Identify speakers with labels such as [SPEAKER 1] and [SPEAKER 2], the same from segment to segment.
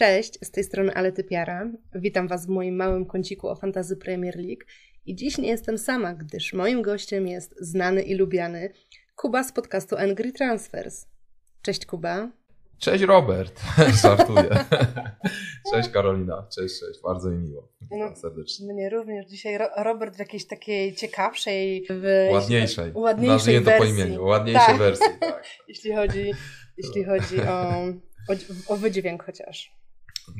[SPEAKER 1] Cześć, z tej strony Ale Typiara. Witam Was w moim małym kąciku o Fantazy Premier League. I dziś nie jestem sama, gdyż moim gościem jest znany i lubiany Kuba z podcastu Angry Transfers. Cześć Kuba.
[SPEAKER 2] Cześć Robert, żartuję. cześć Karolina, cześć, cześć, bardzo mi miło. No, serdecznie.
[SPEAKER 1] Mnie również dzisiaj Robert w jakiejś takiej ciekawszej, w,
[SPEAKER 2] ładniejszej,
[SPEAKER 1] ładniejszej
[SPEAKER 2] wersji. to po imieniu, ładniejszej tak. wersji, tak.
[SPEAKER 1] jeśli chodzi, jeśli chodzi o, o, o wydźwięk chociaż.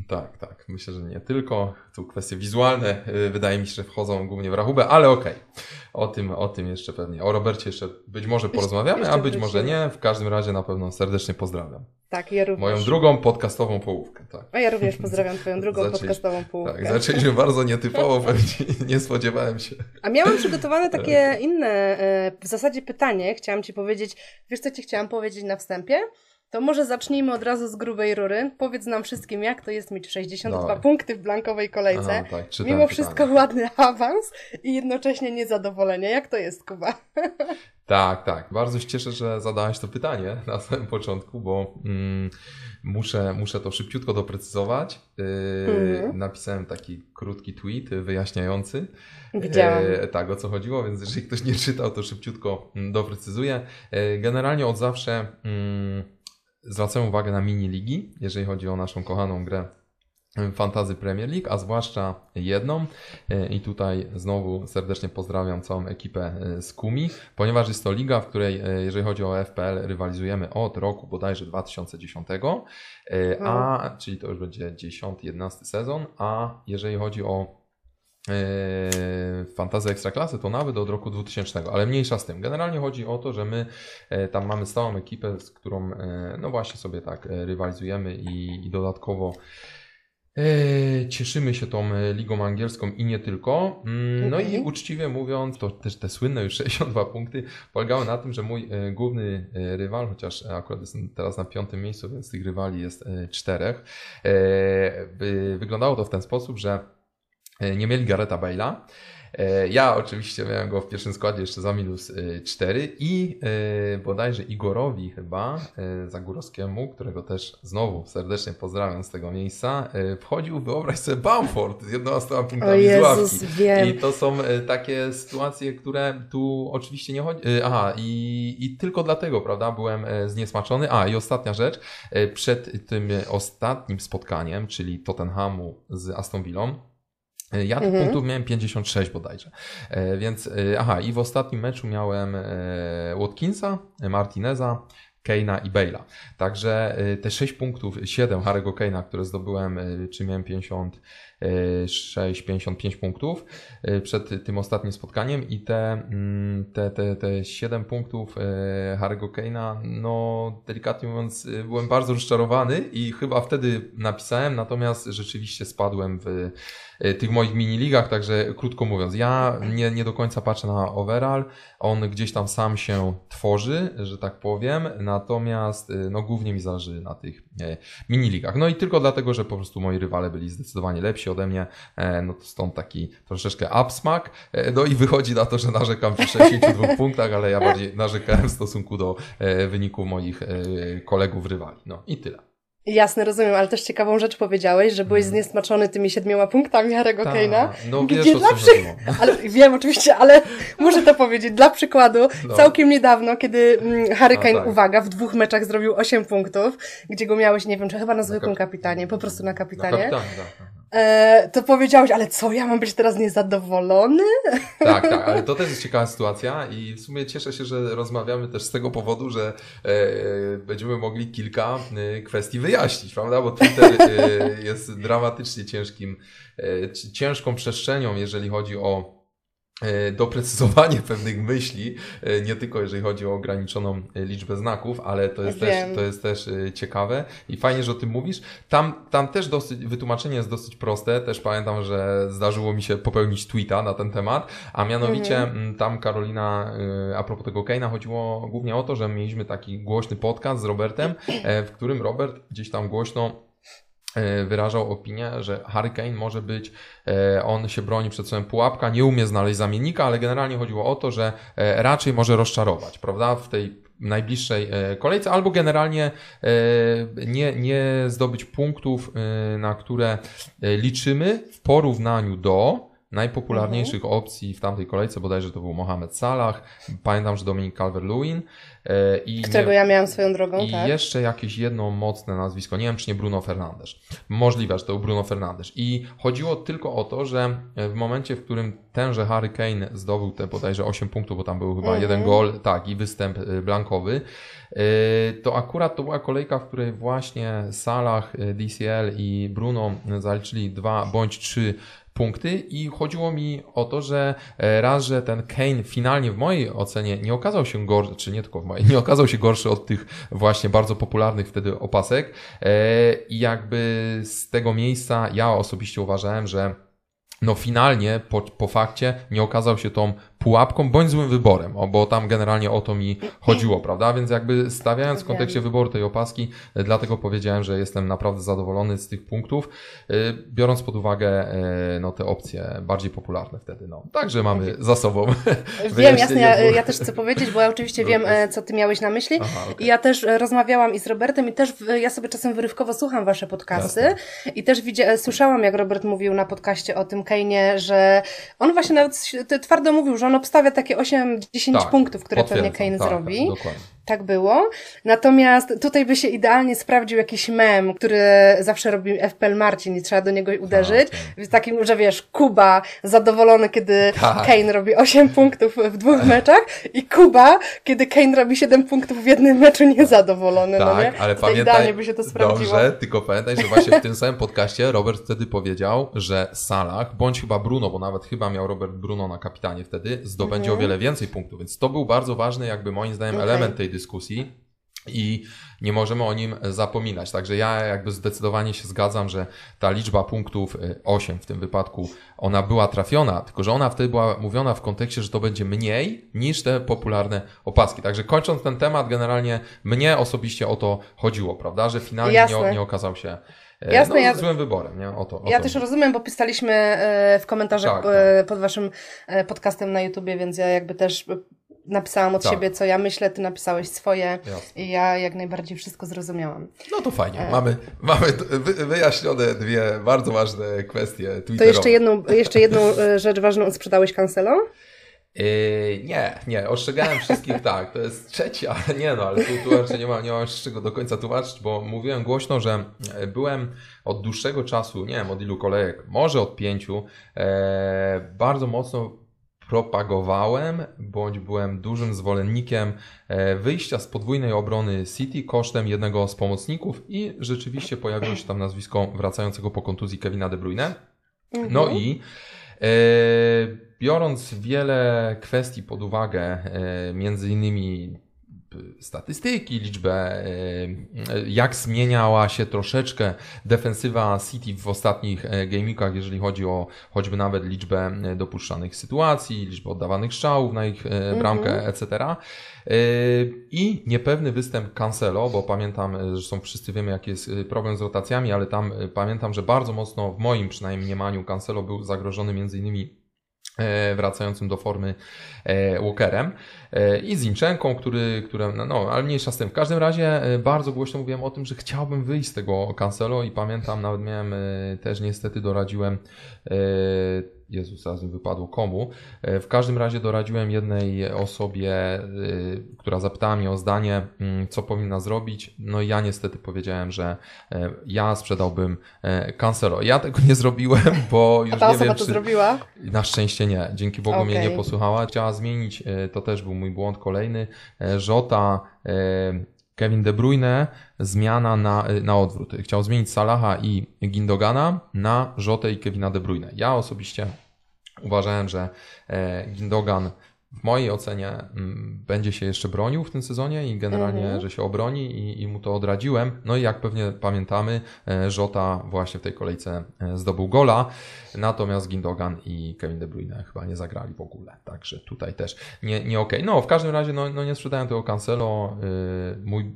[SPEAKER 2] Tak, tak. Myślę, że nie tylko. Tu kwestie wizualne y, wydaje mi się, że wchodzą głównie w rachubę, ale okej. Okay. O tym, o tym jeszcze pewnie. O Robercie jeszcze być może porozmawiamy, a być może nie. W każdym razie na pewno serdecznie pozdrawiam.
[SPEAKER 1] Tak, ja również.
[SPEAKER 2] Moją drugą podcastową połówkę. Tak.
[SPEAKER 1] A ja również pozdrawiam Twoją drugą Zaczęli, podcastową połówkę.
[SPEAKER 2] Tak, zaczęliśmy bardzo nietypowo, pewnie nie spodziewałem się.
[SPEAKER 1] A miałam przygotowane takie inne, e, w zasadzie pytanie. Chciałam Ci powiedzieć, wiesz co Ci chciałam powiedzieć na wstępie? To może zacznijmy od razu z grubej rury. Powiedz nam wszystkim, jak to jest mieć 62 no. punkty w blankowej kolejce. Aha, tak, Mimo wszystko ładny awans i jednocześnie niezadowolenie. Jak to jest, Kuba?
[SPEAKER 2] Tak, tak. Bardzo się cieszę, że zadałeś to pytanie na samym początku, bo mm, muszę, muszę to szybciutko doprecyzować. Yy, Napisałem taki krótki tweet wyjaśniający.
[SPEAKER 1] Widziałam. Yy,
[SPEAKER 2] tak, o co chodziło, więc jeżeli ktoś nie czytał, to szybciutko mm, doprecyzuję. Yy, generalnie od zawsze zwracamy uwagę na mini ligi, jeżeli chodzi o naszą kochaną grę Fantazy Premier League, a zwłaszcza jedną. I tutaj znowu serdecznie pozdrawiam całą ekipę z Kumi, ponieważ jest to liga, w której, jeżeli chodzi o FPL, rywalizujemy od roku bodajże 2010, a czyli to już będzie 10-11 sezon, a jeżeli chodzi o Fantazja Ekstraklasy to nawet od roku 2000, ale mniejsza z tym. Generalnie chodzi o to, że my e, tam mamy stałą ekipę, z którą e, no właśnie sobie tak e, rywalizujemy i, i dodatkowo cieszymy się tą ligą angielską i nie tylko. Mm, no okay. i mhm. uczciwie mówiąc, to też te słynne już 62 punkty polegały na tym, że mój główny rywal, chociaż akurat jestem teraz na piątym miejscu, więc tych rywali jest czterech, wyglądało to w ten sposób, że nie mieli Gareta Bale'a. E, ja oczywiście miałem go w pierwszym składzie jeszcze za minus 4 e, i bodajże Igorowi chyba, Zagórowskiemu, którego też znowu serdecznie pozdrawiam z tego miejsca, wchodził, wyobraź sobie, Bamford z 11 punktami z ławki.
[SPEAKER 1] Wiem.
[SPEAKER 2] I to są takie sytuacje, które tu oczywiście nie chodzi... Aha, i, i tylko dlatego, prawda, byłem zniesmaczony. A, i ostatnia rzecz, przed tym ostatnim spotkaniem, czyli Tottenhamu z Aston Villą, E, ja tych mhm. punktów miałem 56 bodajże. E, więc, e, aha, i w ostatnim meczu miałem Watkinsa, Martineza, Keina i Bale'a. Także te 6 punktów, 7 Harry'ego Keina, które zdobyłem, czy miałem 50 6-55 punktów e, przed tym ostatnim spotkaniem i te, mm, te, te, te 7 punktów e, Harry'ego Kane'a, no delikatnie mówiąc, e, byłem bardzo rozczarowany i chyba wtedy napisałem, natomiast rzeczywiście spadłem w tych moich mini-ligach, także krótko mówiąc, ja nie, nie do końca patrzę na overall, on gdzieś tam sam się tworzy, że tak powiem, natomiast no głównie mi zależy na tych mini-ligach. No i tylko dlatego, że po prostu moi rywale byli zdecydowanie lepsi, lepsi ode mnie, e, no to stąd taki troszeczkę upsmak. E, no i wychodzi na to, że narzekam przy 62 punktach, ale ja bardziej narzekałem w stosunku do e, wyniku moich kolegów rywali. No i tyle.
[SPEAKER 1] Jasne, rozumiem, ale też ciekawą rzecz powiedziałeś, że byłeś mhm. zniesmaczony tymi siedmioma punktami Harry'ego Ta, Kane'a.
[SPEAKER 2] No gdzie wiesz, dla przy...
[SPEAKER 1] ale Wiem oczywiście, ale muszę to powiedzieć. Dla przykładu, no. całkiem niedawno, kiedy mm, Harry Kane, tak. uwaga, w dwóch meczach zrobił 8 punktów, gdzie go miałeś, nie wiem, czy chyba na zwykłym kapitanie, po prostu na kapitanie. Na kapitanie tak, tak. E, to powiedziałeś, ale co, ja mam być teraz niezadowolony?
[SPEAKER 2] Tak, tak, ale to też jest ciekawa sytuacja i w sumie cieszę się, że rozmawiamy też z tego powodu, że e, będziemy mogli kilka e, kwestii wyjaśnić, prawda? Bo Twitter e, jest dramatycznie ciężkim, e, ciężką przestrzenią, jeżeli chodzi o doprecyzowanie pewnych myśli, e, nie tylko jeżeli chodzi o ograniczoną e, liczbę znaków, ale to jest, też, to jest też ciekawe i fajnie, że o tym mówisz. Tam, tam też dosyć, wytłumaczenie jest dosyć proste, też pamiętam, że zdarzyło mi się popełnić tweeta na ten temat, a mianowicie mhm. tam Karolina, a propos tego Keina, chodziło głównie o to, że mieliśmy taki głośny podcast z Robertem, w którym Robert gdzieś tam głośno E, wyrażał opinię, że Hurricane może być, e, on się broni przed swoim pułapka, nie umie znaleźć zamiennika, ale generalnie chodziło o to, że e, raczej może rozczarować, prawda? W tej najbliższej kolejce, albo generalnie nie, nie zdobyć punktów, na które liczymy w porównaniu do najpopularniejszych mhm. opcji w tamtej kolejce, bodajże to był Mohamed Salah, pamiętam, że Dominik Calvert-Lewin.
[SPEAKER 1] E, I Którego nie, ja miałem swoją drogą,
[SPEAKER 2] I
[SPEAKER 1] tak?
[SPEAKER 2] jeszcze jakieś jedno mocne nazwisko, nie wiem czy nie Bruno Fernandes. Możliwe, że to był Bruno Fernandes. I chodziło tylko o to, że w momencie, w którym tenże Harry Kane zdobył te bodajże 8 punktów, bo tam był chyba mhm. jeden gol, tak, i występ e, blankowy, e, to akurat to była kolejka, w której właśnie Salah, DCL i Bruno zaliczyli dwa bądź trzy punkty i chodziło mi o to, że e, raz, że ten Kane finalnie w mojej ocenie nie okazał się gorszy, czy nie tylko w mojej, nie okazał się gorszy od tych właśnie bardzo popularnych wtedy opasek e, i jakby z tego miejsca ja osobiście uważałem, że no finalnie po, po fakcie nie okazał się tą pułapką bądź złym wyborem, o, bo tam generalnie o to mi chodziło, prawda? Więc jakby stawiając w kontekście wyboru tej opaski, e, dlatego powiedziałem, że jestem naprawdę zadowolony z tych punktów, e, biorąc pod uwagę e, no, te opcje bardziej popularne wtedy. No. Także mamy za sobą.
[SPEAKER 1] Wiem, jasne, ja, ja, też chcę powiedzieć, bo ja oczywiście wiem, co ty miałeś na myśli. Aha, okay. I ja też rozmawiałam i z Robertem i też ja sobie czasem wyrywkowo słucham wasze podcasty jasne. i też widzia, słyszałam, jak Robert mówił na podcaście o tym Kane'ie, że on właśnie nawet twardo mówił, że on obstawia takie 8-10 tak, punktów, które pewnie Kane tak, zrobi. Tak, tak było. Natomiast tutaj by się idealnie sprawdził jakiś mem, który zawsze robi FPL Marcin i trzeba do niego uderzyć. Tak, w takim, że wiesz, Kuba zadowolony, kiedy tak. Kane robi 8 punktów w dwóch meczach i Kuba, kiedy Kane robi 7 punktów w jednym meczu niezadowolony. No tak, no nie?
[SPEAKER 2] ale tutaj pamiętaj, idealnie by się to sprawdziło. Dobrze, tylko pamiętaj, że właśnie w tym samym podcaście Robert wtedy powiedział, że Salah, bądź chyba Bruno, bo nawet chyba miał Robert Bruno na kapitanie wtedy, zdobędzie mhm. o wiele więcej punktów, więc to był bardzo ważny jakby moim zdaniem okay. element tej dyskusji dyskusji i nie możemy o nim zapominać. Także ja jakby zdecydowanie się zgadzam, że ta liczba punktów 8 y, w tym wypadku, ona była trafiona, tylko że ona wtedy była mówiona w kontekście, że to będzie mniej niż te popularne opaski. Także kończąc ten temat, generalnie mnie osobiście o to chodziło, prawda, że finalnie nie, nie okazał się y, Jasne, no, ja, złym wyborem, nie? O to, o
[SPEAKER 1] ja
[SPEAKER 2] to.
[SPEAKER 1] też rozumiem, bo pisaliśmy y, w komentarzach tak, tak. pod waszym podcastem na YouTubie, więc ja jakby też napisałam od tak. siebie, co ja myślę, ty napisałeś swoje Jasne. i ja jak najbardziej wszystko zrozumiałam.
[SPEAKER 2] No to fajnie. E... Mamy, mamy wyjaśnione dwie bardzo ważne kwestie
[SPEAKER 1] twitterowe. To jeszcze jedną, jeszcze jedną e, rzecz ważną. Sprzedałeś Cancelo?
[SPEAKER 2] Yy, nie, nie, ostrzegałem wszystkich tak, to jest trzecia, nie no, ale tu, tu raczej nie mam, nie mam z czego do końca tłumaczyć, bo mówiłem głośno, że e, byłem od dłuższego czasu, nie wiem od ilu kolejek, może od pięciu, e, bardzo mocno propagowałem, bądź byłem dużym zwolennikiem e, wyjścia z podwójnej obrony City kosztem jednego z pomocników i rzeczywiście pojawiło się tam nazwisko wracającego po kontuzji Kevina De Bruyne. No mhm. i e, biorąc wiele kwestii pod uwagę, e, między innymi statystyki, liczbę, e, jak zmieniała się troszeczkę defensywa City w ostatnich e, gamikach, jeżeli chodzi o choćby nawet liczbę e, dopuszczanych sytuacji, liczbę oddawanych strzałów na ich bramkę, mm -hmm. etc. I niepewny występ Cancelo, bo pamiętam, że są wszyscy wiemy, jaki jest problem z rotacjami, ale tam pamiętam, że bardzo mocno w moim przynajmniej mniemaniu Cancelo był zagrożony między innymi wracającym do formy e, Walkerem e, i Zinczenką, który, który no, no, ale mniejsza z tym. W każdym razie bardzo głośno mówiłem o tym, że chciałbym wyjść z tego Cancelo i pamiętam, nawet miałem, też niestety doradziłem Jezus, zaraz mi wypadło komu. W każdym razie doradziłem jednej osobie, która zapytała mnie o zdanie, mm, co powinna zrobić. No i ja niestety powiedziałem, że ja sprzedałbym Cancelo. Ja tego nie zrobiłem, bo już
[SPEAKER 1] A ta
[SPEAKER 2] nie
[SPEAKER 1] osoba
[SPEAKER 2] wiem,
[SPEAKER 1] to czy... zrobiła?
[SPEAKER 2] Na szczęście nie. Dzięki Bogu okay. mnie nie posłuchała. Chciała zmienić, e, to też był mój błąd kolejny, e, Żota, e, Kevin De Bruyne, zmiana na, na odwrót. Chciał zmienić Salaha i Gindogana na Żotę i Kevina De Bruyne. Ja osobiście uważałem, że Gindogan w mojej ocenie mm, będzie się jeszcze bronił w tym sezonie i generalnie, mhm. że się obroni i, i, mu to odradziłem. No i jak pewnie pamiętamy, Żota właśnie w tej kolejce zdobył gola. Natomiast Gindogan i Kevin De Bruyne chyba nie zagrali w ogóle. Także tutaj też nie, nie okej. Okay. No, w każdym razie no, no nie sprzedałem tego Cancelo. Yy, mój,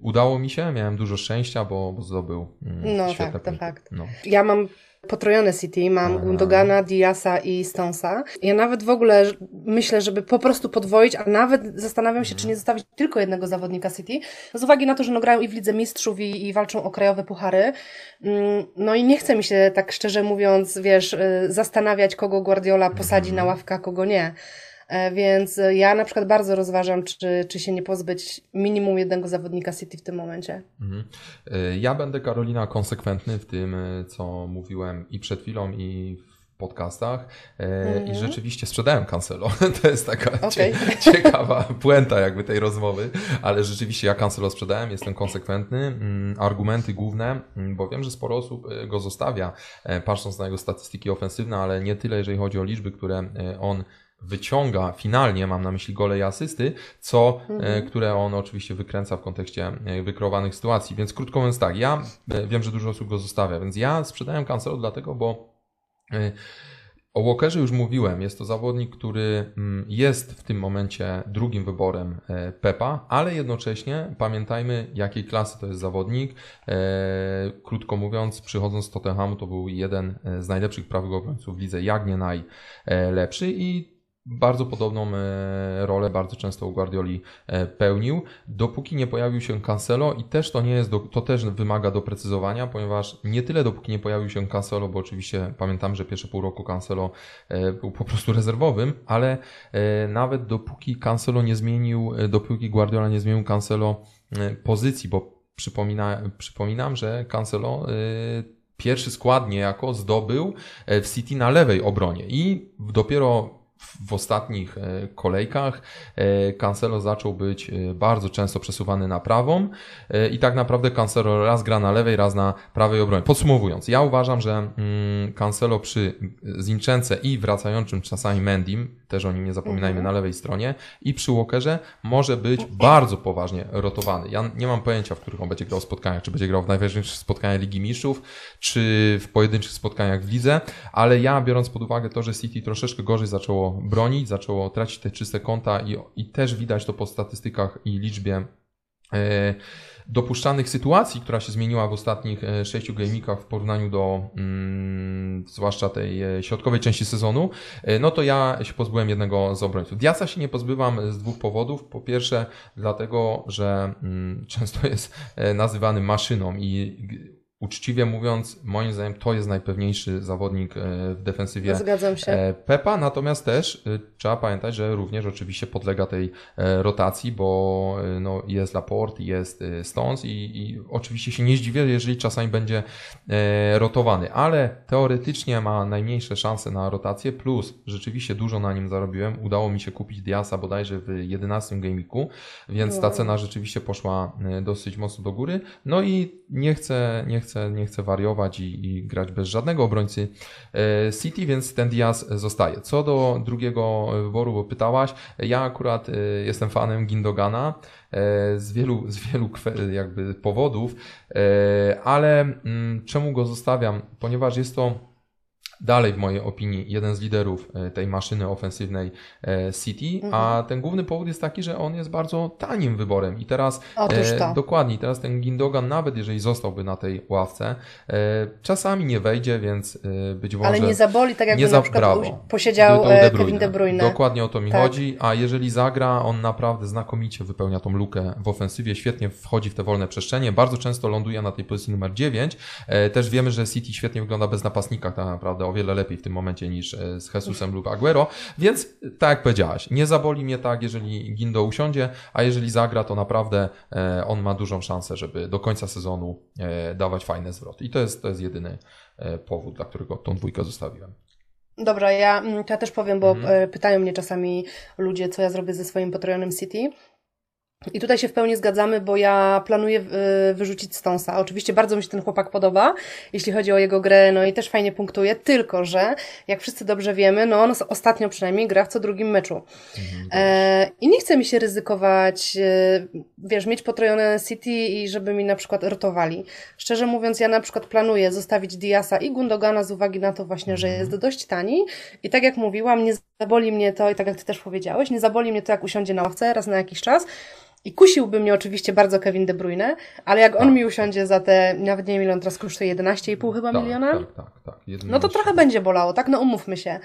[SPEAKER 2] udało mi się, miałem dużo szczęścia, bo, bo zdobył
[SPEAKER 1] yy, No tak, to fakt. No. Ja mam potrojone City, mam. Gundogana, Diasa i Stonesa. Ja nawet w ogóle myślę, żeby po prostu podwoić, a nawet zastanawiam się, czy nie zostawić tylko jednego zawodnika City, z uwagi na to, że no grają i w Lidze Mistrzów i, i walczą o krajowe puchary. Mm, no i nie chce mi się tak szczerze mówiąc, wiesz, y, zastanawiać, kogo Guardiola posadzi na ławkę, a kogo nie. E, więc ja na przykład bardzo rozważam, czy, czy się nie pozbyć minimum jednego zawodnika City w tym momencie. Mhm.
[SPEAKER 2] E, ja będę, Karolina, konsekwentny w tym, e, co mówiłem i przed chwilą, i w podcastach mhm. i rzeczywiście sprzedałem Cancelo. To jest taka okay. ciekawa puenta jakby tej rozmowy, ale rzeczywiście ja Cancelo sprzedałem, jestem konsekwentny. Mm, argumenty główne, mm, bo wiem, że sporo osób go zostawia, patrząc na jego statystyki ofensywne, ale nie tyle, jeżeli chodzi o liczby, które on wyciąga finalnie, mam na myśli gole i asysty, co, e, mhm. które on oczywiście wykręca w kontekście e, wykreowanych sytuacji. Więc krótko mówiąc tak, ja e, wiem, że dużo osób go zostawia, więc ja sprzedałem Cancelo dlatego, bo o Walkerze już mówiłem. Jest to zawodnik, który mm, jest w tym momencie drugim wyborem Pepa, ale jednocześnie pamiętajmy, jakiej klasy to jest zawodnik. Krótko mówiąc, przychodząc z Tottenhamu, to był jeden z najlepszych prawych obrońców w lidze, jak nie najlepszy i bardzo podobną e, rolę bardzo często u Guardioli e, pełnił, dopóki nie pojawił się Cancelo i też to nie jest, do, to też wymaga doprecyzowania, ponieważ nie tyle dopóki nie pojawił się Cancelo, bo oczywiście pamiętam, że pierwsze pół roku Cancelo e, był po prostu rezerwowym, ale nawet dopóki Cancelo nie zmienił, dopóki Guardiola nie zmienił Cancelo pozycji, bo przypomina, przypominam, że Cancelo pierwszy skład niejako zdobył w City na lewej obronie i dopiero w ostatnich e, kolejkach e, Cancelo zaczął być e, bardzo często przesuwany na prawą i tak naprawdę Cancelo raz gra na lewej, raz na prawej obronie. Podsumowując, ja uważam, że mm, Cancelo przy Zinczence i wracającym czasami Mendim, też o nim nie zapominajmy, na lewej stronie i przy Walkerze może być bardzo poważnie rotowany. Ja nie mam pojęcia, w których on będzie grał spotkaniach, czy będzie grał w najważniejszych spotkaniach Ligi Mistrzów, czy w pojedynczych spotkaniach w lidze, ale ja biorąc pod uwagę to, że City troszeczkę gorzej zaczęło bronić, zaczęło tracić te czyste konta i, i też widać to po statystykach i liczbie e, dopuszczanych sytuacji, która się zmieniła w ostatnich e, sześciu gamikach w porównaniu do mm, zwłaszcza tej e, środkowej części sezonu, no to ja się pozbyłem jednego z obrońców. Diasa się nie pozbywam z dwóch powodów. Po pierwsze, dlatego, że mm, często jest nazywany maszyną i uczciwie mówiąc, moim zdaniem to jest najpewniejszy zawodnik e, w defensywie
[SPEAKER 1] Zgadzam się.
[SPEAKER 2] E, Pepa, natomiast też e, trzeba pamiętać, że również oczywiście podlega tej rotacji, bo no, jest Laporte, jest Stones i, i oczywiście się nie zdziwię, jeżeli czasami będzie rotowany, ale teoretycznie ma najmniejsze szanse na rotację, plus rzeczywiście dużo na nim zarobiłem. Udało mi się kupić Diasa bodajże w 11 gamiku, więc ta cena rzeczywiście poszła dosyć mocno do góry. No i nie chcę, nie chcę, nie chcę wariować i, i grać bez żadnego obrońcy e, City, więc ten Diaz zostaje. Co do drugiego wyboru, bo pytałaś, ja akurat e, jestem fanem Gindogana e, z wielu, z wielu jakby powodów, ale mm, czemu go zostawiam? Ponieważ jest to dalej w mojej opinii jeden z liderów e, tej maszyny ofensywnej e, City, mhm. a ten główny powód jest taki, że on jest bardzo tanim wyborem i teraz e, dokładnie, teraz ten Gindogan nawet jeżeli zostałby na tej ławce, e, czasami nie wejdzie, więc e, być może...
[SPEAKER 1] Ale nie zaboli, tak jakby nie za, na przykład brawo, posiedział De Bruyne. Kevin De Bruyne.
[SPEAKER 2] Dokładnie o to mi tak. chodzi, a jeżeli zagra, on naprawdę znakomicie wypełnia tą lukę w ofensywie, świetnie wchodzi w te wolne przestrzenie, bardzo często ląduje na tej pozycji numer 9, e, też wiemy, że City świetnie wygląda bez napastnika tak naprawdę, o wiele lepiej w tym momencie niż e, z Jesusem lub Aguero, więc tak jak powiedziałaś, nie zaboli mnie tak, jeżeli Gindo usiądzie, a jeżeli zagra, to naprawdę e, on ma dużą szansę, żeby do końca sezonu e, dawać fajne zwroty. I to jest, to jest jedyny powód, dla którego tą dwójkę zostawiłem.
[SPEAKER 1] Dobra, ja, mm, ja też powiem, bo mhm. pytają mnie czasami ludzie, co ja zrobię ze swoim potrojonym City. I tutaj się w pełni zgadzamy, bo ja planuję y, wyrzucić Stonesa. Oczywiście bardzo mi się ten chłopak podoba, jeśli chodzi o jego grę, no i też fajnie punktuje, tylko że, jak wszyscy dobrze wiemy, no on ostatnio przynajmniej gra w co drugim meczu. Mhm, e, I nie chce mi się ryzykować, e, wiesz, mieć potrojone City i żeby mi na przykład rotowali. Szczerze mówiąc, ja na przykład planuję zostawić Diasa i Gundogana z uwagi na to właśnie, mhm. że jest dość tani i tak jak mówiłam, nie zaboli mnie to, i tak jak Ty też powiedziałeś, nie zaboli mnie to, jak usiądzie na ławce raz na jakiś czas, I kusiłby mnie oczywiście bardzo Kevin De Bruyne, ale jak on tak. mi usiądzie za te, nawet nie wiem ile on teraz kosztuje, 11,5 chyba tak, miliona?
[SPEAKER 2] Tak, tak, tak.
[SPEAKER 1] No to trochę będzie bolało, tak? No umówmy się.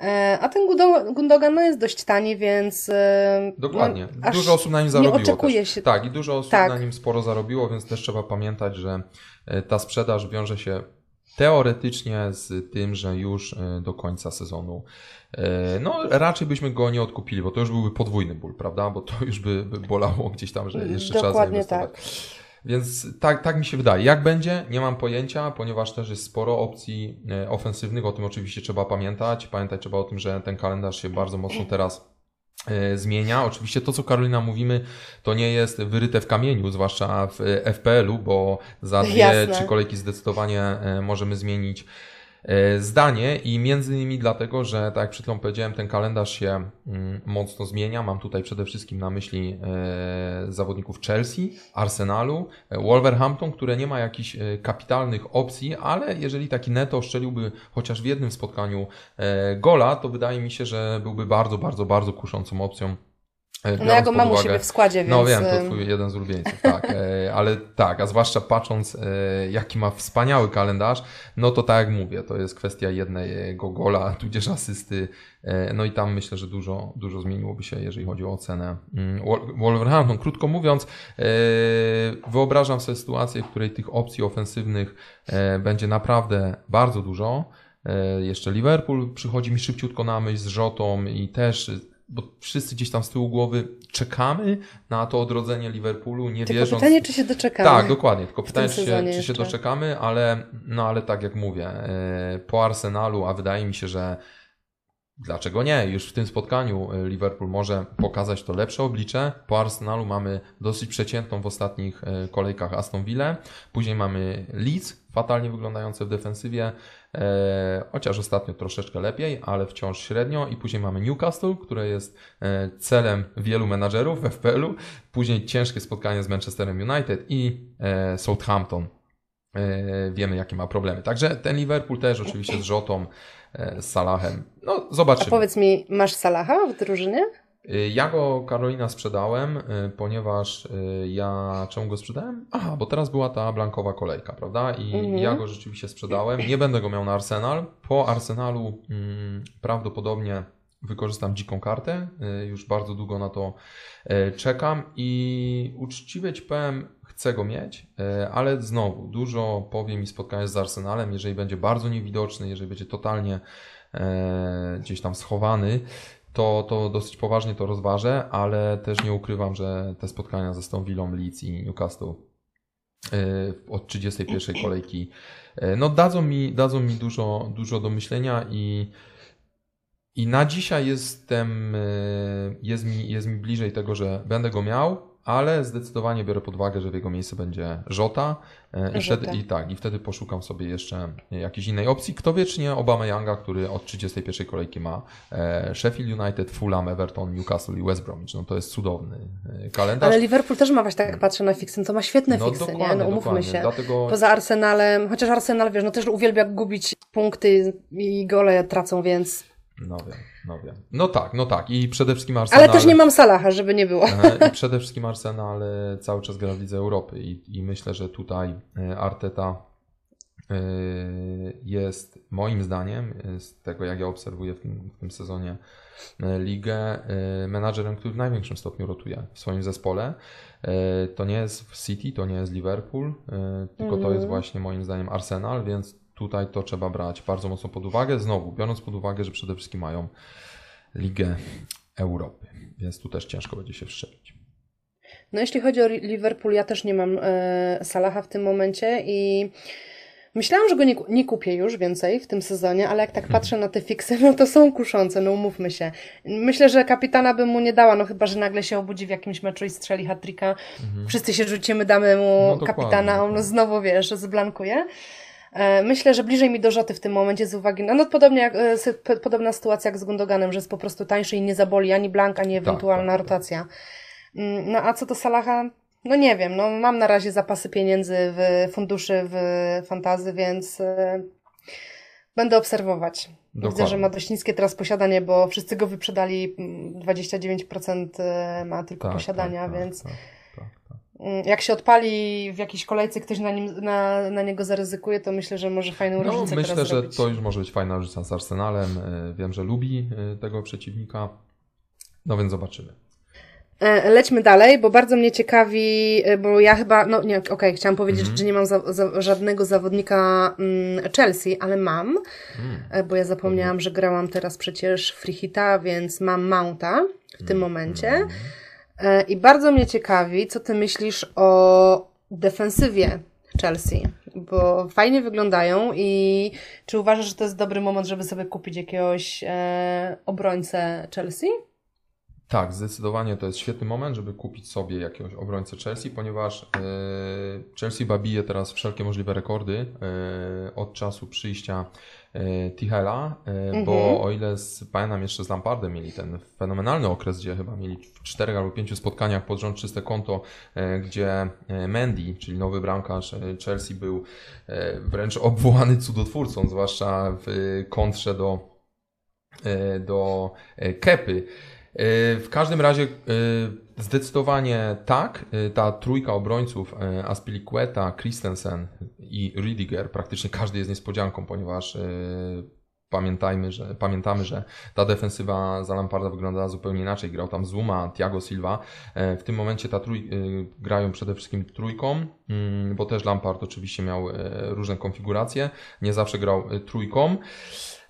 [SPEAKER 1] E, a ten Gundogan no, jest dość tani, więc. E,
[SPEAKER 2] Dokładnie. No, dużo osób na nim zarobiło. Nie oczekuje też. się. Tak, i dużo osób tak. na nim sporo zarobiło, więc też trzeba pamiętać, że e, ta sprzedaż wiąże się teoretycznie z tym, że już do końca sezonu no raczej byśmy go nie odkupili, bo to już byłby podwójny ból, prawda? Bo to już by, by bolało gdzieś tam, że jeszcze Dokładnie trzeba zainwestować. Tak. Więc tak, tak mi się wydaje. Jak będzie? Nie mam pojęcia, ponieważ też jest sporo opcji e, ofensywnych. O tym oczywiście trzeba pamiętać. Pamiętać trzeba o tym, że ten kalendarz się bardzo mocno teraz e, zmienia. Oczywiście to, co Karolina mówimy, to nie jest wyryte w kamieniu, zwłaszcza w FPL-u, bo za dwie, Jasne. trzy kolejki zdecydowanie e, możemy zmienić E, zdanie i między innymi dlatego, że tak jak przed chwilą powiedziałem, ten kalendarz się mm, mocno zmienia. Mam tutaj przede wszystkim na myśli e, zawodników Chelsea, Arsenalu, e, Wolverhampton, które nie ma jakichś kapitalnych opcji, ale jeżeli taki neto szczeliłby chociaż w jednym spotkaniu gola, to wydaje mi się, że byłby bardzo, bardzo, bardzo kuszącą opcją
[SPEAKER 1] no ja go mam uwagę, u siebie w składzie,
[SPEAKER 2] no więc... No wiem, to twój jeden z ulubieńców, tak. E, ale tak, a zwłaszcza patrząc, e, jaki ma wspaniały kalendarz, no to tak jak mówię, to jest kwestia jednego gola, tudzież asysty, e, no i tam myślę, że dużo, dużo zmieniłoby się, jeżeli chodzi o ocenę mm, Wolverhampton. Krótko mówiąc, wyobrażam sobie sytuację, w której tych opcji ofensywnych będzie naprawdę bardzo dużo. Jeszcze Liverpool przychodzi mi szybciutko na myśl z Rzotą i też bo wszyscy gdzieś tam z tyłu głowy czekamy na to odrodzenie Liverpoolu, nie
[SPEAKER 1] tylko
[SPEAKER 2] wierząc...
[SPEAKER 1] pytanie, czy się doczekamy.
[SPEAKER 2] Tak, dokładnie. Tylko pytanie, czy się, czy się doczekamy, ale, no, ale tak jak mówię, e, po Arsenalu, a wydaje mi się, że Dlaczego nie? Już w tym spotkaniu e, Liverpool może pokazać to lepsze oblicze. Po Arsenalu mamy dosyć przeciętną w ostatnich e, kolejkach Aston Villa. Później mamy Leeds, fatalnie wyglądające w defensywie, e, chociaż ostatnio troszeczkę lepiej, ale wciąż średnio. I później mamy Newcastle, które jest celem wielu menadżerów w FPL-u. Później ciężkie spotkanie z Manchesterem United i e, Southampton. E, wiemy, jakie ma problemy. Także ten Liverpool też oczywiście z Rzotą, z Salahem. No, zobaczymy. A
[SPEAKER 1] powiedz mi, masz Salaha w drużynie?
[SPEAKER 2] Y, ja go Karolina sprzedałem, y, ponieważ ja czemu go sprzedałem? Aha, bo teraz była ta blankowa kolejka, prawda? I mhm. ja go rzeczywiście sprzedałem. Nie będę go miał na Arsenal. Po Arsenalu hmm, prawdopodobnie wykorzystam dziką kartę. Już bardzo długo na to czekam i uczciwie ci powiem, chcę go mieć, ale znowu dużo powie mi spotkanie z Arsenalem, jeżeli będzie bardzo niewidoczny, jeżeli będzie totalnie gdzieś tam schowany, to, to dosyć poważnie to rozważę, ale też nie ukrywam, że te spotkania ze Stone Villą, Leeds i Newcastle y, od 31 kolejki y, no dadzą mi, dadzą mi dużo, dużo do myślenia i, i na dzisiaj jestem, y, jest mi, jest mi bliżej tego, że będę go miał, ale zdecydowanie biorę pod uwagę, że w jego miejsce będzie Żota e, i wtedy, i tak, i wtedy poszukam sobie jeszcze jakiejś innej opcji. Kto wie, czy nie Obama Younga, który od 31 kolejki ma e, Sheffield United, Fulham, Everton, Newcastle i West Bromwich. No to jest cudowny e, kalendarz.
[SPEAKER 1] Ale Liverpool też ma właśnie tak patrzę na fiksy, to ma świetne no, fiksy, nie? No umówmy się. Dlatego... Poza Arsenalem, chociaż Arsenal, wiesz, no też uwielbia gubić punkty i gole tracą, więc...
[SPEAKER 2] No wiem. No wiem. No tak, no tak. I przede wszystkim Arsenal.
[SPEAKER 1] Ale też nie mam Salaha, żeby nie było.
[SPEAKER 2] I przede wszystkim Arsenal cały czas gra w Lidze Europy i, i myślę, że tutaj e, Arteta e, jest moim zdaniem, e, z tego jak ja obserwuję w tym, w tym sezonie ligę, menadżerem, który w największym stopniu rotuje w swoim zespole. To nie jest City, to nie jest Liverpool, tylko mm. to jest mhm. właśnie moim zdaniem Arsenal, więc tutaj to trzeba brać bardzo mocno pod uwagę. Znowu, biorąc pod uwagę, że przede wszystkim mają Ligę Europy, więc tu też ciężko będzie się wszczepić.
[SPEAKER 1] No jeśli chodzi o Liverpool, ja też nie mam e, Salaha w tym momencie i myślałam, że go nie, nie kupię już więcej w tym sezonie, ale jak tak mhm. patrzę na te fiksy, no to są kuszące, no umówmy się. Myślę, że kapitana bym mu nie dała, no chyba, że nagle się obudzi w jakimś meczu i strzeli hat mhm. Wszyscy się rzucimy, damy mu no, kapitana, on znowu, wiesz, zblankuje. E, myślę, że bliżej mi do Rzoty w tym momencie z uwagi na, no podobnie jak, e, podobna sytuacja jak z Gundoganem, że jest po prostu tańszy i nie zaboli ani Blank, ani tak, ewentualna tak, tak, rotacja. Mm, no a co do Salaha, no nie wiem, no mam na razie zapasy pieniędzy w funduszy w fantazy, więc e, będę obserwować. Dokładnie. Widzę, że ma dość niskie teraz posiadanie, bo wszyscy go wyprzedali, 29% e, ma tylko tak, posiadania, tak, więc tak, tak, tak, mm, jak się odpali w jakiejś kolejce, ktoś na, nim, na, na niego zaryzykuje, to myślę, że może fajną no, różnicę
[SPEAKER 2] Myślę, że
[SPEAKER 1] zrobić.
[SPEAKER 2] to już może być fajna różnica z Arsenalem. E, wiem, że lubi e, tego przeciwnika, no więc zobaczymy.
[SPEAKER 1] E, lećmy dalej, bo bardzo mnie ciekawi, e, bo ja chyba, no nie, okej, okay, chciałam powiedzieć, mm. że nie mam za, za, żadnego zawodnika mm, Chelsea, ale mam, mm. bo ja zapomniałam, mm. że grałam teraz przecież Freehita, więc mam Mounta w tym momencie. Mm. I bardzo mnie ciekawi, co ty myślisz o defensywie Chelsea, bo fajnie wyglądają i czy uważasz, że to jest dobry moment, żeby sobie kupić jakiegoś e, obrońcę Chelsea?
[SPEAKER 2] Tak, zdecydowanie to jest świetny moment, żeby kupić sobie jakiegoś obrońcę Chelsea, ponieważ e, Chelsea babije teraz wszelkie możliwe rekordy e, od czasu przyjścia e, Tichela, mhm. bo o ile z, pamiętam jeszcze z Lampardem mieli ten fenomenalny okres, gdzie chyba mieli w czterech albo pięciu spotkaniach pod rząd czyste konto, gdzie Mendy, czyli nowy bramkarz Chelsea był wręcz obwołany cudotwórcą, zwłaszcza w kontrze do, do Kepy. E, w każdym razie e, zdecydowanie tak, e, ta trójka obrońców Aspilicueta, Christensen i Ridiger, praktycznie każdy jest niespodzianką, ponieważ pamiętajmy, że, pamiętamy, że ta defensywa za Lamparda wyglądała zupełnie inaczej. Grał tam Zuma, Thiago Silva. W tym momencie ta trój, grają przede wszystkim trójką, mm, bo też Lampard oczywiście miał różne konfiguracje. Nie zawsze grał trójką.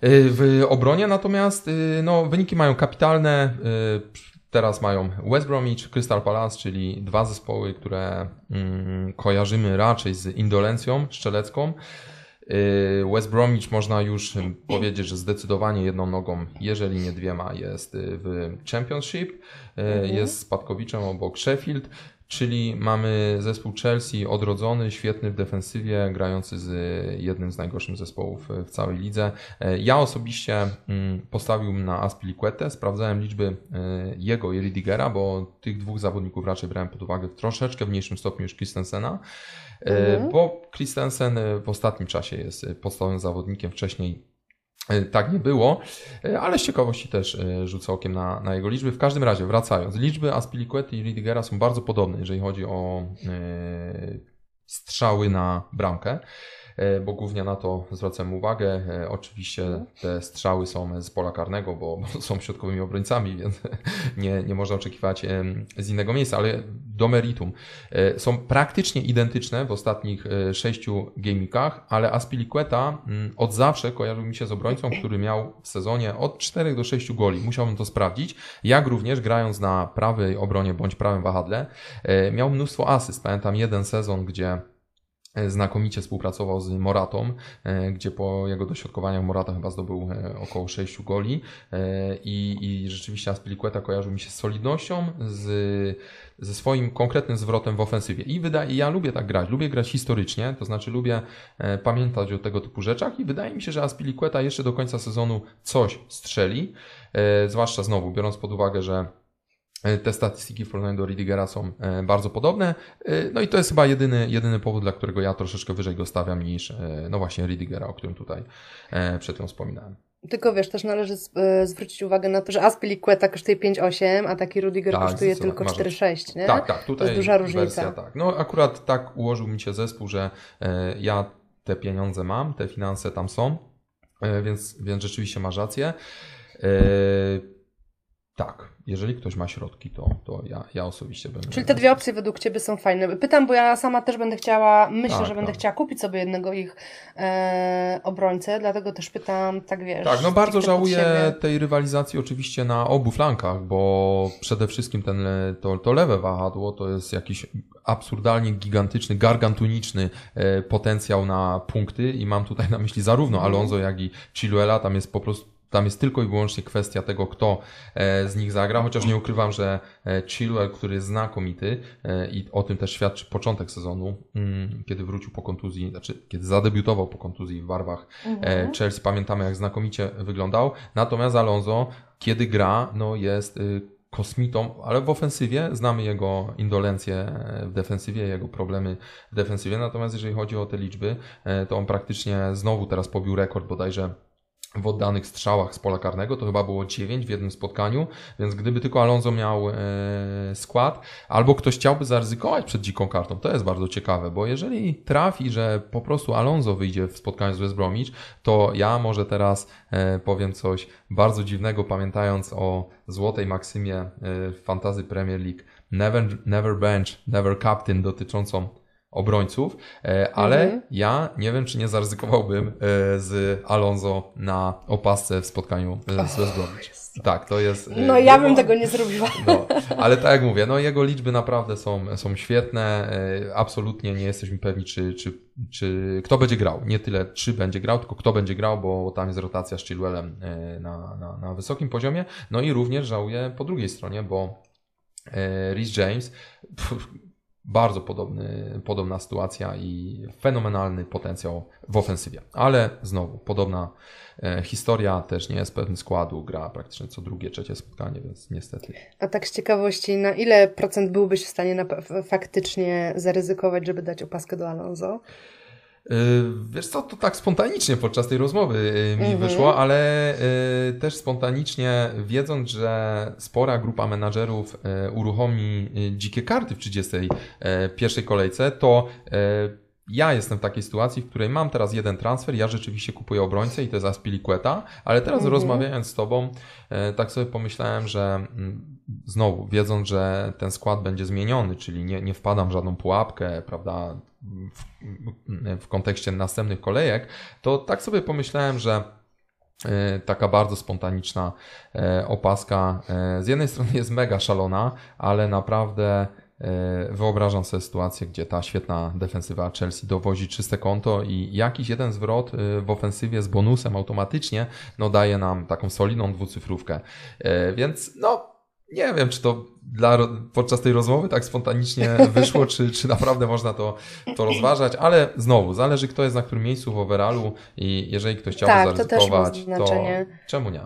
[SPEAKER 2] Y, w obronie natomiast y, no, wyniki mają kapitalne. Y, teraz mają West Bromwich, Crystal Palace, czyli dwa zespoły, które mm, kojarzymy raczej z indolencją szczelecką. West Bromwich można już powiedzieć, że zdecydowanie jedną nogą, jeżeli nie dwiema, jest w Championship. Mhm. Jest spadkowiczem obok Sheffield. Czyli mamy zespół Chelsea odrodzony, świetny w defensywie, grający z jednym z najgorszych zespołów w całej lidze. Ja osobiście mm, postawiłbym na Aspilicuetę, sprawdzałem liczby e, jego i Ridigera, bo tych dwóch zawodników raczej brałem pod uwagę w troszeczkę mniejszym stopniu niż Christensena, e, mhm. bo Christensen w ostatnim czasie jest podstawowym zawodnikiem, wcześniej E, tak nie było, e, ale z ciekawości też e, rzucę okiem na, na jego liczby. W każdym razie, wracając, liczby Aspilicuety i Ridigera są bardzo podobne, jeżeli chodzi o strzały na bramkę. E, bo głównie na to zwracam uwagę. E, oczywiście te strzały są z pola karnego, bo są środkowymi obrońcami, więc nie, nie można oczekiwać z innego miejsca, ale do meritum. E, są praktycznie identyczne w ostatnich sześciu gamikach, ale Aspilicueta mm, od zawsze kojarzył mi się z obrońcą, który miał w sezonie od 4 do 6 goli. Musiałbym to sprawdzić. Jak również grając na prawej obronie bądź prawym wahadle, miał mnóstwo asyst. Pamiętam jeden sezon, gdzie znakomicie współpracował z Moratą, e, gdzie po jego dośrodkowaniach Morata chyba zdobył e, około 6 goli. I, i rzeczywiście Aspilicueta kojarzył mi się z solidnością, z, ze swoim konkretnym zwrotem w ofensywie. I wydaje, ja lubię tak grać, lubię grać historycznie, to znaczy lubię pamiętać o tego typu rzeczach i wydaje mi się, że Aspilicueta jeszcze do końca sezonu coś strzeli, zwłaszcza znowu biorąc pod uwagę, że E, te statystyki w porównaniu do Ridigera są e, bardzo podobne. E, no i to jest chyba jedyny, jedyny powód, dla którego ja troszeczkę wyżej go stawiam niż no właśnie Ridigera, o którym tutaj przed chwilą wspominałem.
[SPEAKER 1] Tylko wiesz, też należy zwrócić uwagę na to, że Aspilicueta kosztuje 5,8, a taki Rudiger tak, kosztuje tylko 4,6, nie?
[SPEAKER 2] Tak, tak, tutaj to jest duża różnica. Wersja, tak. No akurat tak ułożył mi się zespół, że ja te pieniądze mam, te finanse tam są, więc, więc rzeczywiście masz rację. Tak, jeżeli ktoś ma środki, to, to ja, ja osobiście bym.
[SPEAKER 1] Czyli te dwie opcje według Ciebie są fajne. Pytam, bo ja sama też będę chciała, myślę, tak, że będę tak. chciała kupić sobie jednego ich e, obrońcę, dlatego też pytam, tak wiesz.
[SPEAKER 2] Tak, no bardzo żałuję tej rywalizacji oczywiście na obu flankach, bo przede wszystkim ten, to, to lewe wahadło to jest jakiś absurdalnie gigantyczny, gargantuniczny e, potencjał na punkty i mam tutaj na myśli zarówno mhm. Alonso, jak i Chiluela, tam jest po prostu tam jest tylko i wyłącznie kwestia tego, kto e, z nich zagra, chociaż nie ukrywam, że e, Chilwell, który jest znakomity e, i o tym też świadczy początek sezonu, mm, kiedy wrócił po kontuzji, znaczy kiedy zadebiutował po kontuzji w barwach mhm. Chelsea, pamiętamy jak znakomicie wyglądał. Natomiast Alonso, kiedy gra, no jest y, kosmitą, ale w ofensywie znamy jego indolencję w defensywie, jego problemy w defensywie. Natomiast jeżeli chodzi o te liczby, to on praktycznie znowu teraz pobił rekord bodajże w oddanych strzałach z pola karnego, to chyba było 9 w jednym spotkaniu, więc gdyby tylko Alonso miał e, skład, albo ktoś chciałby zaryzykować przed dziką kartą, to jest bardzo ciekawe, bo jeżeli trafi, że po prostu Alonso wyjdzie w spotkaniu z West Bromwich, to ja może teraz e, powiem coś bardzo dziwnego, pamiętając o złotej maksymie e, w Fantasy Premier League. Never, never bench, never captain dotyczącą obrońców, e, ale mhm. ja nie wiem, czy nie zaryzykowałbym e, z Alonso na opasce w spotkaniu e, z West Bromwich. Tak, to jest.
[SPEAKER 1] No ja bym tego nie zrobiła. No,
[SPEAKER 2] ale tak jak mówię, no jego liczby naprawdę są, są świetne. Absolutnie nie jesteśmy pewni, czy, czy, czy kto będzie grał. Nie tyle, czy będzie grał, tylko kto będzie grał, bo tam jest rotacja z Chilwellem na, na, na wysokim poziomie. No i również żałuję po drugiej stronie, bo Rhys James. Pff, bardzo podobny, podobna sytuacja i fenomenalny potencjał w ofensywie. Ale znowu, podobna e, historia, też nie jest pewny składu, gra praktycznie co drugie, trzecie spotkanie, więc niestety.
[SPEAKER 1] A tak z ciekawości, na ile procent byłbyś w stanie na, faktycznie zaryzykować, żeby dać opaskę do Alonso?
[SPEAKER 2] Y, wiesz co, to tak spontanicznie podczas tej rozmowy y, mi mhm. wyszło, ale y, też spontanicznie wiedząc, że spora grupa menadżerów uruchomi dzikie karty w 31 kolejce, to ja jestem w takiej sytuacji, w której mam teraz jeden transfer, ja rzeczywiście kupuję obrońcę i to jest Aspilicueta, ale teraz mhm. rozmawiając z Tobą, tak sobie pomyślałem, że mm, znowu, wiedząc, że ten skład będzie zmieniony, czyli nie, nie wpadam w żadną pułapkę, prawda, w, kontekście następnych kolejek, to tak sobie pomyślałem, że e, taka bardzo spontaniczna e, opaska e, z jednej strony jest mega szalona, ale naprawdę wyobrażam sobie sytuację, gdzie ta świetna defensywa Chelsea dowozi czyste konto i jakiś jeden zwrot w ofensywie z bonusem automatycznie no daje nam taką solidną dwucyfrówkę. Więc no nie wiem, czy to dla, podczas tej rozmowy tak spontanicznie wyszło, czy, czy naprawdę można to, to rozważać, ale znowu, zależy kto jest na którym miejscu w overallu i jeżeli ktoś chciałby tak, zaryzykować, to, to czemu nie?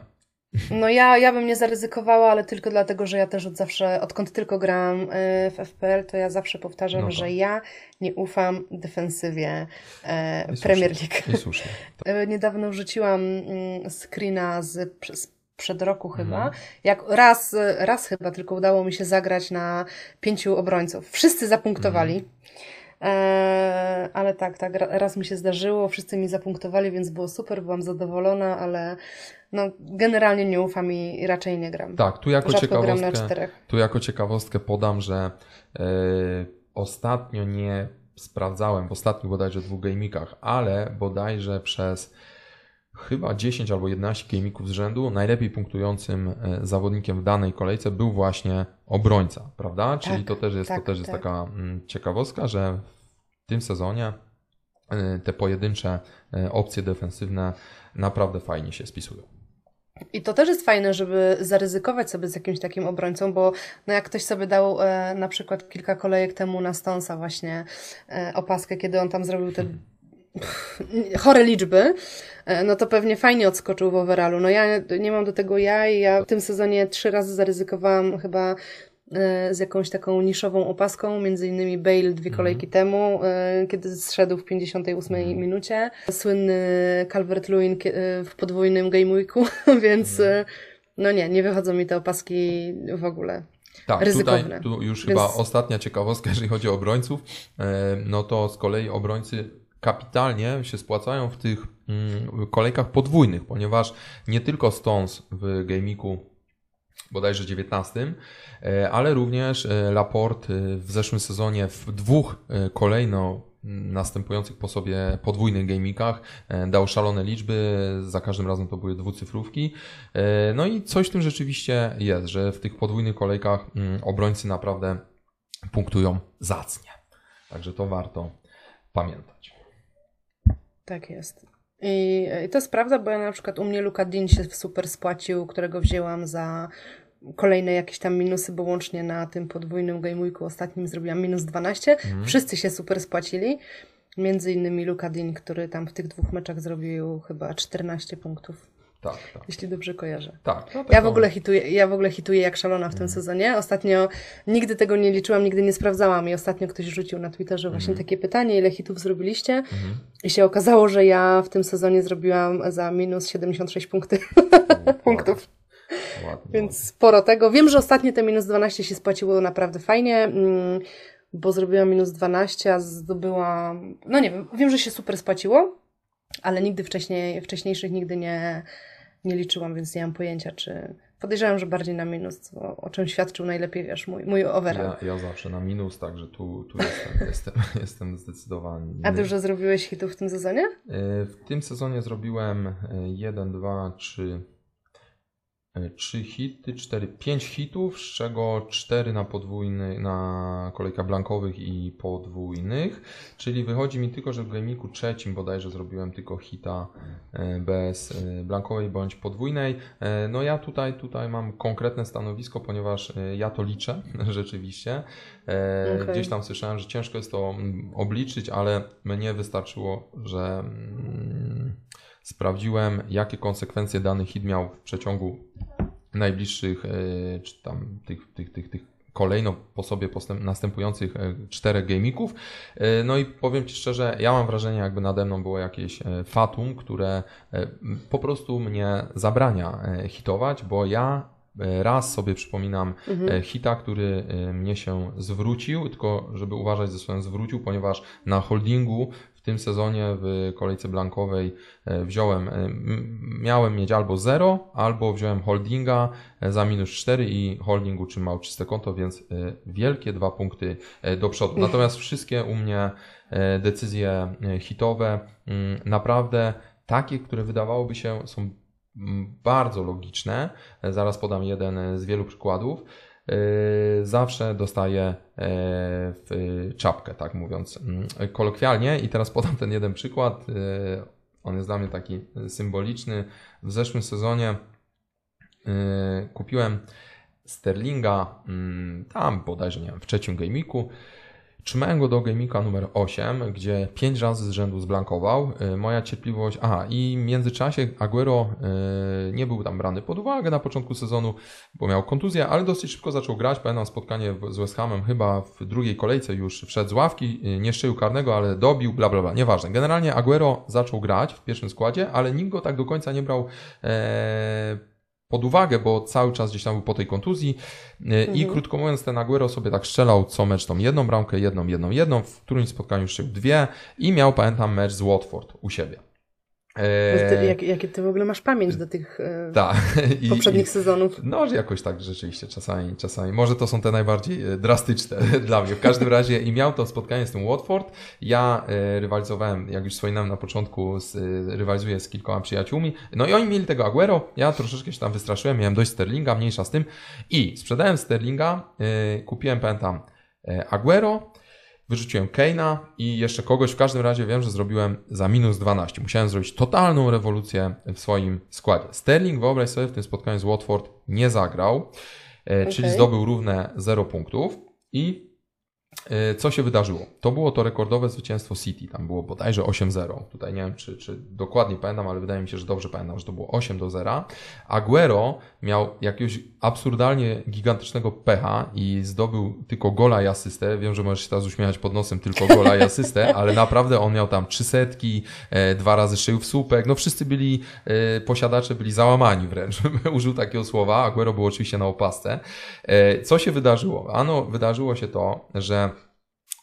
[SPEAKER 1] No ja, ja bym nie zaryzykowała, ale tylko dlatego, że ja też od zawsze, odkąd tylko grałam y, w FPL, to ja zawsze powtarzam, no że ja nie ufam defensywie e, Premier League.
[SPEAKER 2] I słusznie.
[SPEAKER 1] E, niedawno wrzuciłam mm, screena z, z przed roku chyba, mhm. jak raz, raz chyba tylko udało mi się zagrać na pięciu obrońców. Wszyscy zapunktowali. Mhm. E, ale tak, tak, raz mi się zdarzyło, wszyscy mi zapunktowali, więc było super, byłam zadowolona, ale no, generalnie nie ufam i raczej nie gram.
[SPEAKER 2] Tak, tu jako, ciekawostkę, tu jako ciekawostkę podam, że e, ostatnio nie sprawdzałem, w ostatnich bodajże dwóch gamikach, ale bodajże przez chyba 10 albo 11 game'ików z rzędu najlepiej punktującym e, zawodnikiem w danej kolejce był właśnie obrońca, prawda? Czyli tak, to też jest, tak, to też jest tak. taka mm, ciekawostka, że w tym sezonie e, te pojedyncze e, opcje defensywne naprawdę fajnie się spisują.
[SPEAKER 1] I to też jest fajne, żeby zaryzykować sobie z jakimś takim obrońcą, bo no jak ktoś sobie dał e, na przykład kilka kolejek temu na Stonsa właśnie e, opaskę, kiedy on tam zrobił te hmm chore liczby, e, no to pewnie fajnie odskoczył w overallu. No ja nie mam do tego ja i ja w tym sezonie trzy razy zaryzykowałam chyba e, z jakąś taką niszową opaską, między innymi Bale dwie kolejki mm. temu, e, kiedy zszedł w 58 mm. minucie. Słynny Calvert-Lewin w podwójnym game weeku, więc mm. no nie, nie wychodzą mi te opaski w ogóle. Tak, ryzykowne.
[SPEAKER 2] tutaj tu już Więc... chyba ostatnia ciekawostka, jeżeli chodzi o obrońców, no to z kolei obrońcy kapitalnie się spłacają w tych mm, kolejkach podwójnych, ponieważ nie tylko Stones w Gamiku bodajże 19, e, ale również e, Laport e, w zeszłym sezonie w dwóch kolejno następujących po sobie podwójnych gamikach dał szalone liczby, za każdym razem to były dwucyfrówki. No i coś w tym rzeczywiście jest, że w tych podwójnych kolejkach mm, obrońcy naprawdę punktują zacnie. Także to warto pamiętać.
[SPEAKER 1] Tak jest. I, I, to jest prawda, bo ja na przykład u mnie Luka Dean się super spłacił, którego wzięłam za kolejne jakieś tam minusy, bo łącznie na tym podwójnym gameweeku ostatnim zrobiłam minus 12. Mhm. Wszyscy się super spłacili. Między innymi Luka Dean, który tam w tych dwóch meczach zrobił chyba 14 punktów.
[SPEAKER 2] Tak, tak.
[SPEAKER 1] Jeśli dobrze kojarzę.
[SPEAKER 2] Tak. No,
[SPEAKER 1] ja, w ogóle hituję, ja w ogóle hituję jak szalona w tym
[SPEAKER 2] Mhm.
[SPEAKER 1] sezonie. Ostatnio nigdy tego nie liczyłam, nigdy nie sprawdzałam i ostatnio ktoś rzucił na Twitterze właśnie
[SPEAKER 2] Mhm.
[SPEAKER 1] takie pytanie, ile hitów zrobiliście i się okazało, że ja w tym sezonie zrobiłam za minus 76 punkty, punktów.
[SPEAKER 2] Ładnie,
[SPEAKER 1] Więc sporo tego. Wiem, że ostatnio te minus 12 się spłaciło naprawdę fajnie, mm, bo zrobiłam minus 12, a zdobyłam. No nie wiem, wiem, że się super spłaciło, ale nigdy wcześniej, wcześniejszych nigdy nie, nie liczyłam, więc nie mam pojęcia, czy. Podejrzewam, że bardziej na minus, o, o czym świadczył najlepiej, wiesz, mój, mój overall.
[SPEAKER 2] Ja, ja zawsze na minus, także tu, tu jestem, jestem, jestem zdecydowany.
[SPEAKER 1] A dużo zrobiłeś hitów w tym sezonie?
[SPEAKER 2] E, W tym sezonie zrobiłem 1, 2, 3, 3 hity, 4, 5 hitów, z czego 4 na podwójny, na kolejkach blankowych i podwójnych, czyli wychodzi mi tylko, że w gamiku trzecim bodajże zrobiłem tylko hita e, bez e, blankowej bądź podwójnej. E, No ja tutaj, tutaj mam konkretne stanowisko, ponieważ ja to liczę rzeczywiście.
[SPEAKER 1] Okej.
[SPEAKER 2] Gdzieś tam słyszałem, że ciężko jest to mm, obliczyć, ale mnie wystarczyło, że mm, sprawdziłem, jakie konsekwencje dany hit miał w przeciągu najbliższych, e, czy tam tych, tych, tych, tych kolejno po sobie postęp, następujących e, czterech gamików. E, No i powiem Ci szczerze, ja mam wrażenie, jakby nade mną było jakieś fatum, które po prostu mnie zabrania hitować, bo ja raz sobie przypominam e, hita, który mnie się zwrócił, tylko żeby uważać ze słowem zwrócił, ponieważ na holdingu tym sezonie w kolejce blankowej e, wziąłem, e, miałem mieć albo 0, albo wziąłem holdinga e, za minus 4 i holding utrzymał czyste konto, więc wielkie dwa punkty do przodu. Natomiast wszystkie u mnie decyzje hitowe mm, naprawdę takie, które wydawałoby się są bardzo logiczne. Zaraz podam jeden z wielu przykładów. E, Zawsze dostaję e, w czapkę, tak mówiąc mm, kolokwialnie. I teraz podam ten jeden przykład. E, On jest dla mnie taki symboliczny. W zeszłym sezonie kupiłem Sterlinga mm, tam bodajże, nie wiem, w trzecim gamiku. Trzymałem go do gamika numer 8, gdzie 5 razy z rzędu zblankował. Y, Moja cierpliwość. Aha, i w międzyczasie Aguero y, nie był tam brany pod uwagę na początku sezonu, bo miał kontuzję, ale dosyć szybko zaczął grać. Pamiętam spotkanie z West Hamem, chyba w drugiej kolejce już wszedł z ławki, y, nie strzelił karnego, ale dobił, bla bla bla. Nieważne. Generalnie Aguero zaczął grać w pierwszym składzie, ale nikt go tak do końca nie brał. E, pod uwagę, bo cały czas gdzieś tam był po tej kontuzji e, i krótko mówiąc ten Aguero sobie tak strzelał co mecz tą jedną bramkę, jedną, jedną, jedną, w którymś spotkaniu strzelił dwie i miał, pamiętam, mecz z Watford u siebie. E,
[SPEAKER 1] Ty, jak, jakie ty w ogóle masz pamięć do tych e.
[SPEAKER 2] I-
[SPEAKER 1] poprzednich
[SPEAKER 2] i-
[SPEAKER 1] sezonów?
[SPEAKER 2] no, że jakoś tak rzeczywiście, czasami, czasami. Może to są te najbardziej e, drastyczne dla mnie. W każdym razie i miał to spotkanie z tym Watford. Ja e, rywalizowałem, jak już wspominałem na początku, z, e, rywalizuję z kilkoma przyjaciółmi. No i oni mieli tego Aguero. Ja troszeczkę się tam wystraszyłem, miałem dość Sterlinga, mniejsza z tym. I sprzedałem Sterlinga, e, kupiłem, pamiętam, e, Aguero. Wyrzuciłem Keina i jeszcze kogoś. W każdym razie wiem, że zrobiłem za minus 12. Musiałem zrobić totalną rewolucję w swoim składzie. Sterling, wyobraź sobie, w tym spotkaniu z Watford nie zagrał, e, czyli zdobył równe 0 punktów. I co się wydarzyło? To było to rekordowe zwycięstwo City. Tam było bodajże 8-0. Tutaj nie wiem, czy, czy dokładnie pamiętam, ale wydaje mi się, że dobrze pamiętam, że to było 8 do 0. Aguero miał jakiegoś absurdalnie gigantycznego pecha i zdobył tylko gola i asystę. Wiem, że możesz się teraz uśmiechać pod nosem tylko gola i asystę, ale naprawdę on miał tam trzy setki, e, dwa razy szył w słupek. No wszyscy byli, e, posiadacze byli załamani wręcz. Użył takiego słowa. Aguero był oczywiście na opasce. E, co się wydarzyło? Ano, wydarzyło się to, że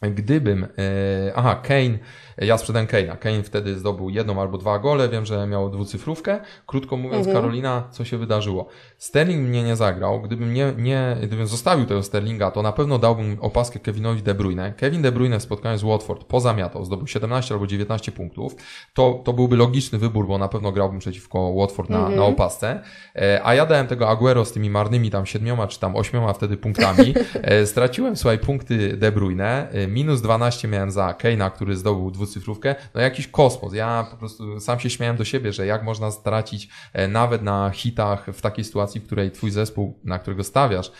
[SPEAKER 2] Gdybym, e, aha, Kane, ja sprzedałem Kane'a. Kane wtedy zdobył jedną albo dwa gole, wiem, że miał dwucyfrówkę. Krótko mówiąc,
[SPEAKER 1] Mhm.
[SPEAKER 2] Karolina, co się wydarzyło? Sterling mnie nie zagrał. Gdybym nie, nie, gdybym zostawił tego Sterlinga, to na pewno dałbym opaskę Kevinowi De Bruyne. Kevin De Bruyne w spotkaniu z Watford pozamiatał, zdobył 17 albo 19 punktów. To, to byłby logiczny wybór, bo na pewno grałbym przeciwko Watford na, na opasce. E, a ja dałem tego Aguero z tymi marnymi tam siedmioma czy tam ośmioma wtedy punktami. E, straciłem, słuchaj, punkty De Bruyne. E, minus 12 miałem za Keina, który zdobył dwucyfrówkę, no jakiś kosmos. Ja po prostu sam się śmiałem do siebie, że jak można stracić nawet na hitach w takiej sytuacji, w której twój zespół, na którego stawiasz,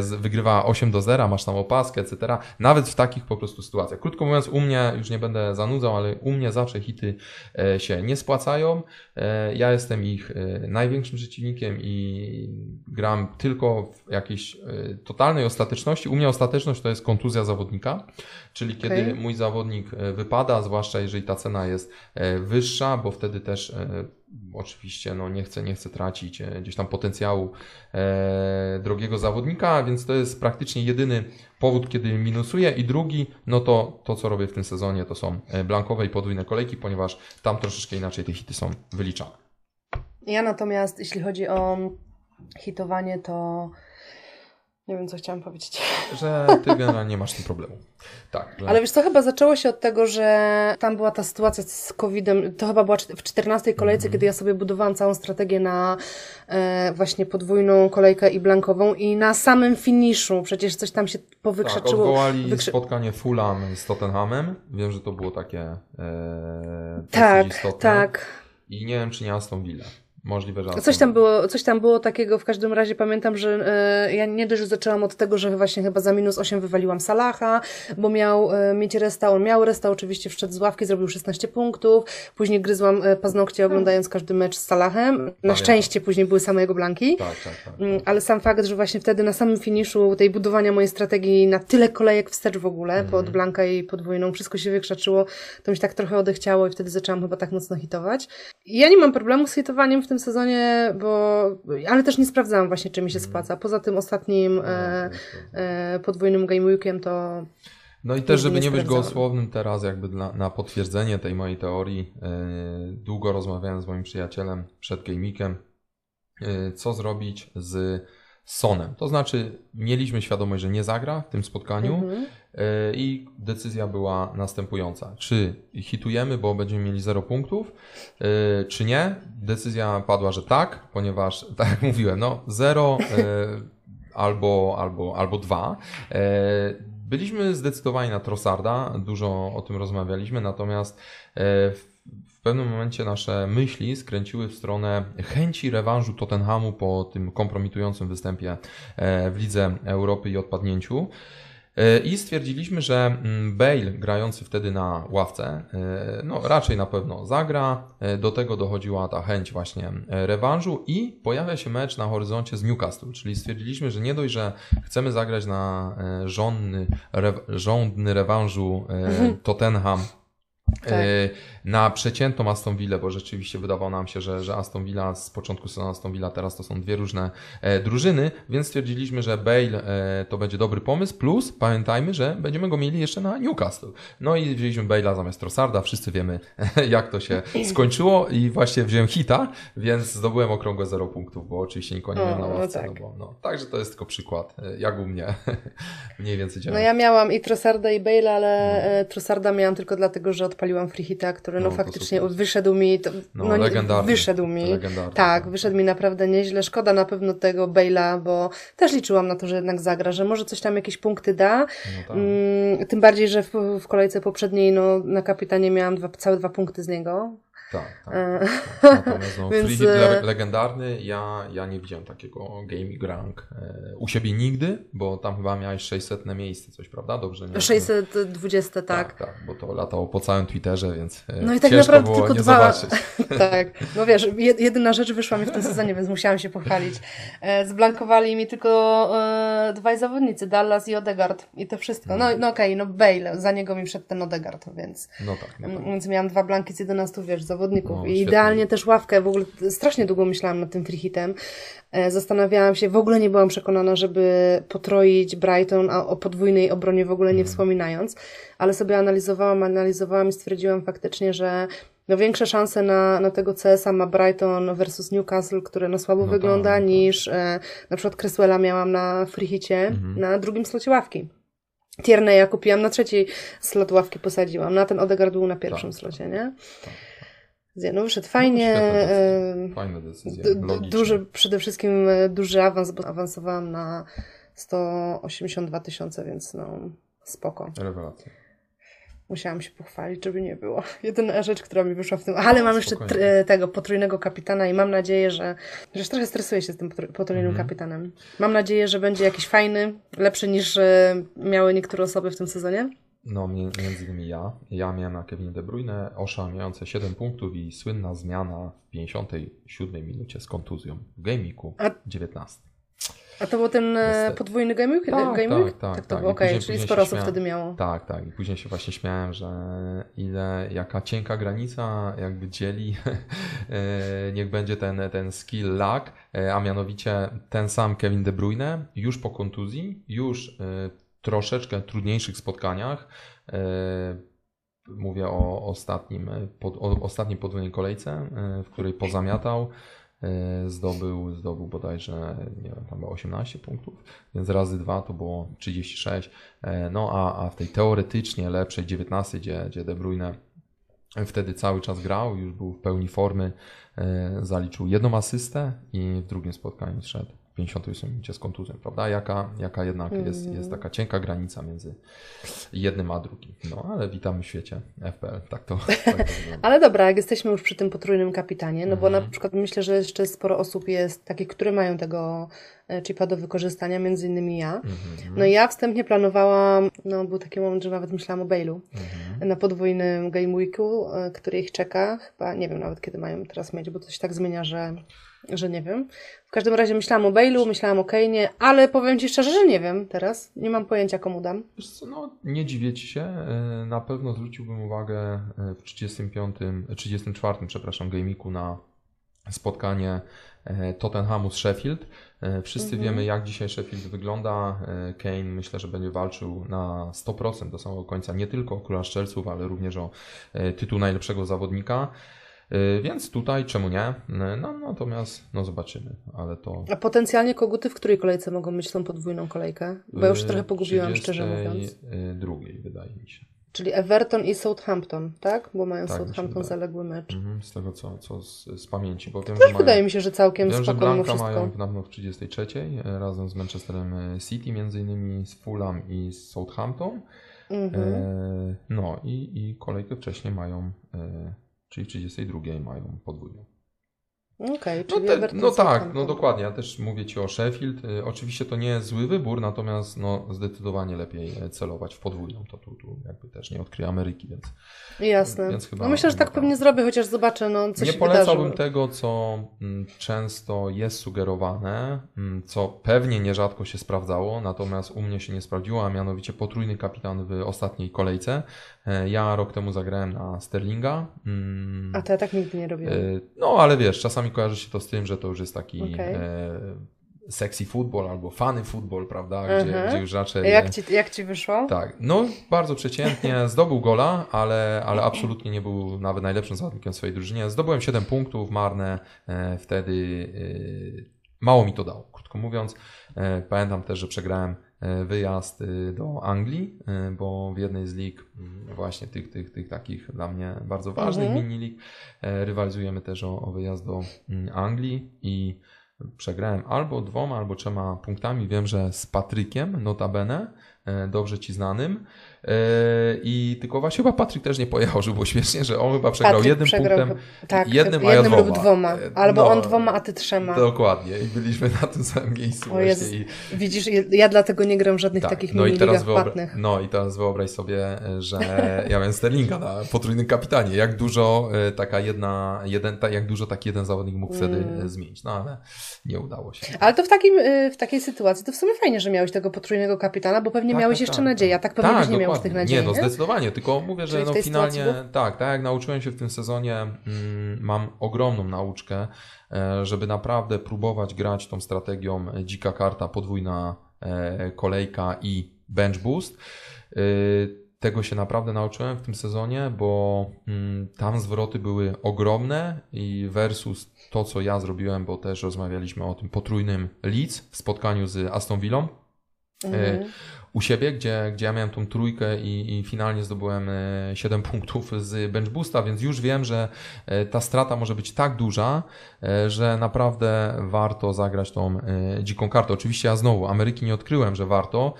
[SPEAKER 2] wygrywa 8 do 0, masz tam opaskę, etc. Nawet w takich po prostu sytuacjach. Krótko mówiąc, u mnie, już nie będę zanudzał, ale u mnie zawsze hity się nie spłacają. Ja jestem ich największym przeciwnikiem i gram tylko w jakiejś totalnej ostateczności. U mnie ostateczność to jest kontuzja zawodnika, czyli kiedy okay. mój zawodnik e, wypada, zwłaszcza jeżeli ta cena jest e, wyższa, bo wtedy też e, oczywiście no, nie, chcę, nie chcę tracić gdzieś tam potencjału e, drogiego zawodnika, więc to jest praktycznie jedyny powód, kiedy minusuję. I drugi, no to to, co robię w tym sezonie, to są blankowe i podwójne kolejki, ponieważ tam troszeczkę inaczej te hity są wyliczane.
[SPEAKER 1] Ja natomiast, jeśli chodzi o hitowanie, to nie wiem, co chciałam powiedzieć.
[SPEAKER 2] Że ty generalnie nie masz tym problemu. Tak.
[SPEAKER 1] Że... Ale wiesz co, chyba zaczęło się od tego, że tam była ta sytuacja z COVID-em. To chyba była w 14 kolejce, mm -hmm. kiedy ja sobie budowałam całą strategię na e, właśnie podwójną kolejkę i blankową i na samym finiszu przecież coś tam się powykrzaczyło. Tak,
[SPEAKER 2] odwołali Wykrzy... spotkanie Fulham z Tottenhamem. Wiem, że to było takie e,
[SPEAKER 1] tak, istotne. tak.
[SPEAKER 2] I nie wiem, czy nie Aston Villa. Możliwe, że.
[SPEAKER 1] Coś tam, było, coś tam było takiego, w każdym razie pamiętam, że e, ja nie dość, że zaczęłam od tego, że właśnie chyba za minus 8 wywaliłam Salaha, bo miał e, mieć resta, on miał resta, oczywiście wszedł z ławki, zrobił 16 punktów, później gryzłam e, paznokcie oglądając każdy mecz z Salahem. Na szczęście później były same jego blanki,
[SPEAKER 2] tak, tak, tak,
[SPEAKER 1] mm, ale sam fakt, że właśnie wtedy na samym finiszu tej budowania mojej strategii na tyle kolejek wstecz w ogóle, mm. pod blanka i podwójną, wszystko się wykrzaczyło, to mi się tak trochę odechciało i wtedy zaczęłam chyba tak mocno hitować. Ja nie mam problemu z hitowaniem w tym tym sezonie, bo, ale też nie sprawdzałam właśnie, czy mi się spłaca. Poza tym ostatnim e, e, podwójnym game weekiem to.
[SPEAKER 2] No i też, żeby nie, nie być gołosłownym teraz, jakby dla, na potwierdzenie tej mojej teorii, e, długo rozmawiałem z moim przyjacielem przed gameweekiem, e, co zrobić z Sonem. To znaczy, mieliśmy świadomość, że nie zagra w tym spotkaniu mhm. E, i decyzja była następująca. Czy hitujemy, bo będziemy mieli 0 punktów, e, czy nie? Decyzja padła, że tak, ponieważ, tak jak mówiłem, no 0 e, albo, albo, albo 2. Byliśmy zdecydowani na Trossarda, dużo o tym rozmawialiśmy, natomiast w pewnym momencie nasze myśli skręciły w stronę chęci rewanżu Tottenhamu po tym kompromitującym występie w Lidze Europy i odpadnięciu. E, I stwierdziliśmy, że mm, Bale, grający wtedy na ławce, e, no raczej na pewno zagra. Do tego dochodziła ta chęć właśnie rewanżu i pojawia się mecz na horyzoncie z Newcastle, czyli stwierdziliśmy, że nie dość, że chcemy zagrać na żądny, re, żądny rewanżu mhm. Tottenham tak. E, na przeciętną Aston Villa, bo rzeczywiście wydawało nam się, że, że Aston Villa z początku sezonu Aston Villa teraz to są dwie różne e, drużyny, więc stwierdziliśmy, że Bale e, to będzie dobry pomysł, plus pamiętajmy, że będziemy go mieli jeszcze na Newcastle. No i wzięliśmy Bale'a zamiast Trossarda, wszyscy wiemy jak to się skończyło i właśnie wziąłem hita, więc zdobyłem okrągłe 0 punktów, bo oczywiście nikogo nie miałem na ławce. No, tak. no, no, także to jest tylko przykład, jak u mnie mniej więcej działa.
[SPEAKER 1] No ja miałam i Trossarda i Bale'a, ale no. Trossarda miałam tylko dlatego, że odpaliłam odpaliłam Freehita, który no, no faktycznie wyszedł mi, to, no, no legendarny, wyszedł mi, legendarny, tak, tak, wyszedł mi naprawdę nieźle, szkoda na pewno tego Bale'a, bo też liczyłam na to, że jednak zagra, że może coś tam jakieś punkty da, no tak. mm, tym bardziej, że w, w kolejce poprzedniej no, na kapitanie miałam dwa, całe dwa punkty z niego,
[SPEAKER 2] tak, tak. E, Natomiast no, Więc... E, legendarny, ja, ja nie widziałem takiego gaming rank e, u siebie nigdy, bo tam chyba miałeś 600 miejsce coś, prawda? Dobrze,
[SPEAKER 1] nie? 620, tak.
[SPEAKER 2] Tak, tak, bo to latało po całym Twitterze, więc
[SPEAKER 1] No i tak naprawdę tylko dwa. tak, no wiesz, jedyna rzecz wyszła mi w tym sezonie, więc musiałam się pochwalić. Zblankowali mi tylko e, dwaj zawodnicy, Dallas i Odegaard i to wszystko. No, no okej, okay, no Bale, za niego mi wszedł ten Odegaard, więc,
[SPEAKER 2] no tak, no tak.
[SPEAKER 1] więc miałam dwa blanki z 11, wiesz, zawodników. No, I idealnie też ławkę, w ogóle strasznie długo myślałam nad tym freehitem. E, zastanawiałam się, w ogóle nie byłam przekonana, żeby potroić Brighton, a o podwójnej obronie w ogóle nie mm. wspominając, ale sobie analizowałam, analizowałam i stwierdziłam faktycznie, że no większe szanse na, na tego CS-a ma Brighton versus Newcastle, które no słabo no wygląda, tak, tak. niż e, na przykład Cresswella miałam na freehicie, -hmm. na drugim slocie ławki. Tierneya kupiłam na trzeciej slot ławki posadziłam, na ten Odegaard był na pierwszym tak, slocie, nie? Tak. No wyszedł fajnie.
[SPEAKER 2] No, Fajna decyzja.
[SPEAKER 1] Duży, przede wszystkim e, duży awans, bo awansowałam na 182 tysiące, więc no spoko.
[SPEAKER 2] Rewelacja.
[SPEAKER 1] Musiałam się pochwalić, żeby nie było. Jedyna rzecz, która mi wyszła w tym. Ale mam jeszcze
[SPEAKER 2] Spokojnie.
[SPEAKER 1] tr- tego potrójnego kapitana i mam nadzieję, że. Że trochę stresuję się z tym potr- potrójnym
[SPEAKER 2] Mhm.
[SPEAKER 1] kapitanem. Mam nadzieję, że będzie jakiś fajny, lepszy niż e, miały niektóre osoby w tym sezonie.
[SPEAKER 2] No, mi- między innymi ja. Ja miałem na Kevin De Bruyne oszałamiające 7 punktów i słynna zmiana w 57 minucie z kontuzją w Gameweeku
[SPEAKER 1] A-
[SPEAKER 2] 19.
[SPEAKER 1] A to był ten e,
[SPEAKER 2] Niestety.
[SPEAKER 1] podwójny game week?
[SPEAKER 2] Tak, tak, tak,
[SPEAKER 1] to
[SPEAKER 2] tak.
[SPEAKER 1] było
[SPEAKER 2] I
[SPEAKER 1] okej,
[SPEAKER 2] później-
[SPEAKER 1] czyli
[SPEAKER 2] później
[SPEAKER 1] sporo osób wtedy miało.
[SPEAKER 2] Tak, tak. I później się właśnie śmiałem, że ile, jaka cienka granica jakby dzieli, e, niech będzie ten, ten skill lag, e, a mianowicie ten sam Kevin De Bruyne już po kontuzji, już troszeczkę trudniejszych spotkaniach, e, mówię o ostatnim, e, pod, o ostatniej podwójnej kolejce, e, w której pozamiatał, zdobył, zdobył bodajże, nie wiem, tam było 18 punktów, więc razy dwa to było 36. E, No a, a w tej teoretycznie lepszej 19, gdzie, gdzie De Bruyne wtedy cały czas grał, już był w pełni formy, zaliczył jedną asystę i w drugim spotkaniu szedł 58 minucie z kontuzją, prawda? Jaka, jaka jednak jest, jest taka cienka granica między jednym a drugim. No ale witamy w świecie FPL, tak to, tak to.
[SPEAKER 1] Ale dobra, jak jesteśmy już przy tym potrójnym kapitanie, no bo
[SPEAKER 2] Mhm.
[SPEAKER 1] na przykład myślę, że jeszcze sporo osób jest takich, które mają tego e, chipa do wykorzystania, między innymi ja.
[SPEAKER 2] Mhm,
[SPEAKER 1] No i ja wstępnie planowałam, no był taki moment, że nawet myślałam o Bailu
[SPEAKER 2] mhm.
[SPEAKER 1] na podwójnym game weeku, e, który ich czeka. Chyba nie wiem nawet kiedy mają teraz mieć, bo to się tak zmienia, że, że nie wiem. W każdym razie myślałam o Bailu, myślałam o Kane'ie, ale powiem Ci szczerze, że nie wiem teraz. Nie mam pojęcia komu dam.
[SPEAKER 2] Wiesz co, no nie dziwię Ci się. E, Na pewno zwróciłbym uwagę e, w 35, e, 34, przepraszam, game'iku na spotkanie e, Tottenhamu z Sheffield. E, Wszyscy wiemy, jak dzisiaj Sheffield wygląda. E, Kane myślę, że będzie walczył na 100% do samego końca, nie tylko o króla strzelców, ale również o e, tytuł najlepszego zawodnika. E, Więc tutaj czemu nie? E, No, natomiast no zobaczymy, ale to
[SPEAKER 1] A potencjalnie koguty w której kolejce mogą mieć tą podwójną kolejkę? Bo ja już
[SPEAKER 2] e,
[SPEAKER 1] trochę pogubiłam, szczerze mówiąc.
[SPEAKER 2] 32 wydaje mi się.
[SPEAKER 1] Czyli Everton i Southampton, tak? Bo mają
[SPEAKER 2] Tak,
[SPEAKER 1] Southampton zaległy mecz.
[SPEAKER 2] Mhm, z tego co, co z, z pamięci, bo wiem,
[SPEAKER 1] Też
[SPEAKER 2] że mają,
[SPEAKER 1] wydaje mi się, że całkiem
[SPEAKER 2] wiem, że
[SPEAKER 1] spoko
[SPEAKER 2] Blanka mają
[SPEAKER 1] wszystko.
[SPEAKER 2] na w 33 e, razem z Manchesterem e, City, między innymi z Fulham i z Southampton.
[SPEAKER 1] Mhm.
[SPEAKER 2] E, no i, i kolejkę wcześniej mają, e, czyli w 32 mają podwójną.
[SPEAKER 1] Okej,
[SPEAKER 2] No,
[SPEAKER 1] czyli
[SPEAKER 2] te,
[SPEAKER 1] Everton,
[SPEAKER 2] no tak, no dokładnie. Ja też mówię Ci o Sheffield. E, Oczywiście to nie jest zły wybór, natomiast no, zdecydowanie lepiej e, celować w podwójną. To tu, tu jakby też nie odkryję Ameryki, więc
[SPEAKER 1] Jasne.
[SPEAKER 2] Więc chyba-
[SPEAKER 1] no myślę, że tak pewnie zrobię, chociaż zobaczę, no co
[SPEAKER 2] nie
[SPEAKER 1] się
[SPEAKER 2] polecałbym
[SPEAKER 1] wydarzy.
[SPEAKER 2] tego, co mm, często jest sugerowane, mm, co pewnie nierzadko się sprawdzało, natomiast u mnie się nie sprawdziło, a mianowicie potrójny kapitan w ostatniej kolejce. E, Ja rok temu zagrałem na Sterlinga. mm,
[SPEAKER 1] A to ja tak nigdy nie robiłam.
[SPEAKER 2] e, No, ale wiesz, czasami kojarzy się to z tym, że to już jest taki
[SPEAKER 1] Okej.
[SPEAKER 2] e, sexy football albo funny football, prawda, gdzie,
[SPEAKER 1] Mhm.
[SPEAKER 2] gdzie już raczej...
[SPEAKER 1] Jak ci, jak ci wyszło?
[SPEAKER 2] Tak, no bardzo przeciętnie, zdobył gola, ale, ale absolutnie nie był nawet najlepszym zawodnikiem swojej drużynie. Zdobyłem 7 punktów, marne, e, wtedy e, mało mi to dało, krótko mówiąc. E, pamiętam też, że przegrałem wyjazd e, do Anglii, e, bo w jednej z lig, mm, właśnie tych, tych, tych takich dla mnie bardzo ważnych
[SPEAKER 1] Mhm.
[SPEAKER 2] mini-lig, e, rywalizujemy też o, o wyjazd do mm, Anglii i przegrałem albo dwoma, albo trzema punktami. Wiem, że z Patrykiem, notabene, e, dobrze ci znanym. E, I tylko właśnie chyba Patryk też nie pojechał, żeby było śmiesznie, że on chyba przegrał
[SPEAKER 1] Patryk
[SPEAKER 2] jednym
[SPEAKER 1] przegrał
[SPEAKER 2] punktem.
[SPEAKER 1] tak,
[SPEAKER 2] jednym,
[SPEAKER 1] jednym,
[SPEAKER 2] a ja
[SPEAKER 1] lub
[SPEAKER 2] dwoma.
[SPEAKER 1] dwoma.
[SPEAKER 2] E,
[SPEAKER 1] Albo
[SPEAKER 2] no,
[SPEAKER 1] on dwoma, a ty trzema.
[SPEAKER 2] Dokładnie. I byliśmy na tym samym miejscu
[SPEAKER 1] O
[SPEAKER 2] I,
[SPEAKER 1] Widzisz, ja- dlatego nie gram żadnych
[SPEAKER 2] tak,
[SPEAKER 1] takich
[SPEAKER 2] no i teraz wyobra-. No i teraz wyobraź sobie, że ja miałem Sterlinga na potrójnym kapitanie. Jak dużo e, taka jedna, jeden, ta, jak dużo taki jeden zawodnik mógł wtedy
[SPEAKER 1] Mm.
[SPEAKER 2] e, zmienić. No ale nie udało się.
[SPEAKER 1] Ale to w, takim, y, w takiej sytuacji to w sumie fajnie, że miałeś tego potrójnego kapitana, bo pewnie
[SPEAKER 2] Tak,
[SPEAKER 1] miałeś
[SPEAKER 2] tak,
[SPEAKER 1] jeszcze
[SPEAKER 2] tak,
[SPEAKER 1] nadzieję. A tak pewnie byś nie miał tych nadziei,
[SPEAKER 2] Nie, no
[SPEAKER 1] nie?
[SPEAKER 2] zdecydowanie, tylko mówię, że no finalnie,
[SPEAKER 1] sytuacji
[SPEAKER 2] tak, tak jak nauczyłem się w tym sezonie, mm, mam ogromną nauczkę, e, żeby naprawdę próbować grać tą strategią dzika karta, podwójna e, kolejka i bench boost. E, Tego się naprawdę nauczyłem w tym sezonie, bo mm, tam zwroty były ogromne i versus to, co ja zrobiłem, bo też rozmawialiśmy o tym potrójnym Leeds w spotkaniu z Aston Villą. Mhm u siebie, gdzie, gdzie ja miałem tą trójkę i, i finalnie zdobyłem 7 e, punktów z bench boosta, więc już wiem, że e, ta strata może być tak duża, e, że naprawdę warto zagrać tą dziką kartę. Oczywiście ja znowu Ameryki nie odkryłem, że warto,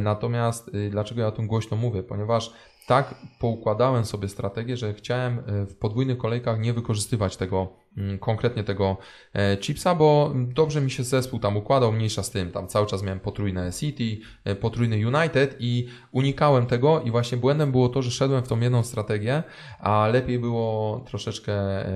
[SPEAKER 2] natomiast dlaczego ja o tym głośno mówię? Ponieważ tak poukładałem sobie strategię, że chciałem w podwójnych kolejkach nie wykorzystywać tego konkretnie tego e, chipsa, bo dobrze mi się zespół tam układał, mniejsza z tym, tam cały czas miałem potrójne City, e, potrójny United i unikałem tego i właśnie błędem było to, że szedłem w tą jedną strategię, a lepiej było troszeczkę,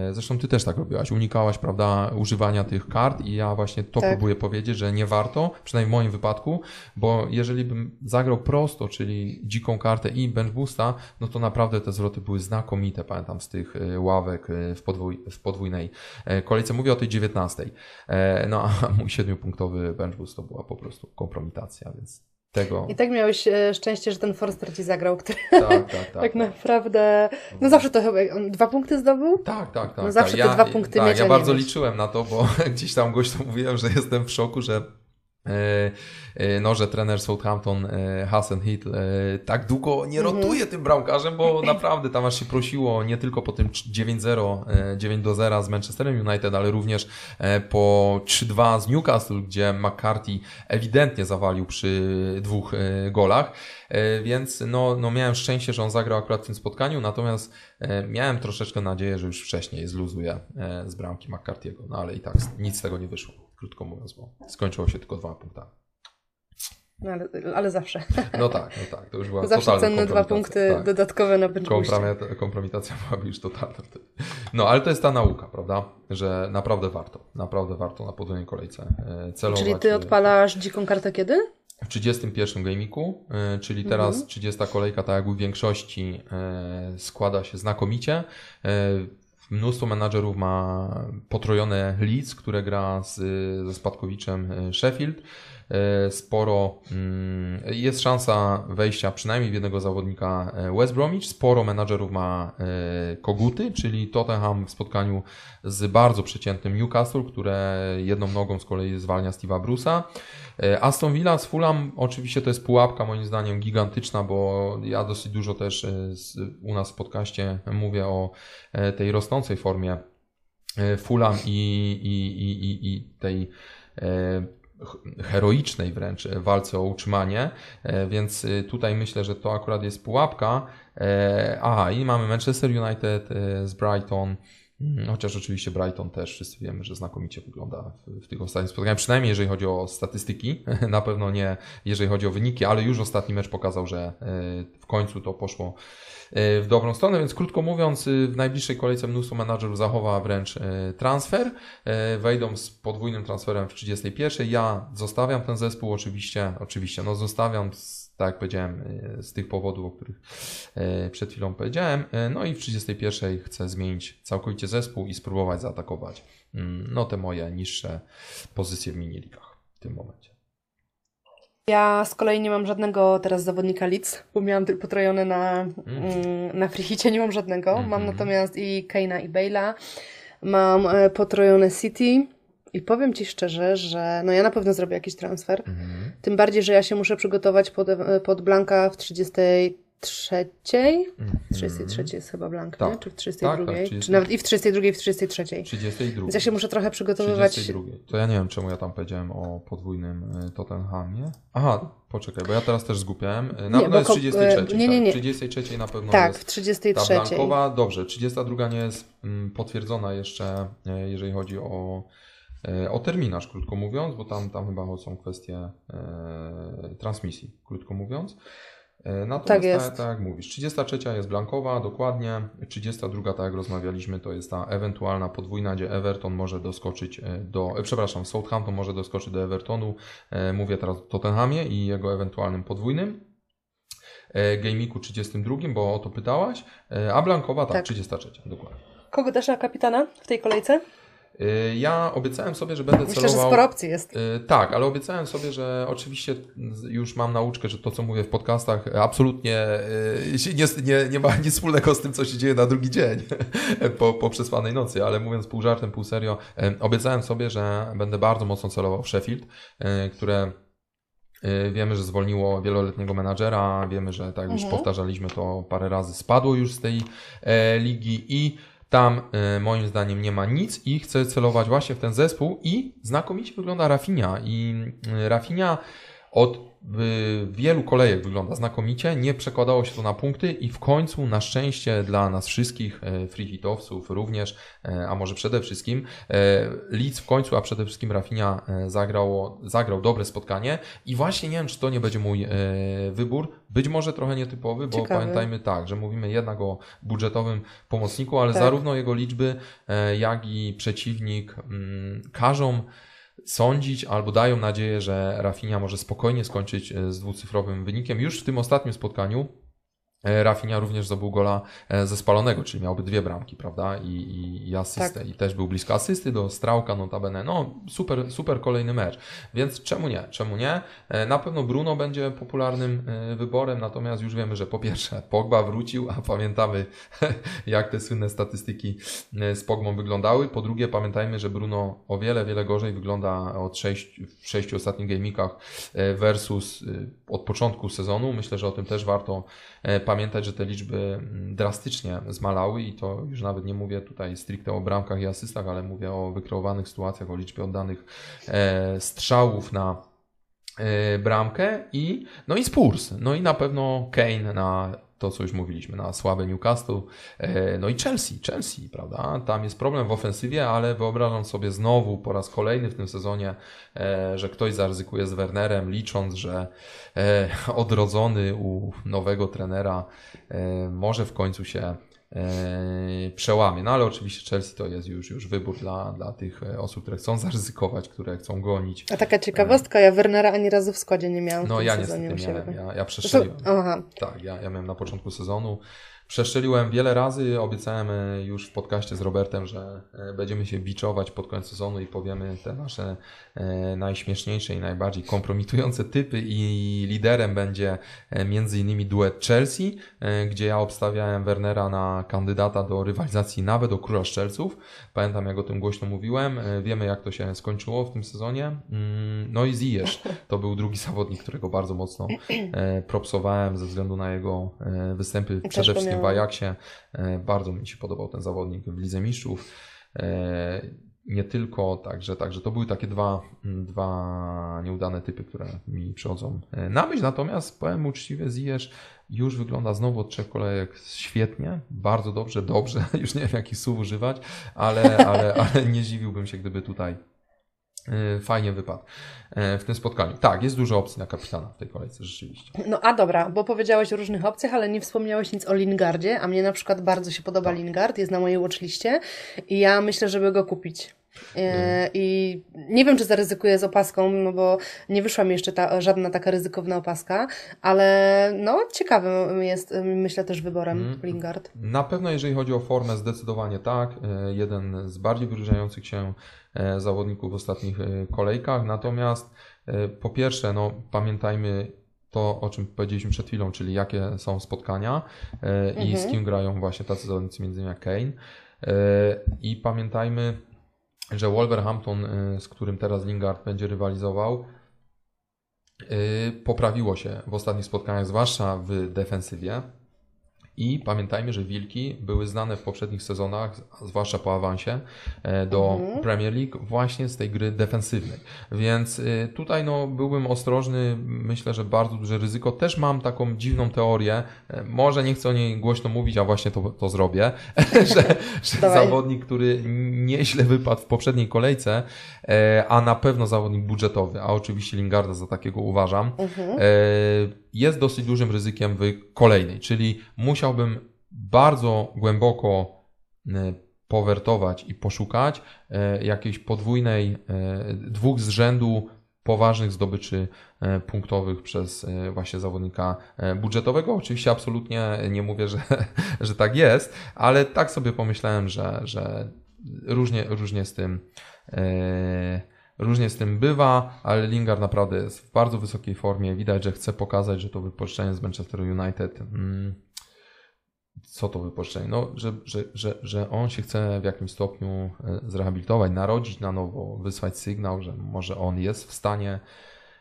[SPEAKER 2] e, zresztą ty też tak robiłaś, unikałaś, prawda, używania tych kart i ja właśnie to tak. próbuję powiedzieć, że nie warto, przynajmniej w moim wypadku, bo jeżeli bym zagrał prosto, czyli dziką kartę i bench boosta, no to naprawdę te zwroty były znakomite, pamiętam z tych ławek w, podwój, w podwójnej E, kolejce. Mówię o tej 19. E, no a mój siedmiopunktowy bench boost to była po prostu kompromitacja, więc tego.
[SPEAKER 1] I tak miałeś e, szczęście, że ten Forster ci zagrał, który tak, tak, tak, tak naprawdę, no zawsze to chyba, on dwa punkty zdobył?
[SPEAKER 2] Tak, tak, tak.
[SPEAKER 1] No zawsze
[SPEAKER 2] tak.
[SPEAKER 1] te ja, dwa punkty
[SPEAKER 2] tak,
[SPEAKER 1] mieć,
[SPEAKER 2] Ja bardzo liczyłem na to, bo gdzieś tam gościom mówiłem, że jestem w szoku, że no, że trener Southampton e, Hassan Hill tak długo nie mhm. rotuje tym bramkarzem, bo naprawdę tam aż się prosiło nie tylko po tym 9-0, 9-0 z Manchesterem United, ale również po 3-2 z Newcastle, gdzie McCarthy ewidentnie zawalił przy dwóch golach, więc no, no miałem szczęście, że on zagrał akurat w tym spotkaniu, natomiast miałem troszeczkę nadzieję, że już wcześniej zluzuje z bramki McCarthy'ego, no ale i tak nic z tego nie wyszło krótko mówiąc, bo skończyło się tylko dwa punktami.
[SPEAKER 1] No ale, ale zawsze.
[SPEAKER 2] No tak, no tak. To już była
[SPEAKER 1] Zawsze cenne dwa punkty tak. dodatkowe na bench
[SPEAKER 2] Kompromitacja, kompromitacja byłaby już totalna wtedy. No ale to jest ta nauka, prawda? Że naprawdę warto, naprawdę warto na podwójnej kolejce e, celować.
[SPEAKER 1] Czyli ty odpalasz dziką kartę kiedy?
[SPEAKER 2] W 31 gamiku, e, czyli teraz mhm. 30 kolejka, tak jak w większości, e, składa się znakomicie. Mnóstwo menadżerów ma potrojone Leeds, które gra z, ze spadkowiczem e, Sheffield. E, sporo mm, jest szansa wejścia przynajmniej w jednego zawodnika e, West Bromwich. Sporo menadżerów ma koguty, czyli Tottenham w spotkaniu z bardzo przeciętnym Newcastle, które jedną nogą z kolei zwalnia Steve'a Bruce'a. E, Aston Villa z Fulham oczywiście to jest pułapka moim zdaniem gigantyczna, bo ja dosyć dużo też e, u nas w podcaście mówię o e, tej rosnącej formie Fulham i, i, i, i tej heroicznej wręcz walce o utrzymanie, więc tutaj myślę, że to akurat jest pułapka. Aha, i mamy Manchester United z Brighton. Chociaż oczywiście Brighton też wszyscy wiemy, że znakomicie wygląda w, w tych ostatnich spotkaniach, przynajmniej jeżeli chodzi o statystyki, na pewno nie jeżeli chodzi o wyniki, ale już ostatni mecz pokazał, że e, w końcu to poszło e, w dobrą stronę, więc krótko mówiąc, e, w najbliższej kolejce mnóstwo menadżerów zachowa wręcz transfer, wejdą z podwójnym transferem w 31. Ja zostawiam ten zespół oczywiście, oczywiście, no zostawiam z tak jak powiedziałem, e, z tych powodów, o których e, przed chwilą powiedziałem. E, no i w 31 chcę zmienić całkowicie zespół i spróbować zaatakować mm, no, te moje niższe pozycje w miniligach w tym momencie.
[SPEAKER 1] Ja z kolei nie mam żadnego teraz zawodnika Leeds, bo miałam tylko potrojone na, mm. mm. na freehicie, nie mam żadnego. Mm -hmm. Mam natomiast i Keina i Bale'a, mam potrojone City, i powiem Ci szczerze, że no ja na pewno zrobię jakiś transfer. Mhm. Tym bardziej, że ja się muszę przygotować pod, pod Blanka w 33. Mhm. 33 jest chyba Blank, tak. nie? Czy w 32? Tak, tak, 30... Czy nawet i w 32 i w 33.
[SPEAKER 2] 32.
[SPEAKER 1] Więc ja się muszę trochę przygotowywać.
[SPEAKER 2] 32. To ja nie wiem, czemu ja tam powiedziałem o podwójnym y, Tottenhamie. Aha, poczekaj, bo ja teraz też zgupiałem. Y, na nie, pewno jest 33. Nie, nie, nie. Tak. 33 na pewno
[SPEAKER 1] tak,
[SPEAKER 2] jest.
[SPEAKER 1] Tak, w 33.
[SPEAKER 2] Ta Blankowa, dobrze. 32 nie jest mm, potwierdzona jeszcze, y, jeżeli chodzi o o terminarz, krótko mówiąc, bo tam, tam chyba są kwestie e, transmisji, krótko mówiąc. E, natomiast tak, jest. Tak, tak jak mówisz, 33 jest blankowa, dokładnie, 32 tak jak rozmawialiśmy, to jest ta ewentualna podwójna, gdzie Everton może doskoczyć do, przepraszam, Southampton może doskoczyć do Evertonu, mówię teraz o Tottenhamie i jego ewentualnym podwójnym. Gameiku 32, bo o to pytałaś, a blankowa tak, tak. 33, dokładnie.
[SPEAKER 1] Kogo dasz na kapitana w tej kolejce?
[SPEAKER 2] Y, ja obiecałem sobie, że będę
[SPEAKER 1] Myślę,
[SPEAKER 2] celował...
[SPEAKER 1] Myślę, że sporo opcji jest.
[SPEAKER 2] Y, tak, ale obiecałem sobie, że oczywiście już mam nauczkę, że to, co mówię w podcastach, absolutnie y, nie, nie, nie ma nic wspólnego z tym, co się dzieje na drugi dzień po, po przespanej nocy, ale mówiąc pół żartem, pół serio, obiecałem sobie, że będę bardzo mocno celował w Sheffield, które Wiemy, że zwolniło wieloletniego menadżera, wiemy, że tak już mhm. powtarzaliśmy to parę razy, spadło już z tej e, ligi i tam e, moim zdaniem nie ma nic i chcę celować właśnie w ten zespół i znakomicie wygląda Rafinha i e, Rafinha od wielu kolejek wygląda znakomicie, nie przekładało się to na punkty i w końcu na szczęście dla nas wszystkich e, free hitowców również, e, a może przede wszystkim e, Leeds w końcu, a przede wszystkim Rafinha zagrało, zagrał dobre spotkanie i właśnie nie wiem, czy to nie będzie mój wybór, być może trochę nietypowy, bo pamiętajmy tak, że mówimy jednak o budżetowym pomocniku, ale tak. zarówno jego liczby, jak i przeciwnik mm, każą sądzić albo dają nadzieję, że Rafinha może spokojnie skończyć e, z dwucyfrowym wynikiem. Już w tym ostatnim spotkaniu Rafinha również zdobył gola e, ze spalonego, czyli miałby dwie bramki, prawda? I, i, i asystę. Tak. I też był blisko asysty do Strałka, notabene. No, super, super kolejny mecz. Więc czemu nie? Czemu nie? E, na pewno Bruno będzie popularnym wyborem, natomiast już wiemy, że po pierwsze Pogba wrócił, a pamiętamy jak te słynne statystyki z Pogbą wyglądały. Po drugie pamiętajmy, że Bruno o wiele, wiele gorzej wygląda od sześć, w sześciu ostatnich gamikach versus od początku sezonu. Myślę, że o tym też warto pamiętać, że te liczby mm, drastycznie zmalały i to już nawet nie mówię tutaj stricte o bramkach i asystach, ale mówię o wykreowanych sytuacjach, o liczbie oddanych e, strzałów na e, bramkę i no i Spurs, no i na pewno Kane na to, co już mówiliśmy, na słabe Newcastle, e, no i Chelsea, Chelsea, prawda? Tam jest problem w ofensywie, ale wyobrażam sobie znowu po raz kolejny w tym sezonie, e, że ktoś zaryzykuje z Wernerem, licząc, że e, odrodzony u nowego trenera może w końcu się przełamie. No ale oczywiście Chelsea to jest już, już wybór dla, dla tych e, osób, które chcą zaryzykować, które chcą gonić.
[SPEAKER 1] A taka ciekawostka, ja Wernera ani razu w składzie nie miałam.
[SPEAKER 2] No ja niestety miałem, ja, ja przeszedłem. Aha. Tak, ja, ja miałem na początku sezonu. Przeszczeliłem wiele razy, obiecałem e, już w podcaście z Robertem, że e, będziemy się biczować pod koniec sezonu i powiemy te nasze e, najśmieszniejsze i najbardziej kompromitujące typy i liderem będzie między innymi duet Chelsea, gdzie ja obstawiałem Wernera na kandydata do rywalizacji nawet o Króla Szczelców. Pamiętam jak o tym głośno mówiłem, wiemy jak to się skończyło w tym sezonie. Mm, no i Ziyech to był drugi zawodnik, którego bardzo mocno propsowałem ze względu na jego występy przede wszystkim w Ajaxie. E, bardzo mi się podobał ten zawodnik w Lidze Mistrzów. E, nie tylko, także, także to były takie dwa, dwa nieudane typy, które mi przychodzą e, na myśl. Natomiast powiem uczciwie, Ziyech już wygląda znowu od trzech kolejek świetnie, bardzo dobrze, dobrze, już nie wiem jakich słów używać, ale, ale, ale nie dziwiłbym się, gdyby tutaj fajnie wypadł e, w tym spotkaniu. Tak, jest dużo opcji na kapitana w tej kolejce, rzeczywiście.
[SPEAKER 1] No a dobra, bo powiedziałeś o różnych opcjach, ale nie wspomniałeś nic o Lingardzie, a mnie na przykład bardzo się podoba tak. Lingard, jest na mojej watchliście i ja myślę, żeby go kupić. E, I nie wiem, czy zaryzykuję z opaską, no bo nie wyszła mi jeszcze ta, żadna taka ryzykowna opaska, ale no ciekawym jest, myślę, też wyborem mm. Lingard.
[SPEAKER 2] Na pewno, jeżeli chodzi o formę, zdecydowanie tak. Jeden z bardziej wyróżniających się E, zawodników w ostatnich e, kolejkach. Natomiast e, po pierwsze, no, pamiętajmy to, o czym powiedzieliśmy przed chwilą, czyli jakie są spotkania i z mhm. kim grają właśnie tacy zawodnicy, między innymi jak Kane. I pamiętajmy, że Wolverhampton, z którym teraz Lingard będzie rywalizował, poprawiło się w ostatnich spotkaniach, zwłaszcza w defensywie. I pamiętajmy, że Wilki były znane w poprzednich sezonach, zwłaszcza po awansie e, do mhm. Premier League, właśnie z tej gry defensywnej. Więc e, tutaj no, byłbym ostrożny, myślę, że bardzo duże ryzyko. Też mam taką dziwną teorię, e, może nie chcę o niej głośno mówić, a właśnie to, to zrobię, że, że zawodnik, który nieźle wypadł w poprzedniej kolejce, a na pewno zawodnik budżetowy, a oczywiście Lingarda za takiego uważam, mhm jest dosyć dużym ryzykiem w kolejnej, czyli musiałbym bardzo głęboko e, powertować i poszukać e, jakiejś podwójnej, e, dwóch z rzędu poważnych zdobyczy punktowych przez właśnie zawodnika budżetowego. Oczywiście absolutnie nie mówię, że, że tak jest, ale tak sobie pomyślałem, że, że różnie, różnie z tym Różnie z tym bywa, ale Lingard naprawdę jest w bardzo wysokiej formie. Widać, że chce pokazać, że to wypożyczenie z Manchester United. Mm, co to wypożyczenie? No, że, że, że, że on się chce w jakimś stopniu e, zrehabilitować, narodzić na nowo, wysłać sygnał, że może on jest w stanie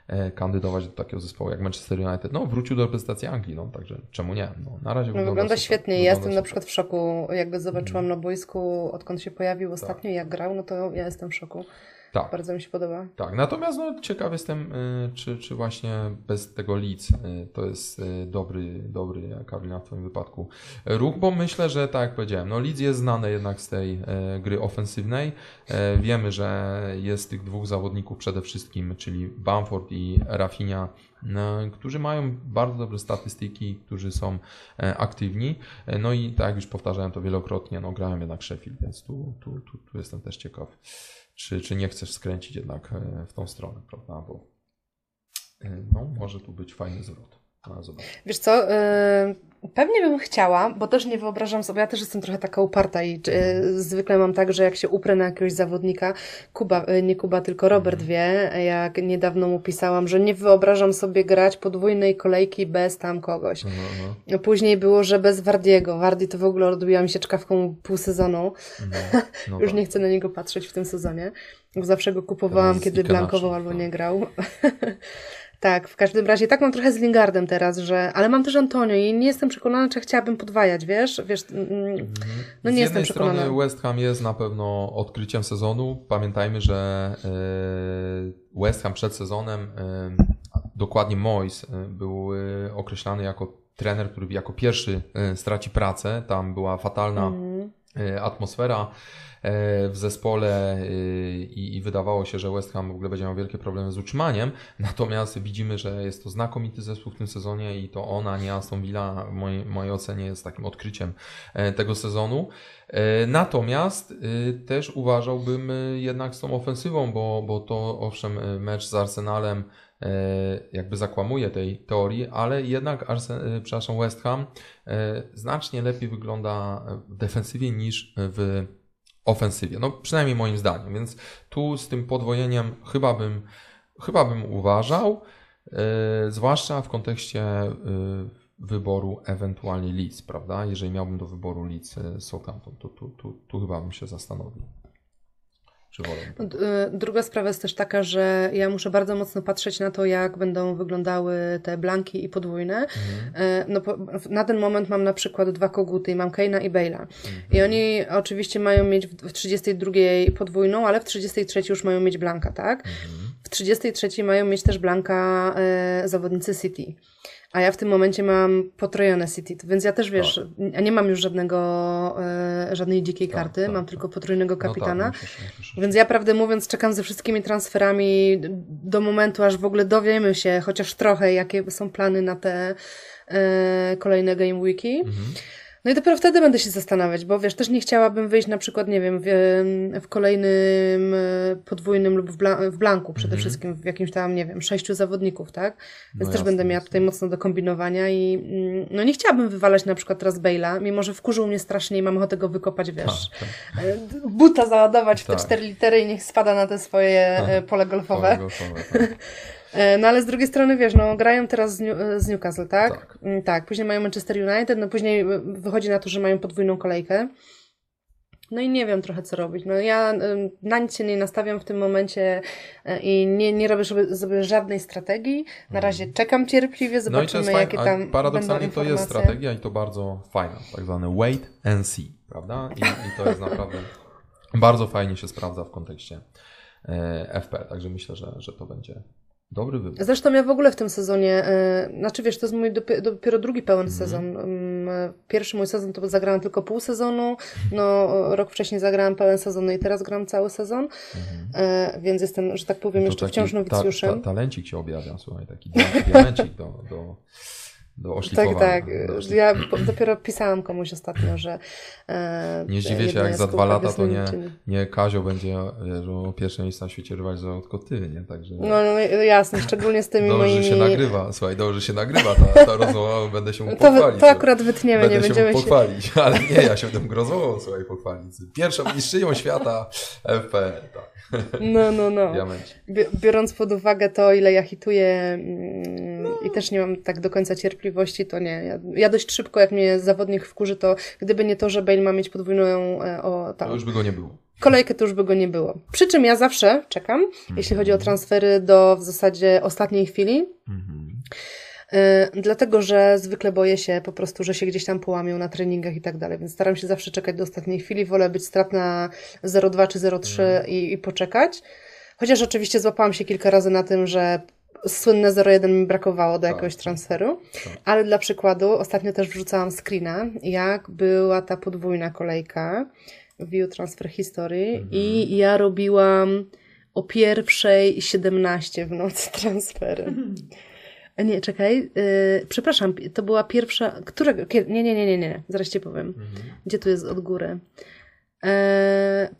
[SPEAKER 2] e, kandydować do takiego zespołu jak Manchester United. No, wrócił do reprezentacji Anglii, no, także czemu nie? No, na razie
[SPEAKER 1] no, wygląda, wygląda świetnie. Wygląda ja jestem super. na przykład w szoku, jakby zobaczyłam mm. na boisku, odkąd się pojawił tak. ostatnio, tak. jak grał, no to ja jestem w szoku. Tak. Bardzo mi się podoba.
[SPEAKER 2] Tak, natomiast no, ciekaw jestem, y, czy, czy właśnie bez tego Leeds y, to jest y, dobry, dobry Karolina w Twoim wypadku ruch, bo myślę, że tak jak powiedziałem, no Leeds jest znane jednak z tej gry ofensywnej. Wiemy, że jest tych dwóch zawodników przede wszystkim, czyli Bamford i Rafinha, którzy mają bardzo dobre statystyki, którzy są aktywni. No i tak jak już powtarzałem to wielokrotnie, no grałem jednak Sheffield, więc tu, tu, tu, tu jestem też ciekaw czy, czy nie chcesz skręcić jednak e, w tą stronę, prawda? Bo e, no, może tu być fajny zwrot. No,
[SPEAKER 1] Wiesz co, yy, pewnie bym chciała, bo też nie wyobrażam sobie, ja też jestem trochę taka uparta i yy, zwykle mam tak, że jak się uprę na jakiegoś zawodnika, Kuba, yy, nie Kuba, tylko Robert mhm. wie, jak niedawno mu pisałam, że nie wyobrażam sobie grać podwójnej kolejki bez tam kogoś. Mhm. Później było, że bez Wardiego. Wardi to w ogóle odbiła mi się czkawką pół sezonu. Mhm. No Już tak. nie chcę na niego patrzeć w tym sezonie. Zawsze go kupowałam, kiedy blankował albo nie grał. Tak, w każdym razie tak mam trochę z Lingardem teraz, że, ale mam też Antonio i nie jestem przekonana, czy chciałabym podwajać, wiesz? wiesz mm, mhm. no nie z jestem przekonana. Z
[SPEAKER 2] strony West Ham jest na pewno odkryciem sezonu. Pamiętajmy, że e, West Ham przed sezonem, e, dokładnie Moyes, e, był określany jako trener, który jako pierwszy straci pracę. Tam była fatalna mhm. atmosfera. E, w zespole e, i, i, wydawało się, że West Ham w ogóle będzie miał wielkie problemy z utrzymaniem. Natomiast widzimy, że jest to znakomity zespół w tym sezonie i to ona, nie Aston Villa, w mojej, mojej ocenie jest takim odkryciem e, tego sezonu. Natomiast też uważałbym jednak z tą ofensywą, bo, bo to owszem mecz z Arsenalem jakby zakłamuje tej teorii, ale jednak Arsen, przepraszam, West Ham znacznie lepiej wygląda w defensywie niż w ofensywie. No przynajmniej moim zdaniem. Więc tu z tym podwojeniem chyba bym, chyba bym uważał, yy, zwłaszcza w kontekście yy, wyboru ewentualnie Leeds, prawda? Jeżeli miałbym do wyboru Leeds Southampton, to tu, tu, tu chyba bym się zastanowił.
[SPEAKER 1] No, y, druga sprawa jest też taka, że ja muszę bardzo mocno patrzeć na to, jak będą wyglądały te blanki i podwójne. Mhm. No, na ten moment mam na przykład dwa koguty, mam Keina i Bale'a. Mhm. I oni oczywiście mają mieć w 32 podwójną, ale w 33 już mają mieć blanka, tak? Mhm. W 33 mają mieć też blanka e, zawodnicy City. A ja w tym momencie mam potrojone City, więc ja też wiesz, tak. nie mam już żadnego, e, żadnej dzikiej tak, karty, tak, mam tak. tylko potrójnego no tak, kapitana. No myślę, myślę. Więc ja prawdę mówiąc czekam ze wszystkimi transferami do momentu, aż w ogóle dowiemy się chociaż trochę, jakie są plany na te e, kolejne Game Weeki. Mhm. No i dopiero wtedy będę się zastanawiać, bo wiesz, też nie chciałabym wyjść na przykład, nie wiem, w, w kolejnym e, podwójnym lub w, bla, w blanku przede -hmm. wszystkim, w jakimś tam, nie wiem, sześciu zawodników, tak? Więc no też jasne, będę miała tutaj mocno do kombinowania i mm, no nie chciałabym wywalać na przykład teraz Bale'a, mimo że wkurzył mnie strasznie i mam ochotę go wykopać, wiesz, tak, tak. E, buta załadować w te tak. cztery litery i niech spada na te swoje tak. pole golfowe. Pole golfowe tak. E, no ale z drugiej strony, wiesz, no grają teraz z, New, z Newcastle, tak? tak? Mm, tak. Później mają Manchester United, no później wychodzi na to, że mają podwójną kolejkę. No i nie wiem trochę co robić. No ja na nic się nie nastawiam w tym momencie e, i nie, nie robię sobie, sobie żadnej strategii. Na razie mhm. czekam cierpliwie, zobaczymy no jakie tam
[SPEAKER 2] Paradoksalnie to jest strategia i to bardzo fajna, tak zwany wait and see, prawda? I, i to jest naprawdę bardzo fajnie się sprawdza w kontekście e, FP, także myślę, że, że to będzie Dobry wybór.
[SPEAKER 1] Zresztą ja w ogóle w tym sezonie, yy, znaczy wiesz, to jest mój dopiero, dopiero drugi pełen mm. sezon. Yy, pierwszy mój sezon to zagrałam tylko pół sezonu, no rok wcześniej zagrałam pełen sezon, no i teraz gram cały sezon, mm. yy, więc jestem, że tak powiem, to jeszcze wciąż nowicjuszem. Ta,
[SPEAKER 2] ta, talencik się objawia, słuchaj, taki diamencik do, do do oszlifowania.
[SPEAKER 1] Tak, tak. Ja dopiero pisałam komuś ostatnio, że...
[SPEAKER 2] E, nie zdziwię się, jak za dwa lata to nie, nie Kazio będzie że pierwsze miejsce na świecie rywalizował, tylko ty, nie? Także...
[SPEAKER 1] No, no jasne, szczególnie z tymi
[SPEAKER 2] dobrze
[SPEAKER 1] moimi...
[SPEAKER 2] Się nagrywa, słuchaj, dobrze się nagrywa ta, ta rozmowa, będę się mu pochwalić.
[SPEAKER 1] To, to akurat wytniemy,
[SPEAKER 2] będę
[SPEAKER 1] nie będziemy
[SPEAKER 2] się... pochwalić, ale nie, ja się tym rozmową, słuchaj, pochwalić. Pierwszą mistrzynią świata FPL, tak.
[SPEAKER 1] No, no, no. Biorąc pod uwagę to, ile ja hituję mm, i też nie mam tak do końca cierpliwości, to nie. Ja, ja, dość szybko, jak mnie zawodnik wkurzy, to gdyby nie to, że Bale ma mieć podwójną...
[SPEAKER 2] E, o, tam, to już by go nie było.
[SPEAKER 1] kolejkę to już by go nie było. Przy czym ja zawsze czekam, jeśli chodzi o transfery do w zasadzie ostatniej chwili. Y, dlatego, że zwykle boję się po prostu, że się gdzieś tam połamią na treningach i tak dalej, więc staram się zawsze czekać do ostatniej chwili. Wolę być stratna 0,2 czy 0,3 mhm. i, i poczekać. Chociaż oczywiście złapałam się kilka razy na tym, że słynne 0,1 mi brakowało do tak. jakiegoś transferu, tak. ale dla przykładu ostatnio też wrzucałam screena, jak była ta podwójna kolejka View Transfer History mhm. i ja robiłam o pierwszej 17 w nocy transfery. Nie, czekaj. Yy, przepraszam, to była pierwsza. Którego? Nie, nie, nie, nie, nie. Zaraz ci powiem. Mhm. Gdzie tu jest od góry? Yy,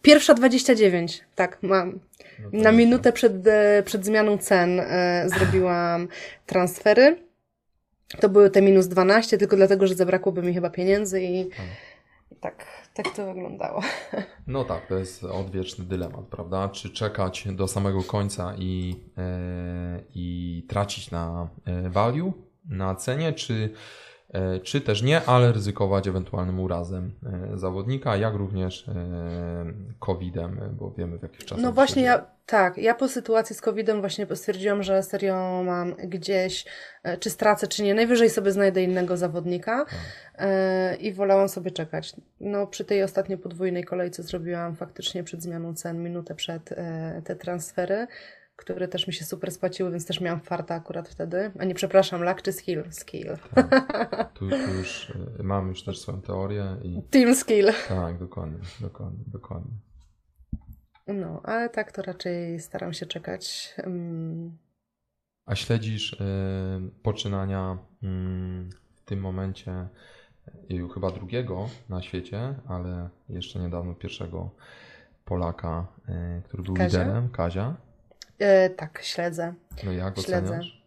[SPEAKER 1] pierwsza 29. Tak, mam. No Na minutę przed, e, przed zmianą cen yy, zrobiłam transfery. To były te minus 12, tylko dlatego, że zabrakłoby mi chyba pieniędzy i. Tak tak, to wyglądało.
[SPEAKER 2] No tak, to jest odwieczny dylemat, prawda? Czy czekać do samego końca i, yy, i tracić na e, value, na cenie, czy E, czy też nie, ale ryzykować ewentualnym urazem e, zawodnika, jak również e, COVID-em, bo wiemy w jakich czasach.
[SPEAKER 1] No właśnie, ja, tak, ja po sytuacji z COVID-em właśnie stwierdziłam, że serio mam gdzieś, czy stracę, czy nie, najwyżej sobie znajdę innego zawodnika tak. i wolałam sobie czekać. No przy tej ostatniej podwójnej kolejce zrobiłam faktycznie przed zmianą cen, minutę przed te transfery które też mi się super spłaciły, więc też miałam farta akurat wtedy. A nie, przepraszam, luck czy skill? Skill.
[SPEAKER 2] Tak. Tu, tu, już y, mam już też swoją teorię. I...
[SPEAKER 1] Team skill.
[SPEAKER 2] Tak, dokładnie, dokładnie, dokładnie.
[SPEAKER 1] No, ale tak to raczej staram się czekać. Um...
[SPEAKER 2] A śledzisz y, poczynania y, w tym momencie y, chyba drugiego na świecie, ale jeszcze niedawno pierwszego Polaka, y, który był Kazia? liderem, Kazia.
[SPEAKER 1] E, tak, śledzę.
[SPEAKER 2] No jak śledzę. Oceniasz?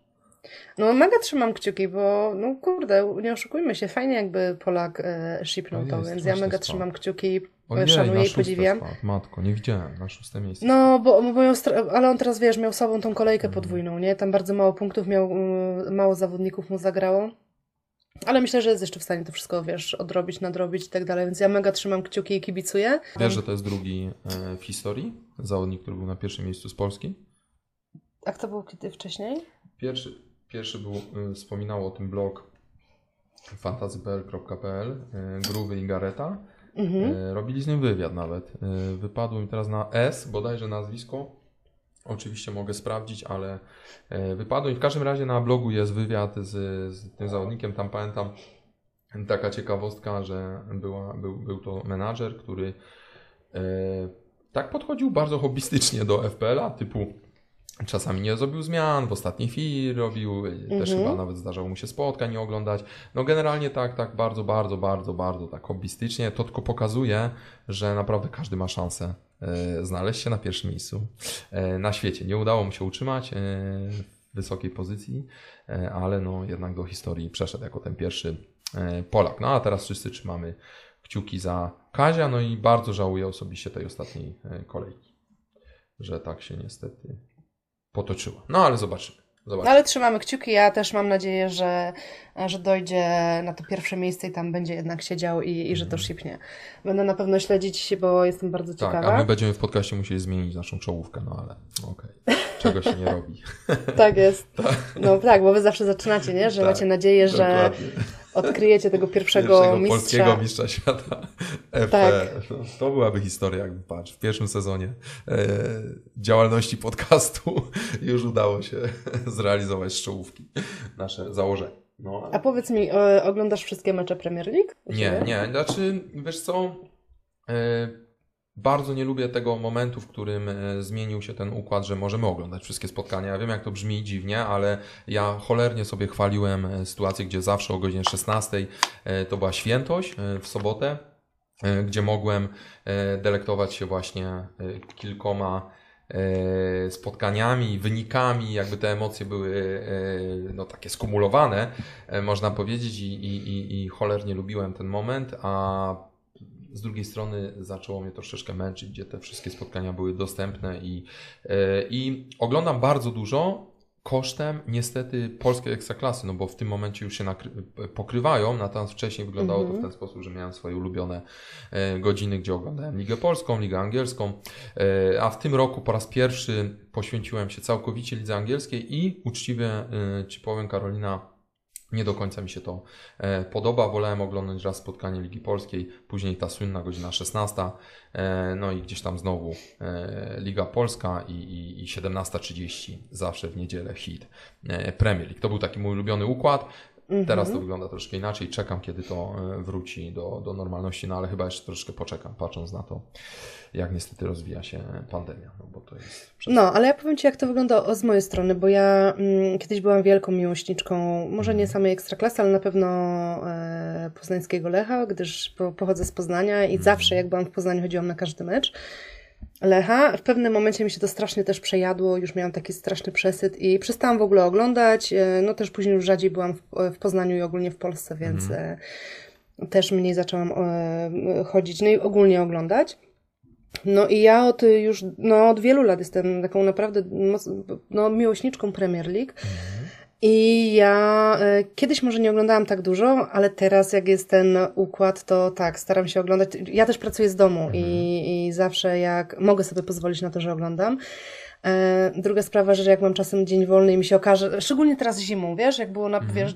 [SPEAKER 1] No mega trzymam kciuki, bo no kurde, nie oszukujmy się, fajnie jakby Polak e, shipnął to, więc ja mega trzymam kciuki, Ojej, szanuję i podziwiam. Spadł.
[SPEAKER 2] Matko, nie widziałem, na szóste miejsce.
[SPEAKER 1] No, bo, bo miał, ale on teraz, wiesz, miał sobą tą kolejkę mm. podwójną, nie? Tam bardzo mało punktów miał, mało zawodników mu zagrało. Ale myślę, że jest jeszcze w stanie to wszystko, wiesz, odrobić, nadrobić i tak dalej, więc ja mega trzymam kciuki i kibicuję.
[SPEAKER 2] Wiesz, że to jest drugi e, w historii zawodnik, który był na pierwszym miejscu z Polski?
[SPEAKER 1] A kto był kiedy wcześniej?
[SPEAKER 2] Pierwszy, pierwszy był, y, wspominał o tym blog fantazypl.pl, y, Gruby i Gareta. Mhm. Y, robili z nim wywiad nawet. Wypadło mi teraz na S, bodajże nazwisko. Oczywiście mogę sprawdzić, ale wypadło i w każdym razie na blogu jest wywiad z, z tym zawodnikiem. Tam pamiętam taka ciekawostka, że była, był, był to menadżer, który y, tak podchodził bardzo hobbystycznie do FPL-a, typu Czasami nie zrobił zmian, w ostatniej chwili robił, też mhm. chyba nawet zdarzało mu się spotkań nie oglądać. No generalnie tak, tak bardzo, bardzo, bardzo, bardzo tak hobbystycznie. To tylko pokazuje, że naprawdę każdy ma szansę e, znaleźć się na pierwszym miejscu e, na świecie. Nie udało mu się utrzymać e, w wysokiej pozycji, e, ale no jednak do historii przeszedł jako ten pierwszy e, Polak. No a teraz wszyscy trzymamy kciuki za Kazia, no i bardzo żałuję osobiście tej ostatniej e, kolejki, że tak się niestety potoczyło. No ale zobaczymy. zobaczymy.
[SPEAKER 1] Ale trzymamy kciuki. Ja też mam nadzieję, że, że dojdzie na to pierwsze miejsce i tam będzie jednak siedział i, i że to mhm. szipnie. Będę na pewno śledzić, bo jestem bardzo tak, ciekawa.
[SPEAKER 2] A my będziemy w podcaście musieli zmienić naszą czołówkę, no ale no okej. Okay. Czego się nie robi.
[SPEAKER 1] tak jest. Tak. No tak, bo wy zawsze zaczynacie, nie? Że tak, macie nadzieję, że odkryjecie tego pierwszego, pierwszego mistrza.
[SPEAKER 2] polskiego mistrza świata FE. Tak. No, to byłaby historia, jakby patrz, w pierwszym sezonie e, działalności podcastu już udało się zrealizować z czołówki nasze założenie. No,
[SPEAKER 1] ale... A powiedz mi, e, oglądasz wszystkie mecze Premier League?
[SPEAKER 2] Nie, nie, znaczy, wiesz co... E, bardzo nie lubię tego momentu, w którym e, zmienił się ten układ, że możemy oglądać wszystkie spotkania. Ja wiem, jak to brzmi dziwnie, ale ja cholernie sobie chwaliłem e, sytuację, gdzie zawsze o godzinie 16 e, to była świętość w sobotę, gdzie mogłem delektować się właśnie kilkoma spotkaniami, wynikami, jakby te emocje były no, takie skumulowane, można powiedzieć, i, i, i cholernie lubiłem ten moment, a z drugiej strony zaczęło mnie troszeczkę męczyć, gdzie te wszystkie spotkania były dostępne i, e, i oglądam bardzo dużo kosztem niestety polskiej ekstraklasy, no bo w tym momencie już się pokrywają, natomiast wcześniej wyglądało to w ten sposób, że miałem swoje ulubione e, godziny, gdzie oglądałem Ligę Polską, Ligę Angielską, e, a w tym roku po raz pierwszy poświęciłem się całkowicie lidze angielskiej i uczciwie e, Ci powiem Karolina, nie do końca mi się to e, podoba. Wolałem oglądać raz spotkanie Ligi Polskiej, później ta słynna godzina 16, e, no i gdzieś tam znowu e, Liga Polska i, i, i 17.30 zawsze w niedzielę hit Premier League. To był taki mój ulubiony układ. Mhm. Teraz to wygląda troszkę inaczej. Czekam, kiedy to wróci do, do normalności, no ale chyba jeszcze troszkę poczekam, patrząc na to, jak niestety rozwija się pandemia, no bo to jest...
[SPEAKER 1] No, ale ja powiem Ci, jak to wygląda z mojej strony, bo ja mm, kiedyś byłam wielką miłośniczką, może nie mhm. samej Ekstraklasy, ale na pewno e, poznańskiego Lecha, gdyż po, pochodzę z Poznania i mm. zawsze jak byłam w Poznaniu chodziłam na każdy mecz. Lecha. W pewnym momencie mi się to strasznie też przejadło, już miałam taki straszny przesyt i przestałam w ogóle oglądać. E, no też później już rzadziej byłam w, w Poznaniu i ogólnie w Polsce, więc mm. też mniej zaczęłam e, chodzić, no i ogólnie oglądać. No i ja od już, no od wielu lat jestem taką naprawdę no, miłośniczką Premier League. Mhm. I ja e, kiedyś może nie oglądałam tak dużo, ale teraz jak jest ten układ, to tak, staram się oglądać. Ja też pracuję z domu mhm. i, i zawsze jak mogę sobie pozwolić na to, że oglądam. E, druga sprawa, że jak mam czasem dzień wolny i mi się okaże, szczególnie teraz zimą, wiesz, jak było na, mhm. wiesz,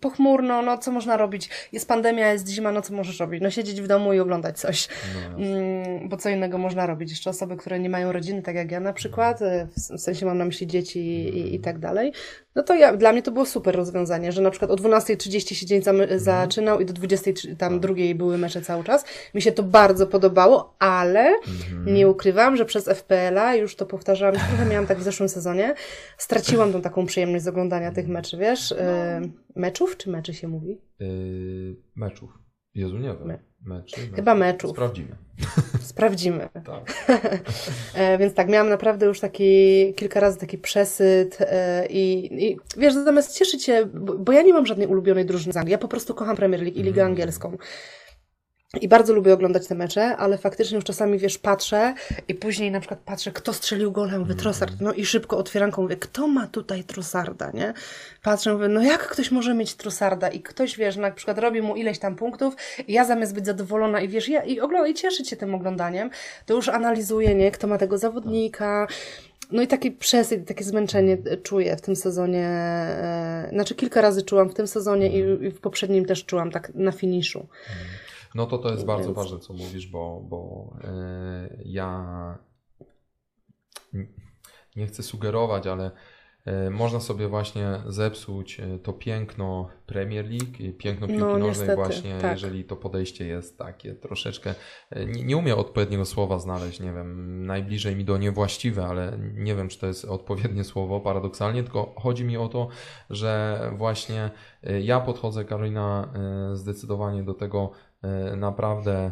[SPEAKER 1] pochmurno, no co można robić? Jest pandemia, jest zima, no co możesz robić? No siedzieć w domu i oglądać coś. No, mm, bo co innego można robić? Jeszcze osoby, które nie mają rodziny, tak jak ja na przykład, e, w sensie mam na myśli dzieci i, i tak dalej, no to ja, dla mnie to było super rozwiązanie, że na przykład o 12.30 się dzień mhm. zaczynał i do 20.00 tam tak. drugiej były mecze cały czas. Mi się to bardzo podobało, ale mhm. nie ukrywam, że przez FPL-a, już to powtarzałam, trochę miałam tak w zeszłym sezonie, straciłam tą taką przyjemność z oglądania tych meczy, wiesz? No. Meczów czy meczy się mówi?
[SPEAKER 2] Yy, meczów. Jezu, nie wiem. Me meczy, meczy.
[SPEAKER 1] Chyba meczów.
[SPEAKER 2] Sprawdzimy.
[SPEAKER 1] Sprawdzimy. tak. e, więc tak, miałam naprawdę już taki, kilka razy taki przesyt e, i, i wiesz, zamiast cieszyć się, bo, bo, ja nie mam żadnej ulubionej drużyny z Anglii, ja po prostu kocham Premier League i Ligę mm. Angielską. I bardzo lubię oglądać te mecze, ale faktycznie już czasami, wiesz, patrzę i później na przykład patrzę, kto strzelił golem, mówię, Trossard, no i szybko otwieranką mówię, kto ma tutaj Trossarda, nie? Patrzę, mówię, no jak ktoś może mieć Trossarda i ktoś, wiesz, na przykład robi mu ileś tam punktów i ja zamiast być zadowolona i wiesz, ja, i, i cieszyć się tym oglądaniem, to już analizuję, nie? Kto ma tego zawodnika, no i taki przesyt, takie zmęczenie czuję w tym sezonie. E, znaczy kilka razy czułam w tym sezonie i, i w poprzednim też czułam tak na finiszu.
[SPEAKER 2] No to to jest bardzo Więc... ważne, co mówisz, bo, bo yy, ja nie chcę sugerować, ale yy, można sobie właśnie zepsuć e, to piękno Premier League, piękno piłki no, nożnej właśnie, tak. jeżeli to podejście jest takie troszeczkę, nie, nie umiem odpowiedniego słowa znaleźć, nie wiem, najbliżej mi do niewłaściwe, ale nie wiem, czy to jest odpowiednie słowo, paradoksalnie, tylko chodzi mi o to, że właśnie ja podchodzę, Karolina, zdecydowanie do tego E, naprawdę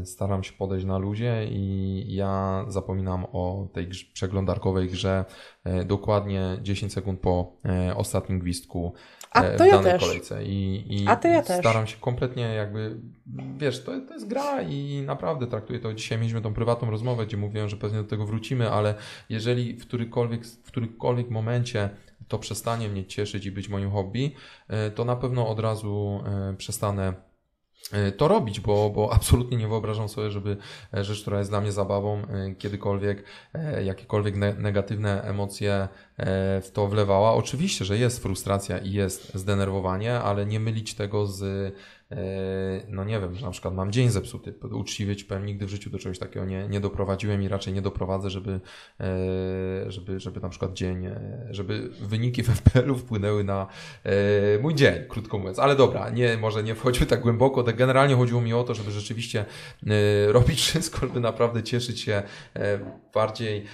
[SPEAKER 2] e, staram się podejść na luzie i ja zapominam o tej grze, przeglądarkowej grze e, dokładnie 10 sekund po ostatnim gwizdku
[SPEAKER 1] A to w danej ja też.
[SPEAKER 2] kolejce. I, i
[SPEAKER 1] A to ja
[SPEAKER 2] staram się kompletnie jakby, wiesz, to, to jest gra i naprawdę traktuję to. Dzisiaj mieliśmy tą prywatną rozmowę, gdzie mówiłem, że pewnie do tego wrócimy, ale jeżeli w którymkolwiek, w którymkolwiek momencie to przestanie mnie cieszyć i być moim hobby, to na pewno od razu przestanę E, to robić, bo, bo absolutnie nie wyobrażam sobie, żeby e, rzecz, która jest dla mnie zabawą, e, kiedykolwiek jakiekolwiek negatywne emocje w to wlewała. Oczywiście, że jest frustracja i jest zdenerwowanie, ale nie mylić tego z E, no nie wiem, że na przykład mam dzień zepsuty, uczciwie ci powiem, nigdy w życiu do czegoś takiego nie, nie doprowadziłem i raczej nie doprowadzę, żeby, e, żeby, żeby na przykład dzień, e, żeby wyniki w FPL-u wpłynęły na mój dzień, krótko mówiąc. Ale dobra, nie, może nie wchodziły tak głęboko, tak generalnie chodziło mi o to, żeby rzeczywiście robić wszystko, żeby naprawdę cieszyć się bardziej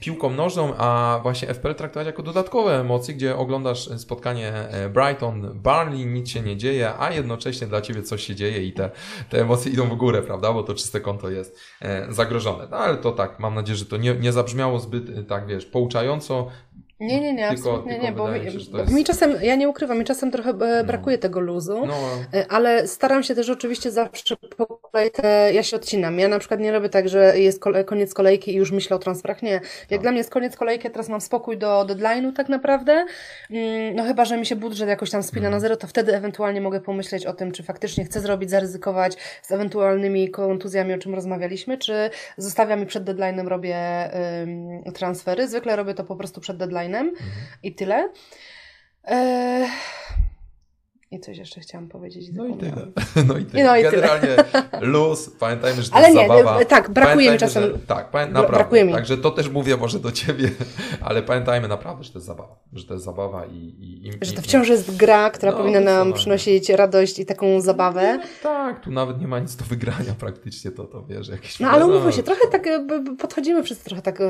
[SPEAKER 2] piłką nożną, a właśnie FPL traktować jako dodatkowe emocje, gdzie oglądasz spotkanie Brighton, Barnley, nic się nie dzieje, a jednocześnie dla Ciebie coś się dzieje i te, te emocje idą w górę, prawda, bo to czyste konto jest zagrożone. No ale to tak, mam nadzieję, że to nie, nie zabrzmiało zbyt, tak wiesz, pouczająco,
[SPEAKER 1] Nie, nie, nie,
[SPEAKER 2] Tylko-
[SPEAKER 1] absolutnie
[SPEAKER 2] tylko
[SPEAKER 1] nie, bo mi,
[SPEAKER 2] się,
[SPEAKER 1] bo
[SPEAKER 2] jest-
[SPEAKER 1] mi czasem, ja nie ukrywam, mi czasem trochę e, brakuje tego luzu.
[SPEAKER 2] No,
[SPEAKER 1] E, Ale staram się też oczywiście zawsze po kolei te, ja się odcinam. Ja na przykład nie robię tak, że jest koniec kolejki i już myślę o transferach. Nie. Jak
[SPEAKER 2] Tak.
[SPEAKER 1] dla mnie jest koniec kolejki, teraz mam spokój do deadline'u tak naprawdę. Mm, No chyba, że mi się budżet jakoś tam spina
[SPEAKER 2] Mhm.
[SPEAKER 1] na zero, to wtedy ewentualnie mogę pomyśleć o tym, czy faktycznie chcę zrobić, zaryzykować z ewentualnymi kontuzjami, o czym rozmawialiśmy, czy zostawiam i przed deadline'em robię transfery. Zwykle robię to po prostu przed deadline'em
[SPEAKER 2] Mhm.
[SPEAKER 1] i tyle. E... I coś jeszcze chciałam powiedzieć.
[SPEAKER 2] no i tyle. No i tyle.
[SPEAKER 1] No i tyle.
[SPEAKER 2] Generalnie luz, pamiętajmy, że to
[SPEAKER 1] Ale
[SPEAKER 2] jest
[SPEAKER 1] nie,
[SPEAKER 2] zabawa.
[SPEAKER 1] tak, brakuje mi czasem-
[SPEAKER 2] Że, tak, pamię- naprawdę.
[SPEAKER 1] brakuje mi.
[SPEAKER 2] Także to też mówię może do ciebie, ale pamiętajmy naprawdę, że to jest zabawa. Że to jest zabawa i... i, i
[SPEAKER 1] Że to wciąż jest gra, która
[SPEAKER 2] No,
[SPEAKER 1] powinna nam przynosić radość i taką zabawę.
[SPEAKER 2] Tak, tu nawet nie ma nic do wygrania praktycznie, to, to wiesz, jakieś...
[SPEAKER 1] No ale umówmy się, trochę tak e, podchodzimy wszyscy trochę tak e,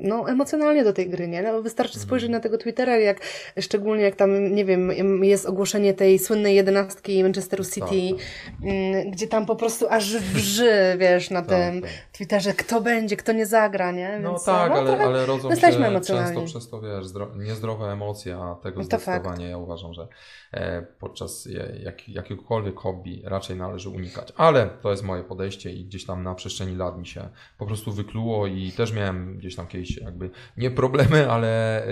[SPEAKER 1] no, emocjonalnie do tej gry, nie? No, wystarczy spojrzeć na tego Twittera, jak szczególnie jak tam, nie wiem, jest ogłoszenie tej słynnej jedenastki Manchesteru City,
[SPEAKER 2] Tak,
[SPEAKER 1] mm, gdzie tam po prostu aż wrzy, wiesz, na
[SPEAKER 2] Tak,
[SPEAKER 1] tym
[SPEAKER 2] tak.
[SPEAKER 1] Twitterze, kto będzie, kto nie zagra, nie?
[SPEAKER 2] No
[SPEAKER 1] Więc,
[SPEAKER 2] tak, ale,
[SPEAKER 1] trochę-
[SPEAKER 2] ale rodzą się często przez to, wiesz, zdro, niezdrowe emocje, a tego
[SPEAKER 1] No
[SPEAKER 2] zdecydowanie ja uważam, że e, podczas jak, jakiegokolwiek hobby raczej należy unikać. Ale to jest moje podejście i gdzieś tam na przestrzeni lat mi się po prostu wykluło i też miałem gdzieś tam kiedyś jakby nie problemy, ale e,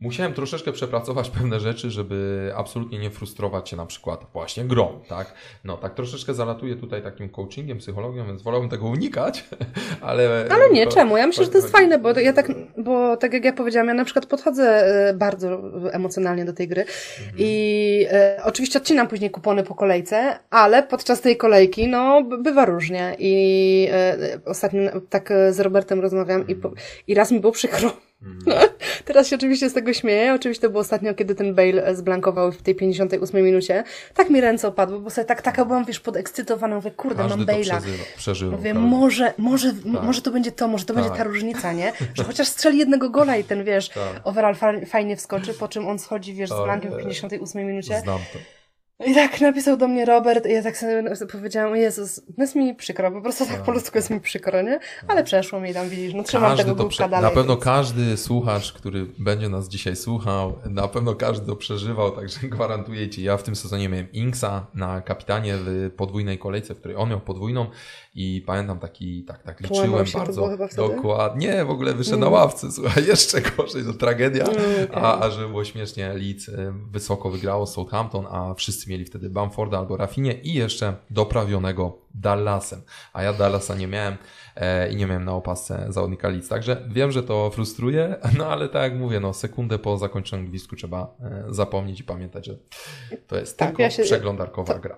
[SPEAKER 2] musiałem troszeczkę przepracować pewne rzeczy, żeby absolutnie nie frustrować się na przykład właśnie grą, tak? No tak troszeczkę zalatuję tutaj takim coachingiem, psychologią, więc wolałbym tego unikać, ale...
[SPEAKER 1] Ale nie,
[SPEAKER 2] to-
[SPEAKER 1] czemu? Ja myślę, że to jest fajne, bo ja tak, bo tak jak ja powiedziałam, ja na przykład podchodzę e, bardzo emocjonalnie do tej gry
[SPEAKER 2] Mhm.
[SPEAKER 1] i e, oczywiście odcinam później kupony po kolejce, ale podczas tej kolejki, no, bywa różnie i e, ostatnio tak z Robertem rozmawiam i, po, i raz mi było przykro.
[SPEAKER 2] Mhm.
[SPEAKER 1] Teraz się oczywiście z tego śmieję. Oczywiście to było ostatnio, kiedy ten Bale zblankował w tej 58 minucie. Tak mi ręce opadły, bo sobie tak, taka byłam, wiesz, podekscytowana. Mówię, kurde,
[SPEAKER 2] Każdy
[SPEAKER 1] mam Bale'a.
[SPEAKER 2] przeżywa
[SPEAKER 1] Mówię,
[SPEAKER 2] prawda?
[SPEAKER 1] może, może,
[SPEAKER 2] Tak.
[SPEAKER 1] może to będzie to, może to będzie
[SPEAKER 2] Tak.
[SPEAKER 1] ta różnica, nie? Że chociaż strzeli jednego gola i ten, wiesz,
[SPEAKER 2] Tak.
[SPEAKER 1] overall fa- fajnie wskoczy, po czym on schodzi, wiesz, z blankiem w 58 minucie.
[SPEAKER 2] Znam to.
[SPEAKER 1] I tak napisał do mnie Robert i ja tak sobie powiedziałam, Jezus, no jest mi przykro, po prostu tak po ludzku jest mi przykro, nie? Ale przeszło mi tam, widzisz, no trzymam
[SPEAKER 2] Każdy
[SPEAKER 1] tego głupka
[SPEAKER 2] prze...
[SPEAKER 1] dalej.
[SPEAKER 2] Na pewno
[SPEAKER 1] więc-
[SPEAKER 2] każdy słuchacz, który będzie nas dzisiaj słuchał, na pewno każdy to przeżywał, także gwarantuję Ci. Ja w tym sezonie miałem Inksa na kapitanie w podwójnej kolejce, w której on miał podwójną i pamiętam taki, tak, tak liczyłem bardzo dokładnie. W ogóle wyszedł na
[SPEAKER 1] Mm.
[SPEAKER 2] ławce, słuchaj, jeszcze gorzej, to tragedia.
[SPEAKER 1] Mm, okej.
[SPEAKER 2] A, a że było śmiesznie, Leeds y, wysoko wygrało Southampton, a wszyscy mieli wtedy Bamforda albo Rafinie i jeszcze doprawionego Dallasem. A ja Dallasa nie miałem e, i nie miałem na opasce zawodnika Leeds. Także wiem, że to frustruje, no ale tak jak mówię, no sekundę po zakończeniu gwizdku trzeba e, zapomnieć i pamiętać, że to jest
[SPEAKER 1] Tak,
[SPEAKER 2] tylko
[SPEAKER 1] ja się-
[SPEAKER 2] przeglądarkowa
[SPEAKER 1] to-
[SPEAKER 2] gra.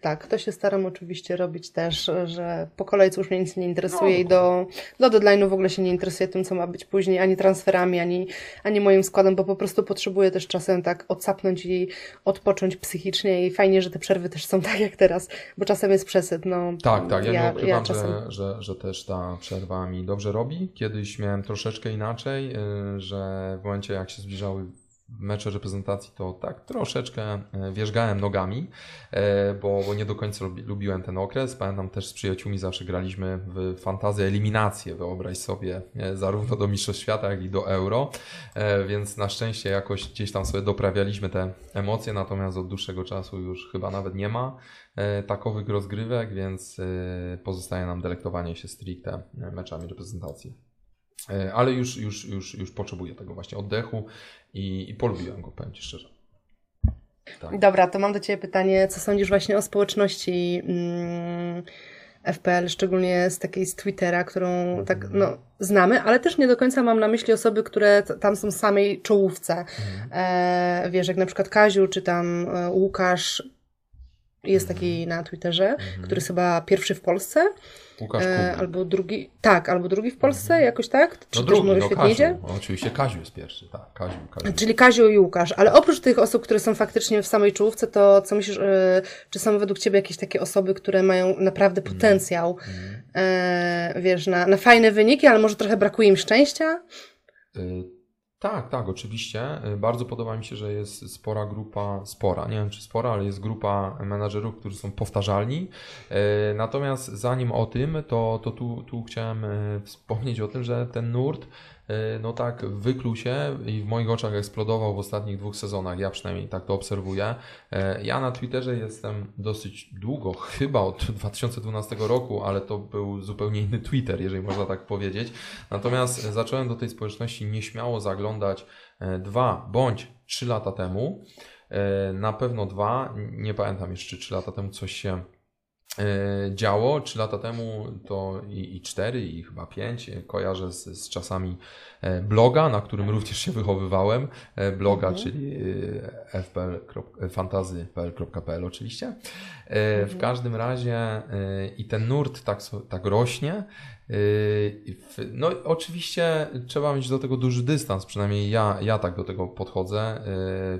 [SPEAKER 1] Tak, to się staram oczywiście robić też, że po kolejce już mnie nic nie interesuje
[SPEAKER 2] No,
[SPEAKER 1] i do, do deadline'u w ogóle się nie interesuje tym, co ma być później, ani transferami, ani, ani moim składem, bo po prostu potrzebuję też czasem tak odsapnąć i odpocząć psychicznie i fajnie, że te przerwy też są tak jak teraz, bo czasem jest przesyt, no.
[SPEAKER 2] Tak, tak. Ja, nie ukrywam,
[SPEAKER 1] czasem...
[SPEAKER 2] że, że, że też ta przerwa mi dobrze robi. Kiedyś miałem troszeczkę inaczej, y, że w momencie jak się zbliżały mecze reprezentacji, to tak troszeczkę y, wierzgałem nogami, y, bo, nie do końca lubi, lubiłem ten okres. Pamiętam też z przyjaciółmi zawsze graliśmy w fantazję eliminację, wyobraź sobie, y, zarówno do Mistrzostw Świata, jak i do Euro, więc na szczęście jakoś gdzieś tam sobie doprawialiśmy te emocje, natomiast od dłuższego czasu już chyba nawet nie ma e, takowych rozgrywek, więc e, pozostaje nam delektowanie się stricte e, meczami reprezentacji. E, Ale już, już, już, już potrzebuję tego właśnie oddechu i, i polubiłem go, powiem Ci szczerze. Tak.
[SPEAKER 1] Dobra, to mam do Ciebie pytanie, co sądzisz właśnie o społeczności mm, FPL, szczególnie z takiej z Twittera, którą tak, no, znamy, ale też nie do końca mam na myśli osoby, które tam są w samej czołówce. E, wiesz, jak na przykład Kaziu, czy tam e, Łukasz, jest taki na Twitterze, który jest chyba pierwszy w Polsce,
[SPEAKER 2] Łukasz
[SPEAKER 1] e, albo drugi, tak, albo drugi w Polsce, jakoś tak? Czy
[SPEAKER 2] No drugi,
[SPEAKER 1] może
[SPEAKER 2] no
[SPEAKER 1] świetnie
[SPEAKER 2] Kaziu.
[SPEAKER 1] idzie?
[SPEAKER 2] Oczywiście Kaziu jest pierwszy, tak, Kaziu, Kaziu.
[SPEAKER 1] Czyli Kaziu i Łukasz, ale oprócz tych osób, które są faktycznie w samej czołówce, to co myślisz, e, czy są według Ciebie jakieś takie osoby, które mają naprawdę potencjał, e, wiesz, na, na fajne wyniki, ale może trochę brakuje im szczęścia?
[SPEAKER 2] Y, Tak, tak, oczywiście. Y, Bardzo podoba mi się, że jest spora grupa, spora, nie wiem czy spora, ale jest grupa menadżerów, którzy są powtarzalni. Y, Natomiast zanim o tym, to, to tu, tu chciałem y, wspomnieć o tym, że ten nurt no tak wykluł się i w moich oczach eksplodował w ostatnich dwóch sezonach. Ja przynajmniej tak to obserwuję. Ja na Twitterze jestem dosyć długo, chyba od 2012 roku, ale to był zupełnie inny Twitter, jeżeli można tak powiedzieć. Natomiast zacząłem do tej społeczności nieśmiało zaglądać dwa bądź trzy lata temu. Na pewno dwa, nie pamiętam jeszcze, trzy lata temu coś się E, działo. Trzy lata temu to i, i cztery, i chyba pięć. Kojarzę z, z czasami e, bloga, na którym również się wychowywałem. E, bloga, mhm. czyli fpl.fantazy.pl oczywiście. W mhm. każdym razie i ten nurt tak, tak rośnie. No, oczywiście trzeba mieć do tego duży dystans, przynajmniej ja, ja tak do tego podchodzę.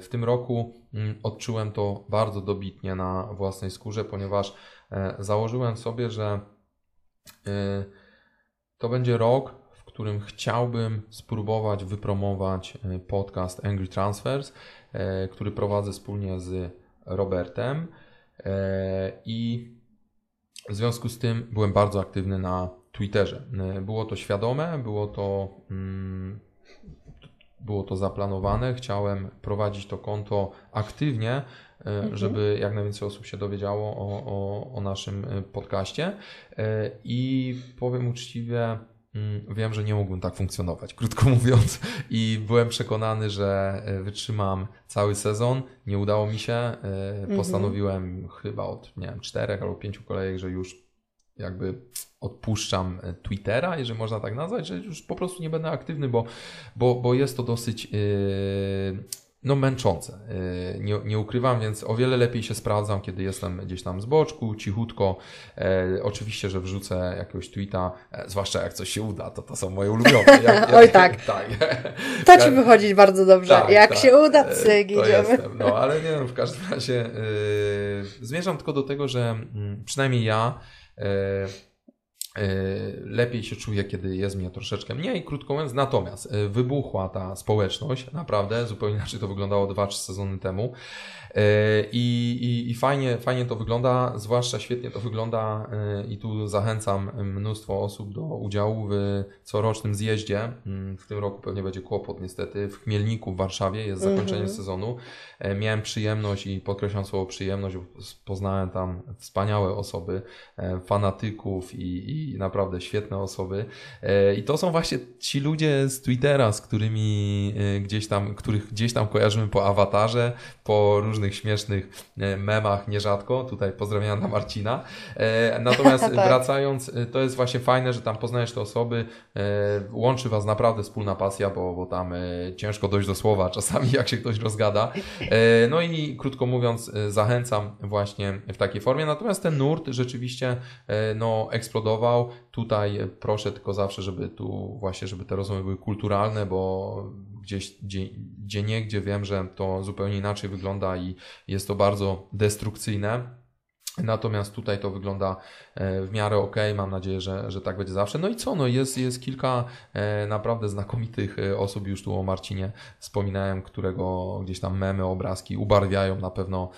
[SPEAKER 2] W tym roku mm, odczułem to bardzo dobitnie na własnej skórze, ponieważ E, założyłem sobie, że e, to będzie rok, w którym chciałbym spróbować wypromować e, podcast Angry Transfers, który prowadzę wspólnie z Robertem i w związku z tym byłem bardzo aktywny na Twitterze. Było to świadome, było to, mm, było to zaplanowane. Chciałem prowadzić to konto aktywnie, E. żeby jak najwięcej osób się dowiedziało o, o, o naszym e, podcaście. E, I powiem uczciwie, mm, wiem, że nie mógłbym tak funkcjonować, krótko mówiąc, i byłem przekonany, że wytrzymam cały sezon. Nie udało mi się. Mhm. Postanowiłem chyba od nie wiem, czterech albo pięciu kolejek, że już jakby odpuszczam Twittera, jeżeli można tak nazwać, że już po prostu nie będę aktywny, bo, bo, bo jest to dosyć yy, no męczące. Y, nie, nie, ukrywam, więc o wiele lepiej się sprawdzam, kiedy jestem gdzieś tam z boczku, cichutko. E, oczywiście, że wrzucę jakiegoś tweeta, e, zwłaszcza jak coś się uda, to to są moje ulubione. Jak, jak,
[SPEAKER 1] Oj tak. tak. To ci wychodzi bardzo dobrze. Tak, jak tak. się uda, e, cyk,
[SPEAKER 2] idziemy. Jestem. No ale nie wiem, w każdym razie yy, zmierzam tylko do tego, że yy, przynajmniej ja E, lepiej się czuję, kiedy jest mnie troszeczkę mniej, krótko mówiąc. Natomiast e, wybuchła ta społeczność, naprawdę, zupełnie inaczej to wyglądało 2-3 sezony temu. E, I, i, I, fajnie, fajnie to wygląda, zwłaszcza świetnie to wygląda e, i tu zachęcam mnóstwo osób do udziału w corocznym zjeździe. Mm, w tym roku pewnie będzie kłopot niestety. W Chmielniku w Warszawie jest zakończenie mm -hmm. sezonu. E, miałem przyjemność i podkreślam słowo przyjemność, bo poznałem tam wspaniałe osoby, fanatyków i, i naprawdę świetne osoby. I to są właśnie ci ludzie z Twittera, z którymi gdzieś tam, których gdzieś tam kojarzymy po awatarze, po różnych różnych śmiesznych e, memach nierzadko. Tutaj pozdrawiam na Marcina. E, natomiast tak. wracając, e, to jest właśnie fajne, że tam poznajesz te osoby, łączy Was naprawdę wspólna pasja, bo, bo tam ciężko dojść do słowa czasami, jak się ktoś rozgada. No i krótko mówiąc, zachęcam właśnie w takiej formie. Natomiast ten nurt rzeczywiście no, eksplodował. Tutaj proszę tylko zawsze, żeby tu właśnie, żeby te rozmowy były kulturalne, bo gdzieś, gdzie, gdzie nie, gdzie wiem, że to zupełnie inaczej wygląda i jest to bardzo destrukcyjne. Natomiast tutaj to wygląda e, w miarę ok, mam nadzieję, że, że tak będzie zawsze. No i co, no jest, jest kilka e, naprawdę znakomitych e, osób, już tu o Marcinie wspominałem, którego gdzieś tam memy, obrazki ubarwiają na pewno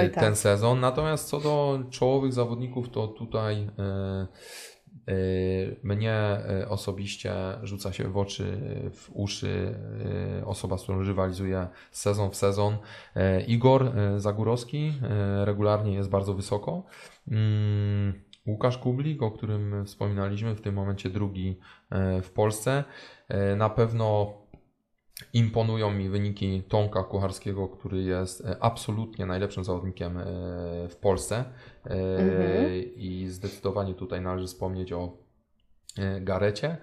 [SPEAKER 2] Oj, tak. ten sezon. Natomiast co do czołowych zawodników, to tutaj mnie y, osobiście rzuca się w oczy, w uszy y, osoba, z którą rywalizuję sezon w sezon. Igor Zagórowski regularnie jest bardzo wysoko. Mm, Łukasz Kublik, o którym wspominaliśmy, w tym momencie drugi w Polsce. Na pewno Imponują mi wyniki Tomka Kucharskiego, który jest e, absolutnie najlepszym zawodnikiem e, w Polsce. E, mhm. I zdecydowanie tutaj należy wspomnieć o Garecie,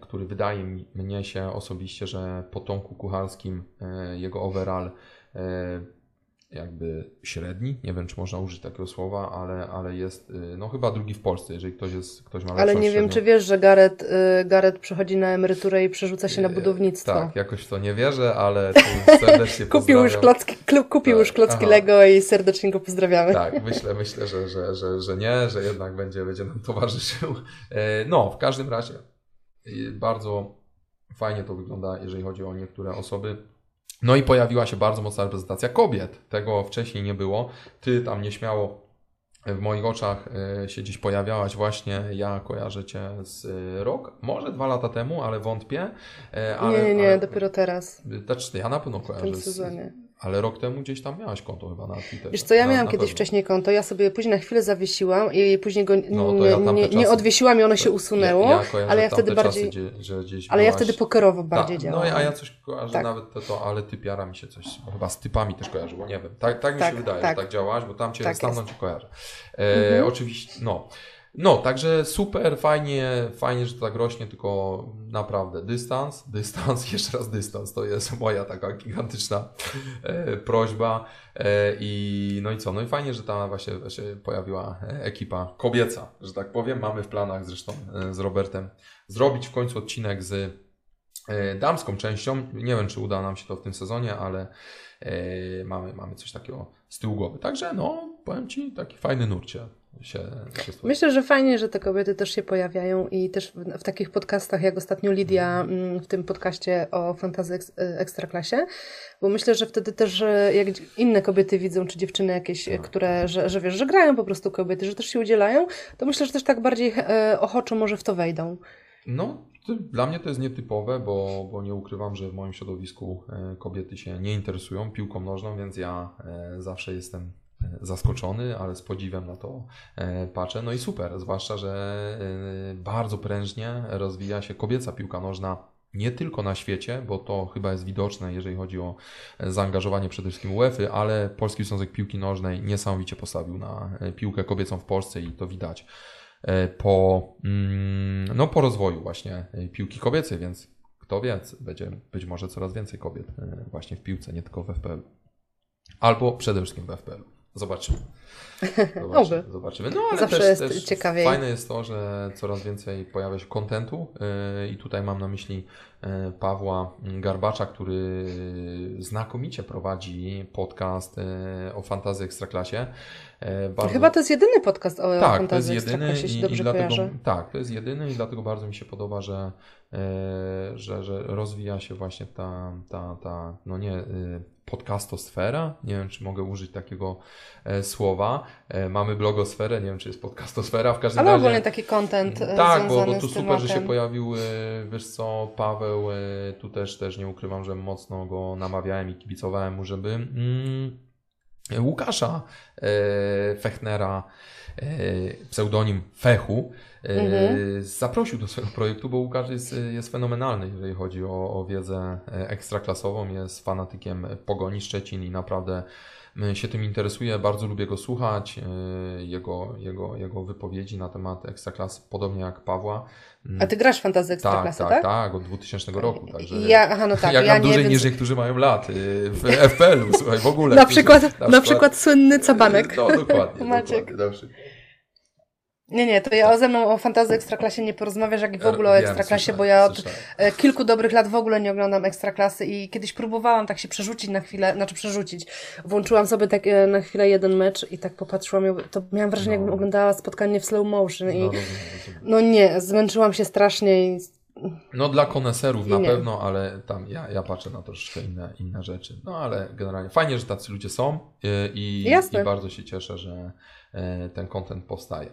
[SPEAKER 2] który wydaje mi mnie się osobiście, że po Tomku Kucharskim jego overall jakby średni, nie wiem czy można użyć takiego słowa, ale, ale jest y, no chyba drugi w Polsce, jeżeli ktoś jest ktoś ma
[SPEAKER 1] Ale nie średnią. wiem czy wiesz, że Gareth, y, Gareth przechodzi na emeryturę i przerzuca się na y, budownictwo.
[SPEAKER 2] Tak, jakoś w to nie wierzę, ale serdecznie
[SPEAKER 1] kupił już klocki, kupił tak. już klocki Aha. Lego i serdecznie go pozdrawiamy.
[SPEAKER 2] Tak, myślę, myślę że, że, że, że nie, że jednak będzie, będzie nam towarzyszył. No, w każdym razie bardzo fajnie to wygląda, jeżeli chodzi o niektóre osoby no i pojawiła się bardzo mocna reprezentacja kobiet. Tego wcześniej nie było. Ty tam nieśmiało w moich oczach e, się gdzieś pojawiałaś właśnie, ja kojarzę Cię z e, rok, może dwa lata temu, ale wątpię.
[SPEAKER 1] E, ale, nie, nie, ale, dopiero teraz.
[SPEAKER 2] Znaczy, ja na pewno kojarzę. W tym sezonie. Z, ale rok temu gdzieś tam miałaś konto chyba na Twitterze.
[SPEAKER 1] Wiesz co, ja miałam na, kiedyś wcześniej konto, ja sobie później na chwilę zawiesiłam i później go no, ja nie, nie, odwiesiłam i ono się usunęło, ja, ja ale ja wtedy bardziej... Czasy, gdzie, gdzieś ale byłaś... ja wtedy pokerowo bardziej działałam.
[SPEAKER 2] No a ja coś kojarzę tak. nawet to, to, ale typiara mi się coś, chyba z typami też kojarzyło, nie wiem. Tak, tak mi tak, się wydaje, tak. że tak działałaś, bo tam cię tak stamtąd cię kojarzę. E, mhm. Oczywiście, no. No, także super, fajnie, fajnie, że to tak rośnie, tylko naprawdę dystans, dystans, jeszcze raz dystans, to jest moja taka gigantyczna e, prośba e, i no i co, no i fajnie, że tam właśnie się pojawiła ekipa kobieca, że tak powiem, mamy w planach zresztą e, z Robertem zrobić w końcu odcinek z e, damską częścią, nie wiem czy uda nam się to w tym sezonie, ale e, mamy, mamy coś takiego z tyłu głowy, także no, powiem Ci, taki fajny nurcie się, się
[SPEAKER 1] Myślę, że fajnie, że te kobiety też się pojawiają i też w, w takich podcastach, jak ostatnio Lidia mm, w tym podcaście o fantazy eks, e, ekstraklasie, bo myślę, że wtedy też jak inne kobiety widzą, czy dziewczyny jakieś, no. które, że, że wiesz, że grają po prostu kobiety, że też się udzielają, to myślę, że też tak bardziej e, ochoczo może w to wejdą.
[SPEAKER 2] No, dla mnie to jest nietypowe, bo, bo nie ukrywam, że w moim środowisku e, kobiety się nie interesują piłką nożną, więc ja zawsze jestem zaskoczony, ale z podziwem na to e, patrzę. No i super, zwłaszcza, że e, bardzo prężnie rozwija się kobieca piłka nożna nie tylko na świecie, bo to chyba jest widoczne, jeżeli chodzi o zaangażowanie przede wszystkim UEFA, ale Polski Związek Piłki Nożnej niesamowicie postawił na e, piłkę kobiecą w Polsce i to widać po, mm, no, po rozwoju właśnie piłki kobiecej, więc kto wie, będzie być może coraz więcej kobiet właśnie w piłce, nie tylko w FPL. Albo przede wszystkim w FPL. Zobaczymy. Zobaczymy. zobaczymy. No ale Zawsze też, jest też ciekawiej. fajne jest to, że coraz więcej pojawia się kontentu yy, i tutaj mam na myśli yy, Pawła Garbacza, który znakomicie prowadzi podcast yy, o fantazji ekstraklasie.
[SPEAKER 1] Bardzo... Chyba to jest jedyny podcast o tak, fantazji to jest jedyny i, i dlatego,
[SPEAKER 2] Tak, to jest jedyny i dlatego bardzo mi się podoba, że, że, że rozwija się właśnie ta, ta, ta no nie podcastosfera, nie wiem czy mogę użyć takiego e, słowa. E, mamy blogosferę, nie wiem czy jest podcastosfera, w każdym
[SPEAKER 1] Ale
[SPEAKER 2] razie...
[SPEAKER 1] ogólnie taki content
[SPEAKER 2] e, Tak, bo, bo tu super, tematem. że się pojawił, wiesz co, Paweł, tu też, też nie ukrywam, że mocno go namawiałem i kibicowałem mu, żeby mm, Łukasza e, Fechnera, pseudonim Fechu, mhm. zaprosił do swojego projektu, bo Łukasz jest, jest fenomenalny, jeżeli chodzi o, o wiedzę ekstraklasową, jest fanatykiem Pogoni Szczecin i naprawdę się tym interesuje, bardzo lubię go słuchać, jego, jego, jego wypowiedzi na temat ekstraklasy, podobnie jak Pawła.
[SPEAKER 1] A ty grasz fantazję ekstraklasy, tak?
[SPEAKER 2] Tak, tak, tak, od 2000 roku, także
[SPEAKER 1] ja, aha, no tak,
[SPEAKER 2] ja, ja dłużej więc... niż niektórzy mają lat w FPL-u, słuchaj, w ogóle.
[SPEAKER 1] na, przykład, na, przykład, na przykład słynny Cabanek.
[SPEAKER 2] No, dokładnie, Maciek. Dokładnie,
[SPEAKER 1] nie, nie, to ja ze mną o fantazji ekstraklasie nie porozmawiasz, jak i w ogóle o ekstraklasie, bo ja od e, kilku dobrych lat w ogóle nie oglądam ekstraklasy i kiedyś próbowałam tak się przerzucić na chwilę, znaczy przerzucić. Włączyłam sobie tak e, na chwilę jeden mecz i tak popatrzyłam, to miałam wrażenie, no. jakbym oglądała spotkanie w slow motion i no, no nie, zmęczyłam się strasznie i
[SPEAKER 2] no dla koneserów na pewno, ale tam ja, ja patrzę na troszeczkę inne, inne rzeczy. No ale generalnie fajnie, że tacy ludzie są e, i, i bardzo się cieszę, że, E, ten content powstaje.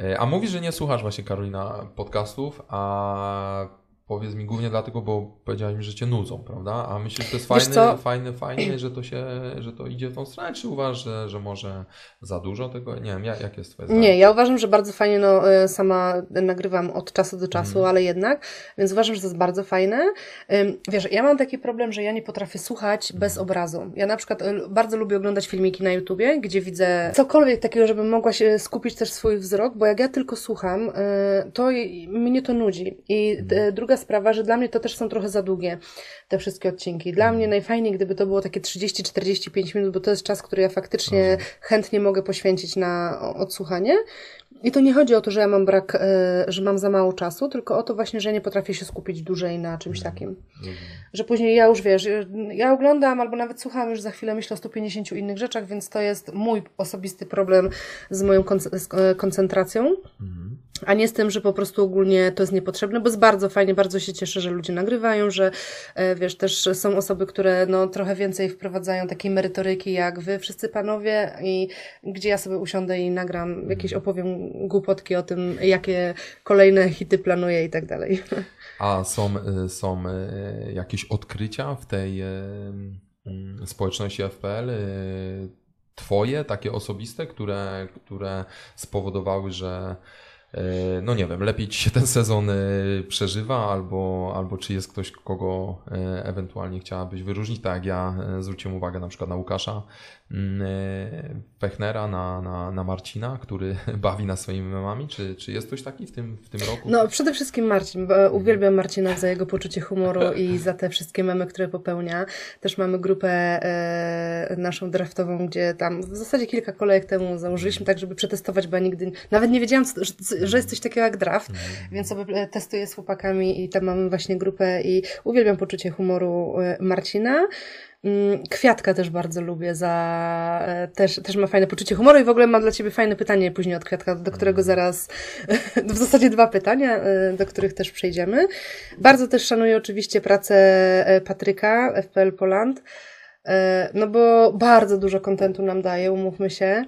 [SPEAKER 2] E, a mówisz, że nie słuchasz właśnie Karolina podcastów, a Powiedz mi głównie dlatego, bo powiedziałeś mi, że cię nudzą, prawda? A myślisz, że to jest fajne, fajne, fajne, że to się, że to idzie w tą stronę, czy uważasz, że, że może za dużo tego? Nie wiem, jak, jak jest twoje zdanie?
[SPEAKER 1] Nie, ja uważam, że bardzo fajnie, no e, sama nagrywam od czasu do czasu, mm. ale jednak, więc uważam, że to jest bardzo fajne. Wiesz, ja mam taki problem, że ja nie potrafię słuchać mm. bez obrazu. Ja na przykład e, bardzo lubię oglądać filmiki na YouTubie, gdzie widzę cokolwiek takiego, żebym mogła się skupić też swój wzrok, bo jak ja tylko słucham, e, to mnie to nudzi. I mm. druga sprawa, że dla mnie to też są trochę za długie te wszystkie odcinki. Dla mnie najfajniej, gdyby to było takie 30-45 minut, bo to jest czas, który ja faktycznie chętnie mogę poświęcić na odsłuchanie. I to nie chodzi o to, że ja mam brak, e, że mam za mało czasu, tylko o to właśnie, że nie potrafię się skupić dłużej na czymś mhm. takim. Mhm. Że później ja już wiesz, ja oglądam albo nawet słucham już za chwilę myślę o 150 innych rzeczach, więc to jest mój osobisty problem z moją koncentracją. Mhm. A nie z tym, że po prostu ogólnie to jest niepotrzebne, bo jest bardzo fajnie, bardzo się cieszę, że ludzie nagrywają, że e, wiesz, też są osoby, które no, trochę więcej wprowadzają takiej merytoryki jak wy wszyscy panowie i gdzie ja sobie usiądę i nagram, jakieś opowiem głupotki o tym, jakie kolejne hity planuję i tak dalej.
[SPEAKER 2] A są, e, są e, jakieś odkrycia w tej mm, społeczności FPL? Twoje, takie osobiste, które, które spowodowały, że no nie wiem, lepiej ci się ten sezon e, przeżywa, albo, albo czy jest ktoś, kogo e, ewentualnie chciałabyś wyróżnić, tak jak ja zwróciłem uwagę na przykład na Łukasza Pechnera, na, na, na Marcina, który bawi nas swoimi memami, czy, czy jest ktoś taki w tym, w tym roku?
[SPEAKER 1] No przede wszystkim Marcin, bo uwielbiam Marcina za jego poczucie humoru i za te wszystkie memy, które popełnia. Też mamy grupę e, naszą draftową, gdzie tam w zasadzie kilka kolejek temu założyliśmy tak, żeby przetestować, bo ja nigdy, nawet nie wiedziałam, co, że jest coś takiego jak draft, mm. więc sobie e, testuję z chłopakami i tam mamy właśnie grupę i uwielbiam poczucie humoru e, Marcina. Mm, Kwiatka też bardzo lubię, za, e, też, też ma fajne poczucie humoru i w ogóle mam dla Ciebie fajne pytanie później od Kwiatka, do którego mm. zaraz, w zasadzie dwa pytania, do których też przejdziemy. Bardzo też szanuję oczywiście pracę Patryka, FPL Poland, no bo bardzo dużo kontentu nam daje, umówmy się.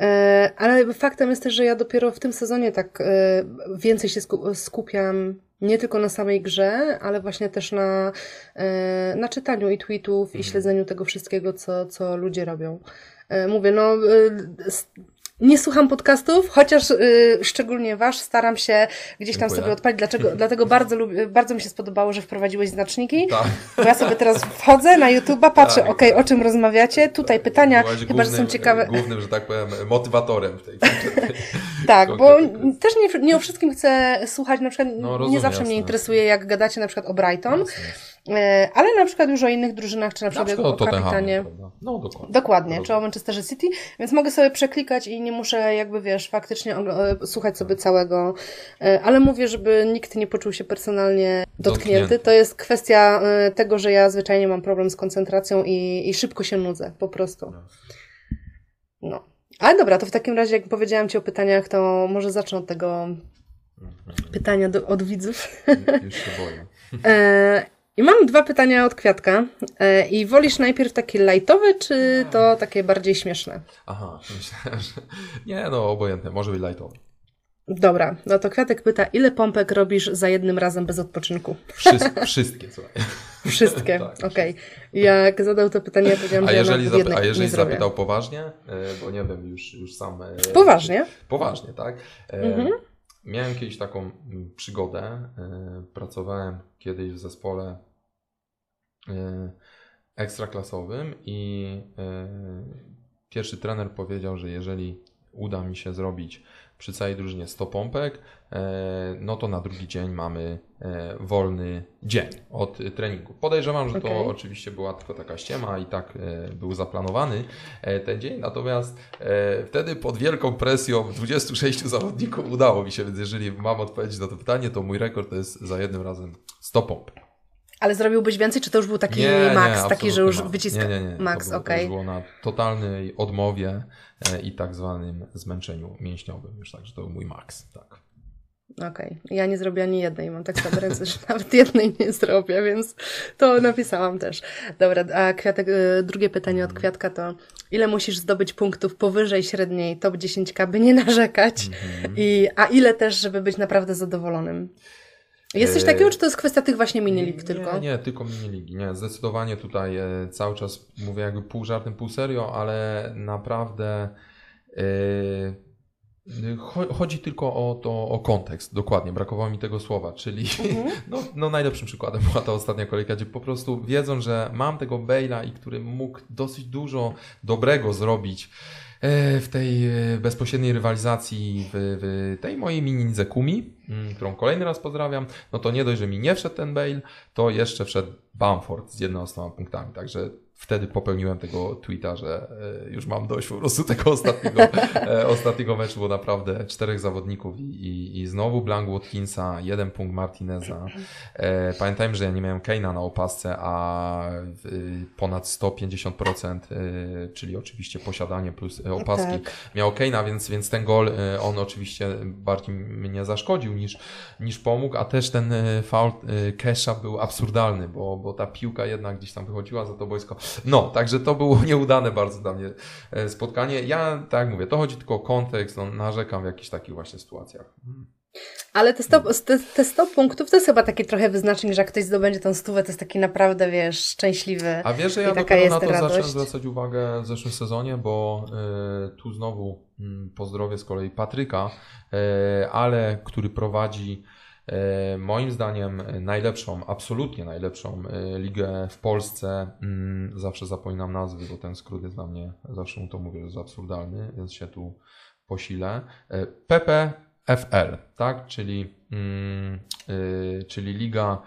[SPEAKER 1] E, ale faktem jest też, że ja dopiero w tym sezonie tak e, więcej się skupiam nie tylko na samej grze, ale właśnie też na, e, na czytaniu i tweetów i mhm. śledzeniu tego wszystkiego, co, co ludzie robią. Mówię, no nie słucham podcastów, chociaż y, szczególnie wasz staram się gdzieś tam Dziękuję. sobie odpalić. Dlaczego? Dlatego bardzo, lubię, bardzo mi się spodobało, że wprowadziłeś znaczniki. Tak. Bo ja sobie teraz wchodzę na YouTube'a, patrzę, tak. okej, okay, o czym rozmawiacie. Tutaj tak. pytania Byłaś chyba, głównym, że są ciekawe.
[SPEAKER 2] Głównym, że tak powiem, motywatorem w tej,
[SPEAKER 1] Tak, bo też nie, nie o wszystkim chcę słuchać. Na przykład no, rozumiem, nie zawsze jasne. mnie interesuje, jak gadacie na przykład o Brighton. Jasne. E, ale na przykład już o innych drużynach, czy na przykład, na przykład o kapitanie.
[SPEAKER 2] No, dokładnie.
[SPEAKER 1] Dokładnie, czy o Manchesterze City, więc mogę sobie przeklikać i nie muszę jakby, wiesz, faktycznie e, słuchać sobie całego, e, ale mówię, żeby nikt nie poczuł się personalnie dotknięty. dotknięty. To jest kwestia tego, że ja zwyczajnie mam problem z koncentracją i, i szybko się nudzę, po prostu. No. no. Ale dobra, to w takim razie, jak powiedziałam Ci o pytaniach, to może zacznę od tego mhm. pytania do, od widzów.
[SPEAKER 2] Już się boję.
[SPEAKER 1] I mam dwa pytania od Kwiatka. E, I wolisz najpierw takie lightowe, czy to takie bardziej śmieszne?
[SPEAKER 2] Aha, myślałem, że... Nie, no obojętne, może być lightowe.
[SPEAKER 1] Dobra, no to Kwiatek pyta, ile pompek robisz za jednym razem bez odpoczynku?
[SPEAKER 2] Wszystkie, wszystkie słuchaj.
[SPEAKER 1] Wszystkie, tak, okej. Okay. Jak zadał to pytanie, ja powiedziałam, a jeżeli, że ja a
[SPEAKER 2] jeżeli zapytał poważnie, e, bo nie wiem, już, już sam... E,
[SPEAKER 1] poważnie?
[SPEAKER 2] Poważnie, tak. Mhm. Miałem kiedyś taką mm, przygodę. Pracowałem kiedyś w zespole e, ekstraklasowym i e, pierwszy trener powiedział, że jeżeli uda mi się zrobić przy całej drużynie 100 pompek, e, no to na drugi dzień mamy wolny dzień od treningu. Podejrzewam, że okay. to oczywiście była tylko taka ściema i tak był zaplanowany ten dzień, natomiast wtedy pod wielką presją 26 zawodników udało mi się, więc jeżeli mam odpowiedzieć na to pytanie, to mój rekord to jest za jednym razem 100 pomp.
[SPEAKER 1] Ale zrobiłbyś więcej, czy to już był taki nie, maks, nie, taki, że już wyciska?
[SPEAKER 2] Nie, nie, nie. Max, okej. Okay. To było na totalnej odmowie e, i tak zwanym zmęczeniu mięśniowym już, także to był mój maks, tak.
[SPEAKER 1] Okej, okay. ja nie zrobię ani jednej, mam tak sobie ręce, że nawet jednej nie zrobię, więc to napisałam też. Dobra, a kwiatek, e, drugie pytanie od. Kwiatka to ile musisz zdobyć punktów powyżej średniej top 10k, by nie narzekać mm -hmm. i, a ile też, żeby być naprawdę zadowolonym? Jest coś takiego, czy to jest kwestia tych właśnie minilig tylko?
[SPEAKER 2] Nie, nie, tylko miniligi. Nie, zdecydowanie tutaj e, cały czas mówię jakby pół żartem, pół serio, ale naprawdę yy, chodzi tylko o to, o kontekst, dokładnie, brakowało mi tego słowa, czyli mhm. no, no najlepszym przykładem była ta ostatnia kolejka, gdzie po prostu wiedzą, że mam tego Bale'a i który mógł dosyć dużo dobrego zrobić, E, w tej e, bezpośredniej rywalizacji w, w tej mojej mini Kumi, mm, którą kolejny raz pozdrawiam, no to nie dość, że mi nie wszedł ten Bale, to jeszcze wszedł Bamford z 11 punktami. Także wtedy popełniłem tego tweeta, że e, już mam dość po prostu tego ostatniego, e, ostatniego meczu, bo naprawdę czterech zawodników i, i, i znowu Blank Watkinsa, jeden punkt Martineza. E, pamiętajmy, że ja nie miałem Keina na opasce, a ponad 150%, czyli oczywiście posiadanie plus opaski tak. miał Keina, więc, więc ten gol, on oczywiście bardziej mnie zaszkodził niż, niż pomógł, a też ten faul Kesha był absurdalny, bo, bo ta piłka jednak gdzieś tam wychodziła za to boisko. No, także to było nieudane bardzo dla mnie e, spotkanie. Ja, tak jak mówię, to chodzi tylko o kontekst, no, narzekam w jakichś takich właśnie sytuacjach.
[SPEAKER 1] Ale te 100, te, te 100 punktów to jest chyba taki trochę wyznacznik, że jak ktoś zdobędzie tą stówę, to jest taki naprawdę, wiesz, szczęśliwy.
[SPEAKER 2] A wiesz, że ja dopiero na to radość. zacząłem zwracać uwagę w zeszłym sezonie, bo y, tu znowu y, pozdrowię z kolei Patryka, y, ale który prowadzi moim zdaniem najlepszą, absolutnie najlepszą e, ligę w Polsce, mm, zawsze zapominam nazwy, bo ten skrót jest dla mnie, zawsze mu to mówię, że jest absurdalny, więc się tu posilę. E, PPFL, tak, czyli, mm, czyli liga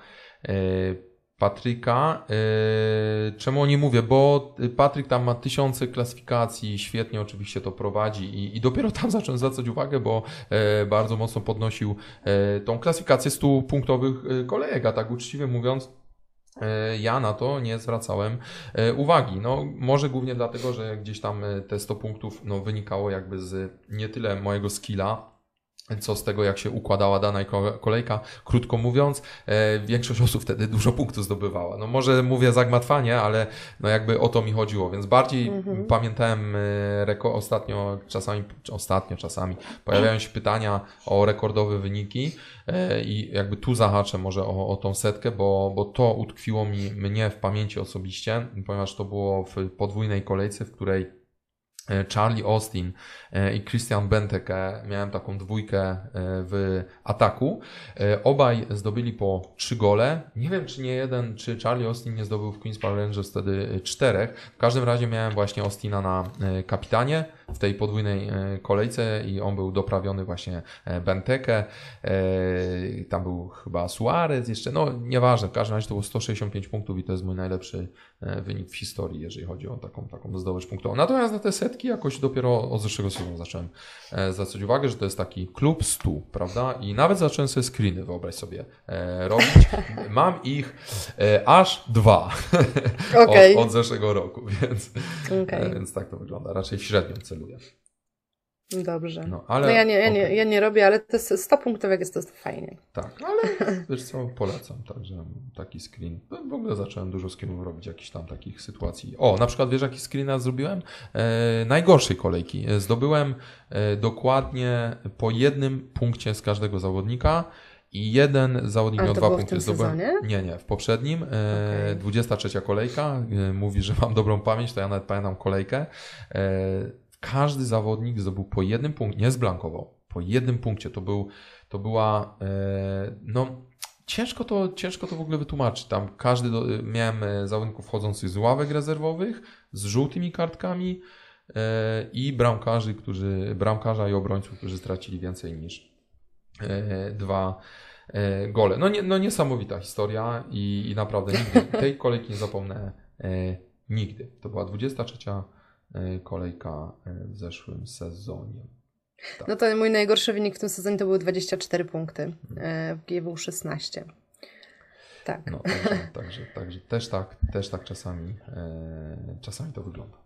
[SPEAKER 2] Patryka. Yy, czemu o nie mówię? Bo Patryk tam ma tysiące klasyfikacji, świetnie oczywiście to prowadzi i, i dopiero tam zacząłem zwracać uwagę, bo e, bardzo mocno podnosił e, tą klasyfikację 100 punktowych e, kolejek, a tak uczciwie mówiąc, ja na to nie zwracałem uwagi. No, może głównie dlatego, że gdzieś tam te 100 punktów no, wynikało jakby z nie tyle mojego skilla, co z tego, jak się układała dana kolejka. Krótko mówiąc, e, większość osób wtedy dużo punktów zdobywała. No może mówię zagmatwanie, ale no jakby o to mi chodziło, więc bardziej mhm. pamiętałem e, ostatnio czasami, ostatnio czasami pojawiają się pytania o rekordowe wyniki e, i jakby tu zahaczę może o, o tą setkę, bo, bo to utkwiło mi mnie w pamięci osobiście, ponieważ to było w podwójnej kolejce, w której Charlie Austin e, i Christian Benteke, miałem taką dwójkę e, w ataku. Obaj zdobyli po trzy gole. Nie wiem, czy nie jeden, czy Charlie Austin nie zdobył w Queen's Park Rangers wtedy czterech. W każdym razie miałem właśnie Austina na kapitanie w tej podwójnej kolejce i on był doprawiony właśnie Benteke. Tam był chyba Suarez jeszcze, no nieważne, w każdym razie to było 165 punktów i to jest mój najlepszy wynik w historii, jeżeli chodzi o taką, taką zdobycz punktową. Natomiast na te setki jakoś dopiero od zeszłego sezonu zacząłem e, zwracać uwagę, że to jest taki klub stu, prawda? I nawet zacząłem sobie screeny, wyobraź sobie, e, robić. Mam ich e, aż dwa okay. od, od, zeszłego roku, więc, okay. więc tak to wygląda. Raczej średnio
[SPEAKER 1] Dobrze. No, ale, no ja, nie, ja, okay. nie, ja nie robię, ale to 100 punktów jak jest to, fajnie.
[SPEAKER 2] Tak, ale wiesz co, polecam. Także taki screen. No, w ogóle zacząłem dużo screenów robić, jakichś tam takich sytuacji. O, na przykład wiesz jaki screena zrobiłem? E, najgorszej kolejki. Zdobyłem e, dokładnie po jednym punkcie z każdego zawodnika. I jeden zawodnik miał dwa punkty.
[SPEAKER 1] Zdobyłem...
[SPEAKER 2] Nie, nie, w poprzednim. E, okay. 23 kolejka. E, mówi, że mam dobrą pamięć, to ja nawet pamiętam kolejkę. E, każdy zawodnik zdobył po jednym punkcie, nie zblankował, po jednym punkcie. To, był, to była, e, no ciężko to, ciężko to w ogóle wytłumaczyć. Tam każdy, do, miałem e, zawodników wchodzących z ławek rezerwowych, z żółtymi kartkami e, i bramkarzy, którzy, bramkarza i obrońców, którzy stracili więcej niż dwa gole. No, nie, no niesamowita historia i, i naprawdę nigdy tej kolejki nie zapomnę nigdy. To była 23 E, kolejka e, w zeszłym sezonie.
[SPEAKER 1] Tak. No to mój najgorszy wynik w tym sezonie to były 24 punkty. Mhm. E, w G był 16. Tak.
[SPEAKER 2] No, także, także, także też tak, też tak czasami, czasami to wygląda.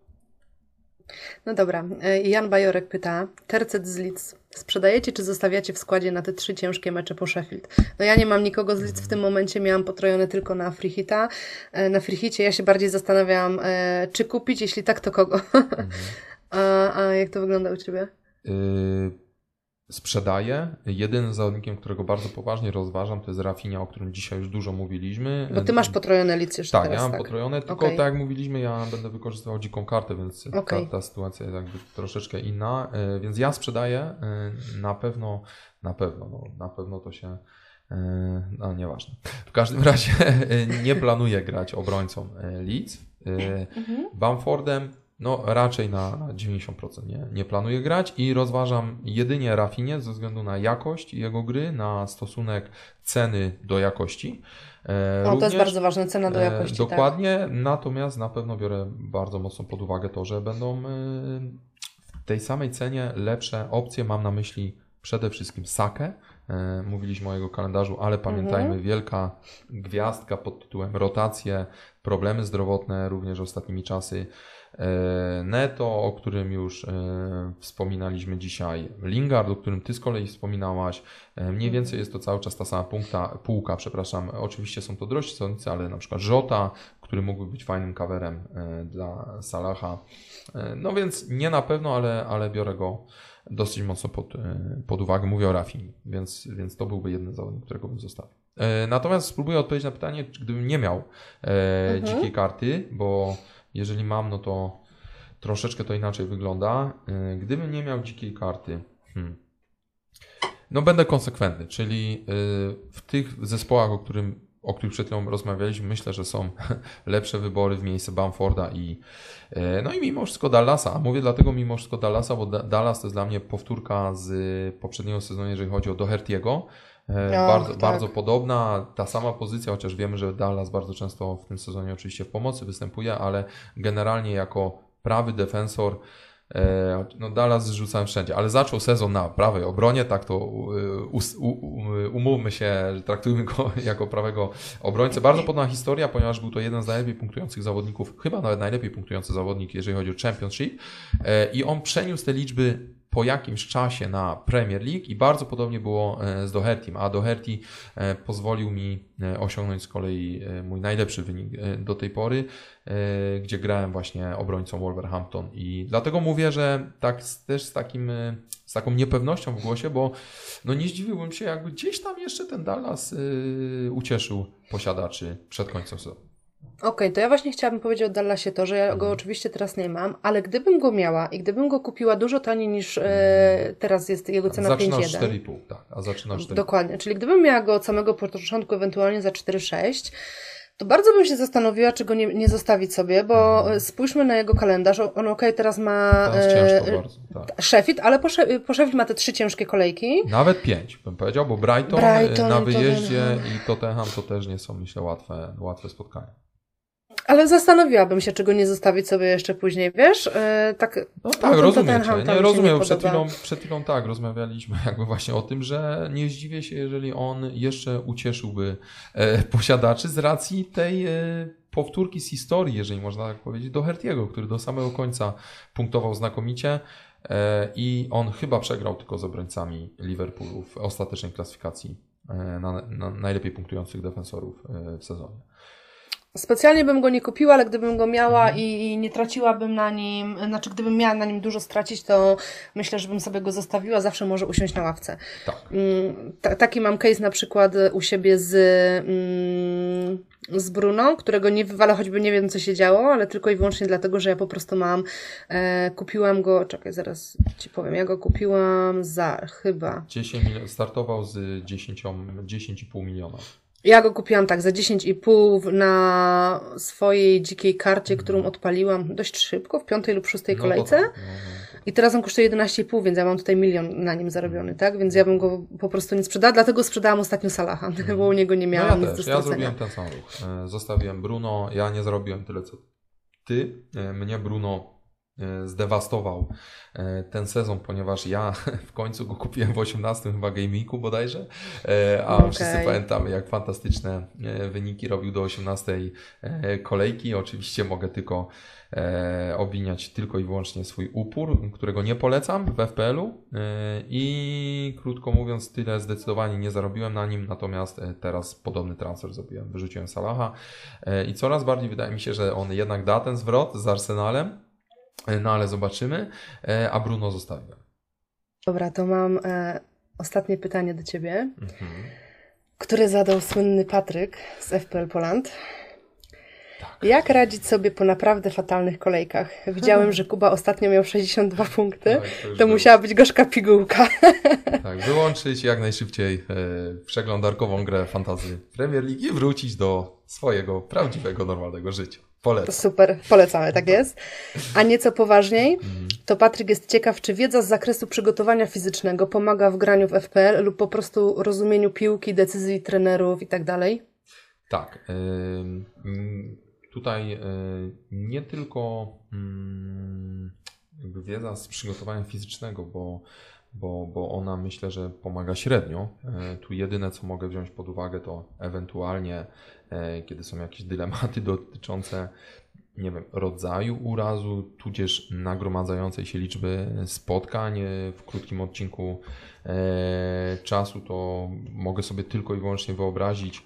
[SPEAKER 1] No dobra. E, Jan Bajorek pyta, tercet z Leeds sprzedajecie czy zostawiacie w składzie na te trzy ciężkie mecze po Sheffield? No ja nie mam nikogo z Leeds w tym momencie, miałam potrojone tylko na Freehita. E, na Freehicie ja się bardziej zastanawiam, e, czy kupić, jeśli tak, to kogo? Mhm. a, a jak to wygląda u Ciebie? Y
[SPEAKER 2] sprzedaję. Jedynym zawodnikiem, którego bardzo poważnie rozważam, to jest Rafinha, o którym dzisiaj już dużo mówiliśmy.
[SPEAKER 1] Bo ty masz potrojone licencje
[SPEAKER 2] Tak,
[SPEAKER 1] teraz,
[SPEAKER 2] ja mam
[SPEAKER 1] tak.
[SPEAKER 2] potrojone, tylko okay. tak jak mówiliśmy, ja będę wykorzystywał dziką kartę, więc okay. ta, ta, sytuacja jest jakby troszeczkę inna. E, więc ja sprzedaję e, na pewno, na pewno, no, na pewno to się e, no nieważne. W każdym razie nie planuję grać obrońcą Leeds. Mhm. Bamfordem no raczej na 90% nie, nie planuję grać i rozważam jedynie Rafinie ze względu na jakość jego gry, na stosunek ceny do jakości.
[SPEAKER 1] E, no, to jest bardzo ważne, cena do e, jakości.
[SPEAKER 2] Tak. Dokładnie, tak. natomiast na pewno biorę bardzo mocno pod uwagę to, że będą e, w tej samej cenie lepsze opcje. Mam na myśli przede wszystkim Sakę. Mówiliśmy o jego kalendarzu, ale pamiętajmy, mhm. wielka gwiazdka pod tytułem rotacje, problemy zdrowotne również ostatnimi czasy. E, Neto, o którym już e, wspominaliśmy dzisiaj, Lingard, o którym Ty z kolei wspominałaś. E, mniej więcej jest to cały czas ta sama punkta, półka, przepraszam. Oczywiście są to drożsi zawodnicy, ale na przykład Żota, który mógłby być fajnym coverem dla Salaha. No więc nie na pewno, ale, ale biorę go dosyć mocno pod, pod uwagę. Mówię o Rafim, więc, więc to byłby jeden zawodnik, którego bym zostawił. Natomiast spróbuję odpowiedzieć na pytanie, gdybym nie miał mhm. dzikiej karty, bo jeżeli mam, no to troszeczkę to inaczej wygląda. Y, gdybym nie miał dzikiej karty, hmm, no będę konsekwentny, czyli y, w tych zespołach, o, którym, o których przed chwilą rozmawialiśmy, myślę, że są lepsze wybory w miejsce Bamforda i y, no i mimo wszystko Dallasa. Mówię dlatego mimo wszystko Dallasa, bo Dallas to jest dla mnie powtórka z poprzedniego sezonu, jeżeli chodzi o Doherty'ego. E, bardzo, tak. bardzo podobna, ta sama pozycja, chociaż wiemy, że Dallas bardzo często w tym sezonie oczywiście w pomocy występuje, ale generalnie jako prawy defensor e, no Dallas zrzucałem wszędzie, ale zaczął sezon na prawej obronie, tak to e, umówmy się, że traktujmy go jako prawego obrońcę. Bardzo podobna historia, ponieważ był to jeden z najlepiej punktujących zawodników, chyba nawet najlepiej punktujący zawodnik, jeżeli chodzi o Championship i on przeniósł te liczby po jakimś czasie na Premier League i bardzo podobnie było e, z Dohertym, a Doherty e, pozwolił mi e, osiągnąć z kolei mój najlepszy wynik do tej pory, gdzie grałem właśnie obrońcą Wolverhampton i dlatego mówię, że tak też z takim z taką niepewnością w głosie, bo no nie zdziwiłbym się, jakby gdzieś tam jeszcze ten Dallas ucieszył posiadaczy przed końcem sezonu.
[SPEAKER 1] Okej, okay, to ja właśnie chciałabym powiedzieć o Dallasie to, że ja go mhm. oczywiście teraz nie mam, ale gdybym go miała i gdybym go kupiła dużo taniej niż e, teraz jest jego cena 5,1.
[SPEAKER 2] Zaczyna 4,5, tak, a zaczyna 4,5.
[SPEAKER 1] Dokładnie, czyli gdybym miała go od samego początku ewentualnie za 4,6, to bardzo bym się zastanowiła, czy go nie, nie zostawić sobie, bo mhm. spójrzmy na jego kalendarz. On okej, okay, teraz ma
[SPEAKER 2] teraz e, bardzo, tak.
[SPEAKER 1] Sheffield, ale po, po Sheffield ma te trzy ciężkie kolejki.
[SPEAKER 2] Nawet pięć, bym powiedział, bo Brighton, e, Brighton na wyjeździe Tottenham. i Tottenham to też nie są, myślę, łatwe, łatwe spotkania.
[SPEAKER 1] Ale zastanowiłabym się, czego nie zostawić sobie jeszcze później, wiesz? Yy, tak,
[SPEAKER 2] no tak, rozumiem cię. Nie, rozumiem. Nie przed, chwilą, przed chwilą tak, rozmawialiśmy jakby właśnie o tym, że nie zdziwię się, jeżeli on jeszcze ucieszyłby e, posiadaczy z racji tej e, powtórki z historii, jeżeli można tak powiedzieć, do Hertiego, który do samego końca punktował znakomicie e, i on chyba przegrał tylko z obrońcami Liverpoolu w ostatecznej klasyfikacji e, na, na najlepiej punktujących defensorów e, w sezonie.
[SPEAKER 1] Specjalnie bym go nie kupiła, ale gdybym go miała i, i, nie traciłabym na nim, znaczy gdybym miała na nim dużo stracić, to myślę, że bym sobie go zostawiła, zawsze może usiąść na ławce.
[SPEAKER 2] Tak.
[SPEAKER 1] Mm, taki mam case na przykład u siebie z, mm, z Bruno, którego nie wywalę, choćby nie wiem co się działo, ale tylko i wyłącznie dlatego, że ja po prostu mam, e, kupiłam go, czekaj, zaraz Ci powiem, ja go kupiłam za chyba...
[SPEAKER 2] 10 startował z 10,5 10 miliona.
[SPEAKER 1] Ja go kupiłam tak za 10,5 na swojej dzikiej karcie, którą odpaliłam dość szybko, w piątej lub szóstej no kolejce. Tak. No, no, I teraz on kosztuje 11,5, więc ja mam tutaj milion na nim zarobiony, tak? Więc ja bym go po prostu nie sprzedała, dlatego sprzedałam ostatnio Salaha, mm. bo u niego nie miałam
[SPEAKER 2] no ja
[SPEAKER 1] nic
[SPEAKER 2] też. Ja zrobiłem ten sam ruch. E, zostawiłem Bruno, ja nie zarobiłem tyle co ty. E, mnie Bruno zdewastował e, ten sezon, ponieważ ja w końcu go kupiłem w 18 chyba Gameweeku bodajże, e, a okay. wszyscy pamiętamy jak fantastyczne wyniki robił do 18 kolejki. Oczywiście mogę tylko obwiniać tylko i wyłącznie swój upór, którego nie polecam w FPL-u i krótko mówiąc tyle zdecydowanie nie zarobiłem na nim, natomiast teraz podobny transfer zrobiłem, wyrzuciłem Salaha i coraz bardziej wydaje mi się, że on jednak da ten zwrot z Arsenalem, E, no ale zobaczymy. E, a Bruno zostawiłem.
[SPEAKER 1] Dobra, to mam e, ostatnie pytanie do Ciebie, mhm. które zadał słynny Patryk z FPL Poland. Tak. Jak radzić sobie po naprawdę fatalnych kolejkach? Widziałem, że Kuba ostatnio miał 62 punkty. Tak, to, to musiała być gorzka pigułka.
[SPEAKER 2] Tak, wyłączyć jak najszybciej e, przeglądarkową grę fantazy Premier League i wrócić do swojego prawdziwego, normalnego życia. Polecam.
[SPEAKER 1] Super, polecamy, tak jest. A nieco poważniej, to Patryk jest ciekaw, czy wiedza z zakresu przygotowania fizycznego pomaga w graniu w FPL lub po prostu rozumieniu piłki, decyzji trenerów i tak dalej?
[SPEAKER 2] Tak. Tutaj y, nie tylko mm, wiedza z przygotowania fizycznego, bo bo, bo ona myślę, że pomaga średnio. E, tu jedyne, co mogę wziąć pod uwagę, to ewentualnie, kiedy są jakieś dylematy dotyczące nie wiem, rodzaju urazu, tudzież nagromadzającej się liczby spotkań e, w krótkim odcinku czasu, to mogę sobie tylko i wyłącznie wyobrazić,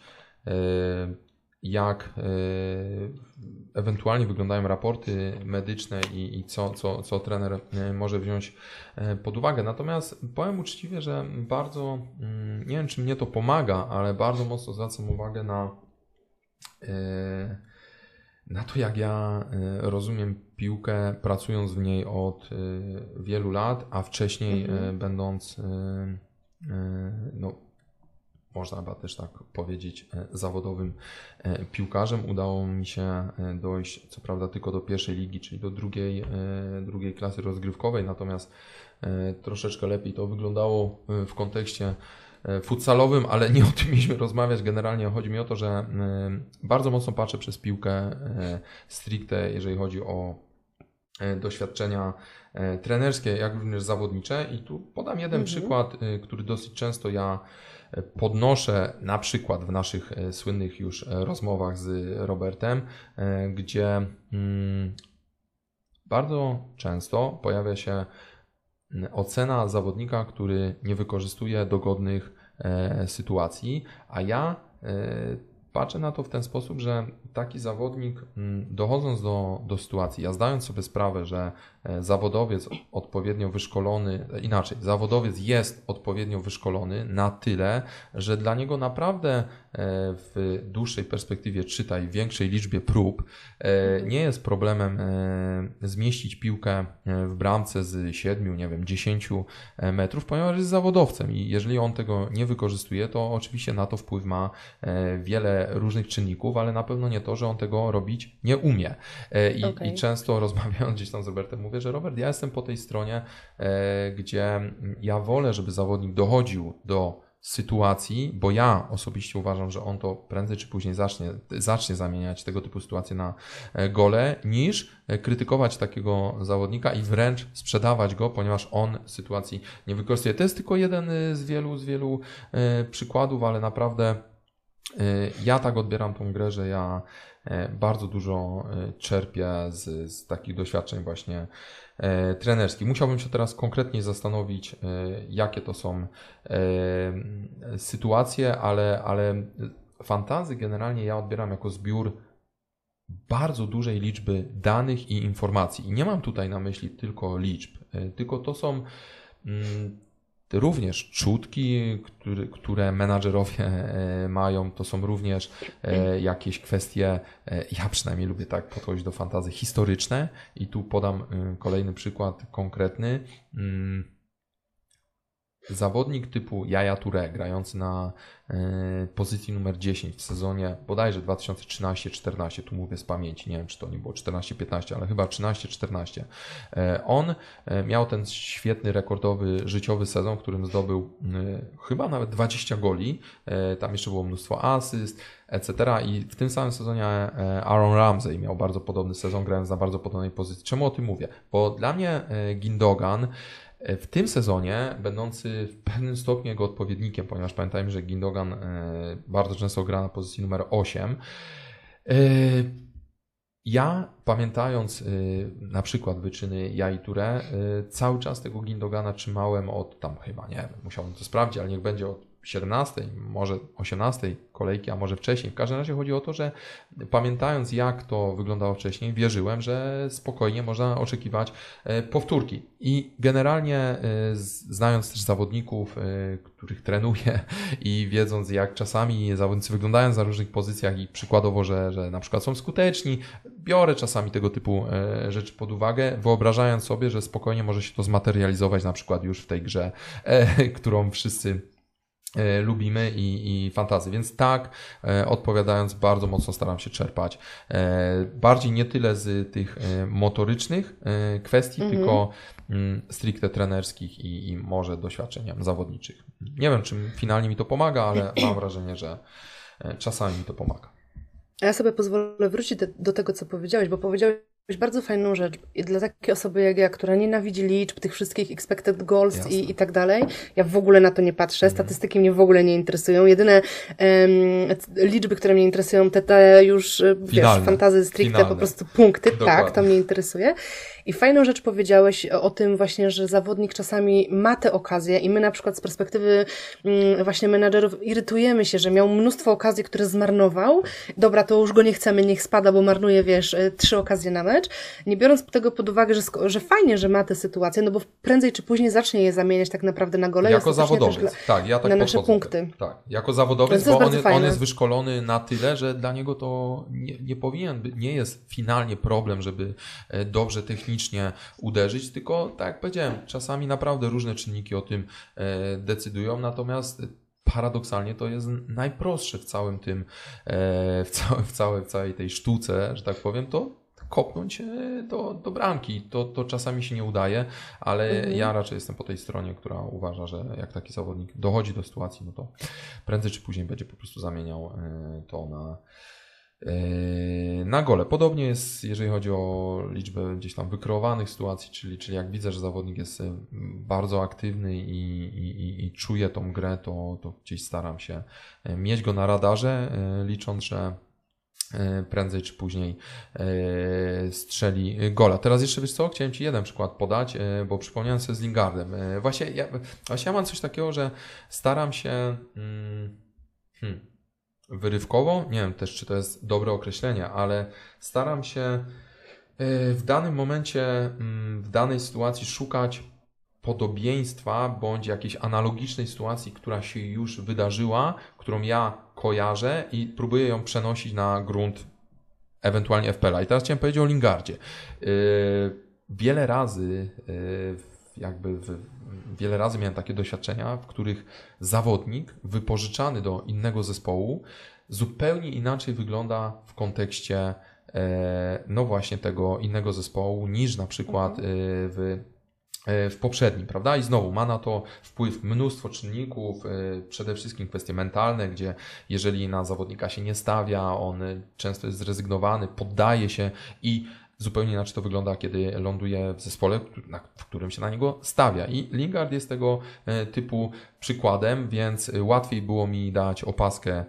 [SPEAKER 2] jak ewentualnie wyglądają raporty medyczne i, i co, co, co trener e, może wziąć e, pod uwagę. Natomiast powiem uczciwie, że bardzo, mm, nie wiem czy mnie to pomaga, ale bardzo mocno zwracam uwagę na, e, na to, jak ja rozumiem piłkę, pracując w niej od wielu lat, a wcześniej mhm. będąc no, można chyba też tak powiedzieć, e, zawodowym e, piłkarzem. Udało mi się e, dojść, co prawda, tylko do pierwszej ligi, czyli do drugiej, drugiej klasy rozgrywkowej, natomiast troszeczkę lepiej to wyglądało w kontekście futsalowym, ale nie o tym mieliśmy rozmawiać. Generalnie chodzi mi o to, że bardzo mocno patrzę przez piłkę stricte, jeżeli chodzi o doświadczenia trenerskie, jak również zawodnicze. I tu podam jeden mhm. przykład, który dosyć często ja podnoszę na przykład w naszych e, słynnych już e, rozmowach z Robertem, e, gdzie mm, bardzo często pojawia się mm, ocena zawodnika, który nie wykorzystuje dogodnych sytuacji, a ja patrzę na to w ten sposób, że taki zawodnik, mm, dochodząc do, do sytuacji, ja zdając sobie sprawę, że e, zawodowiec odpowiednio wyszkolony, e, inaczej, zawodowiec jest odpowiednio wyszkolony na tyle, że dla niego naprawdę e, w dłuższej perspektywie, czytaj, większej liczbie prób, nie jest problemem zmieścić piłkę w bramce z 7, nie wiem, 10 metrów, ponieważ jest zawodowcem i jeżeli on tego nie wykorzystuje, to oczywiście na to wpływ ma wiele różnych czynników, ale na pewno nie to, że on tego robić nie umie. E, I, okay. i często rozmawiając gdzieś tam z Robertem, mówię, że Robert, ja jestem po tej stronie, e, gdzie ja wolę, żeby zawodnik dochodził do sytuacji, bo ja osobiście uważam, że on to prędzej czy później zacznie, zacznie zamieniać tego typu sytuacje na e, gole, niż krytykować takiego zawodnika i wręcz sprzedawać go, ponieważ on sytuacji nie wykorzystuje. To jest tylko jeden z wielu, z wielu przykładów, ale naprawdę Y, ja tak odbieram tą grę, że ja e, bardzo dużo e, czerpię z, z takich doświadczeń właśnie trenerskich. Musiałbym się teraz konkretnie zastanowić, jakie to są sytuacje, ale, ale fantazy generalnie ja odbieram jako zbiór bardzo dużej liczby danych i informacji. I nie mam tutaj na myśli tylko liczb, tylko to są mm, również czutki, które, które menadżerowie e, mają, to są również e, jakieś kwestie, e, ja przynajmniej lubię tak podchodzić do fantazy historyczne i tu podam kolejny przykład konkretny. Zawodnik typu Jaja Touré, grający na E, pozycji numer 10 w sezonie bodajże 2013-14, tu mówię z pamięci, nie wiem czy to nie było 14-15, ale chyba 13-14. E, on e, miał ten świetny, rekordowy, życiowy sezon, w którym zdobył chyba nawet 20 goli, tam jeszcze było mnóstwo asyst, etc. I w tym samym sezonie Aaron Ramsey miał bardzo podobny sezon, grając na bardzo podobnej pozycji. Czemu o tym mówię? Bo dla mnie Gindogan w tym sezonie, będący w pewnym stopniu jego odpowiednikiem, ponieważ pamiętajmy, że Gindogan e, bardzo często gra na pozycji numer 8. E, ja, pamiętając e, na przykład wyczyny Jai Touré, cały czas tego Gindogana trzymałem od tam chyba, nie wiem, musiałbym to sprawdzić, ale niech będzie od 17, może 18 kolejki, a może wcześniej. W każdym razie chodzi o to, że pamiętając jak to wyglądało wcześniej, wierzyłem, że spokojnie można oczekiwać e, powtórki. I generalnie e, znając też zawodników, e, których trenuję i wiedząc jak czasami zawodnicy wyglądają na różnych pozycjach i przykładowo, że, że na przykład są skuteczni, biorę czasami tego typu rzeczy pod uwagę, wyobrażając sobie, że spokojnie może się to zmaterializować na przykład już w tej grze, którą wszyscy lubimy i, i fantazy. Więc tak, e, odpowiadając, bardzo mocno staram się czerpać. E, bardziej nie tyle z tych motorycznych kwestii, mhm. tylko mm, stricte trenerskich i, i może doświadczeniam zawodniczych. Nie wiem, czym finalnie mi to pomaga, ale mam wrażenie, że czasami mi to pomaga.
[SPEAKER 1] Ja sobie pozwolę wrócić do, do tego, co powiedziałeś, bo powiedziałeś bardzo fajną rzecz I dla takiej osoby jak ja, która nienawidzi liczb, tych wszystkich expected goals i, i tak dalej. Ja w ogóle na to nie patrzę. Mhm. Statystyki mnie w ogóle nie interesują. Jedyne um, liczby, które mnie interesują, te, te już, Finalne. wiesz, fantazy stricte, Finalne. po prostu punkty. Dokładnie. Tak, to mnie interesuje. I fajną rzecz powiedziałeś o tym właśnie, że zawodnik czasami ma te okazje i my na przykład z perspektywy mm, właśnie menadżerów irytujemy się, że miał mnóstwo okazji, które zmarnował. Dobra, to już go nie chcemy, niech spada, bo marnuje, wiesz, e, trzy okazje na mecz. Nie biorąc tego pod uwagę, że, że fajnie, że ma te sytuacje, no bo prędzej czy później zacznie je zamieniać tak naprawdę na gole.
[SPEAKER 2] Jako zawodowiec, tak, ja tak
[SPEAKER 1] Na nasze punkty.
[SPEAKER 2] Tak, jako zawodowiec, bo on, on, jest wyszkolony na tyle, że dla niego to nie, nie powinien, nie jest finalnie problem, żeby e, dobrze technicznie technicznie uderzyć, tylko tak jak powiedziałem, czasami naprawdę różne czynniki o tym e, decydują, natomiast paradoksalnie to jest najprostsze w całym tym, e, w, całej, w, w całej tej sztuce, że tak powiem, to kopnąć e, do, do bramki. To, to czasami się nie udaje, ale mhm. ja raczej jestem po tej stronie, która uważa, że jak taki zawodnik dochodzi do sytuacji, no to prędzej czy później będzie po prostu zamieniał to na, na gole. Podobnie jest, jeżeli chodzi o liczbę gdzieś tam wykreowanych sytuacji, czyli, czyli jak widzę, że zawodnik jest yy, bardzo aktywny i, i, i czuje tą grę, to, to gdzieś staram się yy, mieć go na radarze, licząc, że prędzej czy później strzeli gola. Teraz jeszcze wiesz co, chciałem Ci jeden przykład podać, bo przypomniałem sobie z Lingardem. Właśnie ja, właśnie ja mam coś takiego, że staram się mm, hmm, wyrywkowo, nie wiem też, czy to jest dobre określenie, ale staram się e, w danym momencie, mm, w danej sytuacji szukać podobieństwa bądź jakiejś analogicznej sytuacji, która się już wydarzyła, którą ja kojarzę i próbuję ją przenosić na grunt ewentualnie FPL. I teraz chciałem powiedzieć o Lingardzie. E, wiele razy e, jakby w, wiele razy miałem takie doświadczenia, w których zawodnik wypożyczany do innego zespołu zupełnie inaczej wygląda w kontekście e, no właśnie tego innego zespołu niż na przykład mhm. e, w e, w poprzednim, prawda? I znowu ma na to wpływ mnóstwo czynników, przede wszystkim kwestie mentalne, gdzie jeżeli na zawodnika się nie stawia, on często jest zrezygnowany, poddaje się i Zupełnie inaczej to wygląda, kiedy ląduje w zespole, w którym się na niego stawia. I Lingard jest tego e, typu przykładem, więc łatwiej było mi dać opaskę e,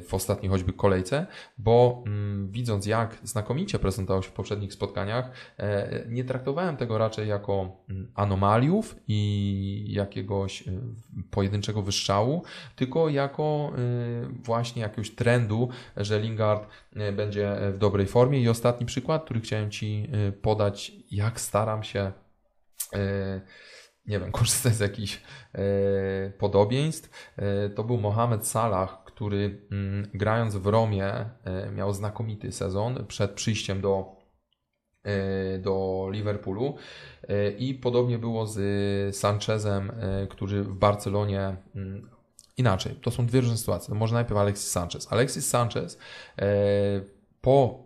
[SPEAKER 2] w ostatniej choćby kolejce, bo mm, widząc jak znakomicie prezentował się w poprzednich spotkaniach, e, nie traktowałem tego raczej jako mm, anomaliów i jakiegoś pojedynczego wyszczału, tylko jako właśnie jakiegoś trendu, że Lingard będzie w dobrej formie. I ostatni przykład, który chciałem Ci y, podać, jak staram się, y, nie wiem, korzystać z jakichś y, podobieństw. To był Mohamed Salah, który mm, grając w Romie miał znakomity sezon przed przyjściem do do Liverpoolu i podobnie było z Sanchezem, który w Barcelonie mm, inaczej. To są dwie różne sytuacje. Może najpierw Alexis Sanchez. Alexis Sanchez po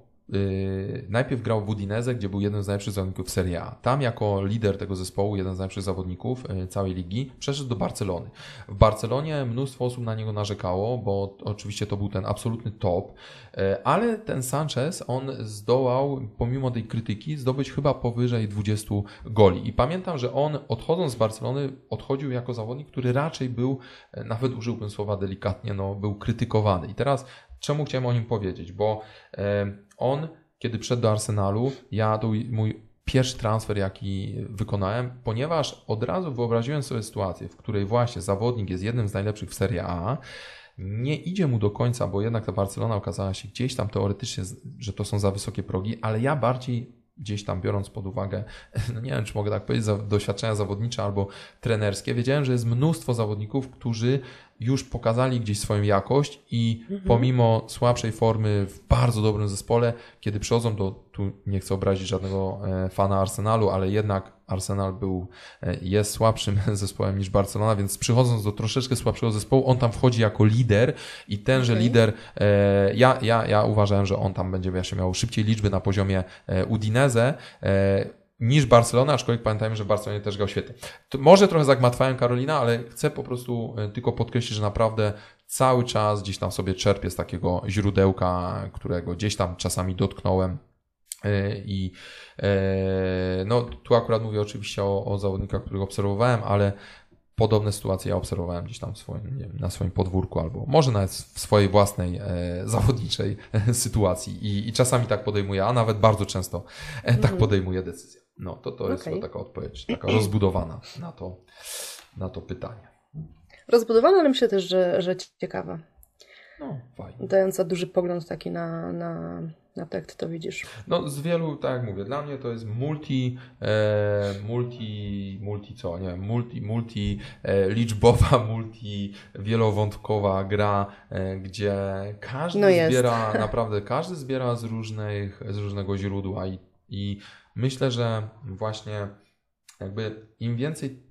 [SPEAKER 2] najpierw grał w Udinese, gdzie był jeden z najlepszych zawodników Serie A. Tam jako lider tego zespołu, jeden z najlepszych zawodników yy, całej ligi, przeszedł do Barcelony. W Barcelonie mnóstwo osób na niego narzekało, bo oczywiście to był ten absolutny top, yy, ale ten Sanchez, on zdołał, pomimo tej krytyki, zdobyć chyba powyżej 20 goli. I pamiętam, że on odchodząc z Barcelony, odchodził jako zawodnik, który raczej był, nawet użyłbym słowa delikatnie, no, był krytykowany. I teraz czemu chciałem o nim powiedzieć? Bo on, kiedy wszedł do Arsenalu, ja to mój pierwszy transfer, jaki wykonałem, ponieważ od razu wyobraziłem sobie sytuację, w której właśnie zawodnik jest jednym z najlepszych w Serie A, nie idzie mu do końca, bo jednak ta Barcelona okazała się gdzieś tam teoretycznie, że to są za wysokie progi, ale ja bardziej gdzieś tam biorąc pod uwagę, no nie wiem, czy mogę tak powiedzieć, doświadczenia zawodnicze albo trenerskie, wiedziałem, że jest mnóstwo zawodników, którzy już pokazali gdzieś swoją jakość i
[SPEAKER 1] Mhm.
[SPEAKER 2] pomimo słabszej formy w bardzo dobrym zespole, kiedy przychodzą do, tu nie chcę obrazić żadnego e, fana Arsenalu, ale jednak Arsenal był, e, jest słabszym zespołem niż Barcelona, więc przychodząc do troszeczkę słabszego zespołu, on tam wchodzi jako lider i tenże
[SPEAKER 1] Okej.
[SPEAKER 2] lider, e, ja, ja, ja uważałem, że on tam będzie miał szybciej liczby na poziomie Udinese, niż Barcelona, aczkolwiek pamiętajmy, że w Barcelonie też grał świetnie. To może trochę zagmatwałem Karolina, ale chcę po prostu e, tylko podkreślić, że naprawdę cały czas gdzieś tam sobie czerpię z takiego źródełka, którego gdzieś tam czasami dotknąłem. E, I e, no, tu akurat mówię oczywiście o, o zawodnikach, których obserwowałem, ale podobne sytuacje ja obserwowałem gdzieś tam w swoim, wiem, na swoim podwórku, albo może nawet w swojej własnej e, zawodniczej sytuacji. I, I czasami tak podejmuję, a nawet bardzo często e, tak podejmuję decyzję. No to to jest chyba taka odpowiedź, taka rozbudowana na to, na to pytanie.
[SPEAKER 1] Rozbudowana, ale myślę też, że, że ciekawa.
[SPEAKER 2] No, fajnie.
[SPEAKER 1] Dająca duży pogląd taki na, na, na to, jak ty to widzisz.
[SPEAKER 2] No z wielu, tak jak mówię, dla mnie to jest multi, e, multi, multi co, nie wiem, multi, multi e, liczbowa, multi wielowątkowa gra, e, gdzie każdy
[SPEAKER 1] No
[SPEAKER 2] zbiera, naprawdę każdy zbiera z, różnych, z różnego źródła i, i myślę, że właśnie jakby im więcej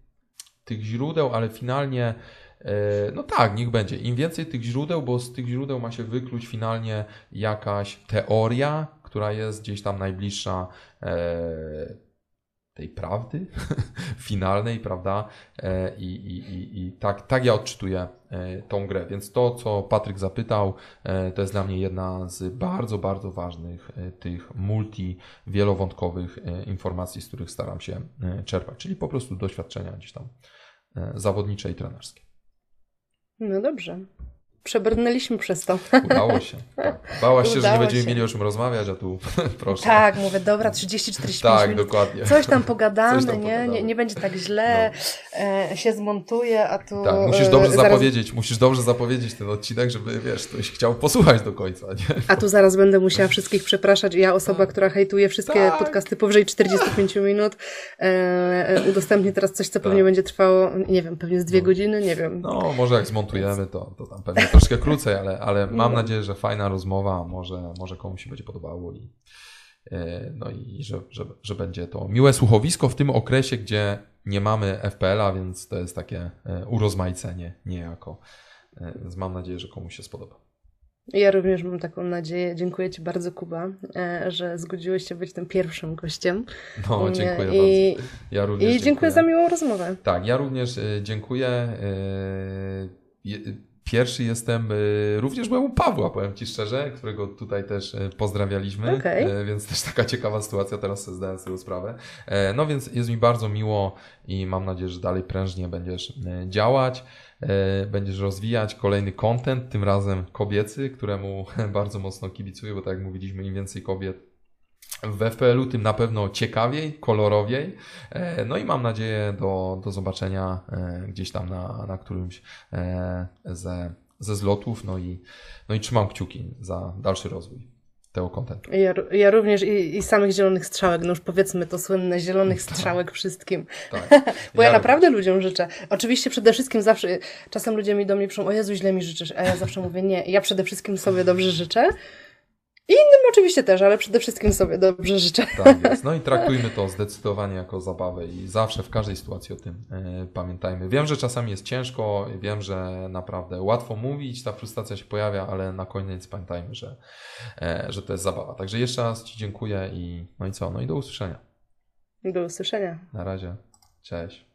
[SPEAKER 2] tych źródeł, ale finalnie e, no tak, niech będzie. Im więcej tych źródeł, bo z tych źródeł ma się wykluć finalnie jakaś teoria, która jest gdzieś tam najbliższa e, tej prawdy finalnej, prawda? E, I, i, i, i tak, tak ja odczytuję e, tą grę. Więc to, co Patryk zapytał, e, to jest dla mnie jedna z bardzo, bardzo ważnych tych multi, wielowątkowych informacji, z których staram się czerpać, czyli po prostu doświadczenia gdzieś tam zawodnicze i trenerskie.
[SPEAKER 1] No dobrze. Przebrnęliśmy przez to.
[SPEAKER 2] Udało się. Tak. Bałaś się, że nie
[SPEAKER 1] Udało
[SPEAKER 2] będziemy
[SPEAKER 1] się.
[SPEAKER 2] mieli o czym rozmawiać, a tu proszę.
[SPEAKER 1] Tak, mówię, dobra, 30-45
[SPEAKER 2] tak
[SPEAKER 1] minut.
[SPEAKER 2] dokładnie.
[SPEAKER 1] Coś tam pogadamy,
[SPEAKER 2] Coś tam
[SPEAKER 1] nie?
[SPEAKER 2] No.
[SPEAKER 1] nie? Nie będzie tak źle, e, się zmontuje, a tu...
[SPEAKER 2] Tak, musisz
[SPEAKER 1] e,
[SPEAKER 2] dobrze
[SPEAKER 1] zaraz,
[SPEAKER 2] zapowiedzieć, musisz dobrze zapowiedzieć ten odcinek, żeby wiesz, ktoś chciał posłuchać do końca, nie?
[SPEAKER 1] A tu zaraz będę musiała wszystkich przepraszać. Ja, osoba, która hejtuje wszystkie
[SPEAKER 2] Tak.
[SPEAKER 1] podcasty powyżej 45 minut, e, e, udostępnię teraz coś, co pewnie
[SPEAKER 2] Tak.
[SPEAKER 1] będzie trwało, nie wiem, pewnie z dwie
[SPEAKER 2] No.
[SPEAKER 1] godziny, nie wiem.
[SPEAKER 2] No, może jak zmontujemy, to, to tam pewnie troszkę krócej, ale, ale mam
[SPEAKER 1] No.
[SPEAKER 2] nadzieję, że fajna rozmowa, może, może komuś się będzie podobało i, e, no i że, że, że będzie to miłe słuchowisko w tym okresie, gdzie nie mamy FPL-a, więc to jest takie e, urozmaicenie niejako. E, Więc mam nadzieję, że komuś się spodoba.
[SPEAKER 1] Ja również mam taką nadzieję. Dziękuję Ci bardzo, Kuba, że zgodziłeś się być tym pierwszym gościem.
[SPEAKER 2] No, dziękuję
[SPEAKER 1] I,
[SPEAKER 2] bardzo. Ja również
[SPEAKER 1] I dziękuję za miłą rozmowę.
[SPEAKER 2] Tak, ja również dziękuję. Pierwszy jestem, e, również byłem u Pawła, powiem Ci szczerze, którego tutaj też e, pozdrawialiśmy. E, więc też taka ciekawa sytuacja, teraz sobie zdałem z tego sprawę. E, No więc jest mi bardzo miło i mam nadzieję, że dalej prężnie będziesz e, działać, będziesz rozwijać kolejny content, tym razem kobiecy, któremu bardzo mocno kibicuję, bo tak jak mówiliśmy, im więcej kobiet w FPL-u, tym na pewno ciekawiej, kolorowiej. E, No i mam nadzieję do, do zobaczenia e, gdzieś tam na, na którymś e, ze, ze zlotów. No i, no i trzymam kciuki za dalszy rozwój tego kontentu.
[SPEAKER 1] Ja, ja również i, i samych zielonych strzałek, no już powiedzmy to słynne zielonych strzałek wszystkim.
[SPEAKER 2] Tak.
[SPEAKER 1] Bo ja,
[SPEAKER 2] Ja
[SPEAKER 1] naprawdę ludziom życzę. Oczywiście przede wszystkim zawsze, czasem ludzie mi do mnie piszą, o Jezu, źle mi życzysz, a ja zawsze mówię, nie, ja przede wszystkim sobie dobrze życzę. I innym oczywiście też, ale przede wszystkim sobie dobrze życzę.
[SPEAKER 2] Tak jest. No i traktujmy to zdecydowanie jako zabawę i zawsze w każdej sytuacji o tym e, pamiętajmy. Wiem, że czasami jest ciężko, wiem, że naprawdę łatwo mówić, ta frustracja się pojawia, ale na koniec pamiętajmy, że, e, że to jest zabawa. Także jeszcze raz Ci dziękuję i no i co? No i do usłyszenia.
[SPEAKER 1] Do usłyszenia.
[SPEAKER 2] Na razie. Cześć.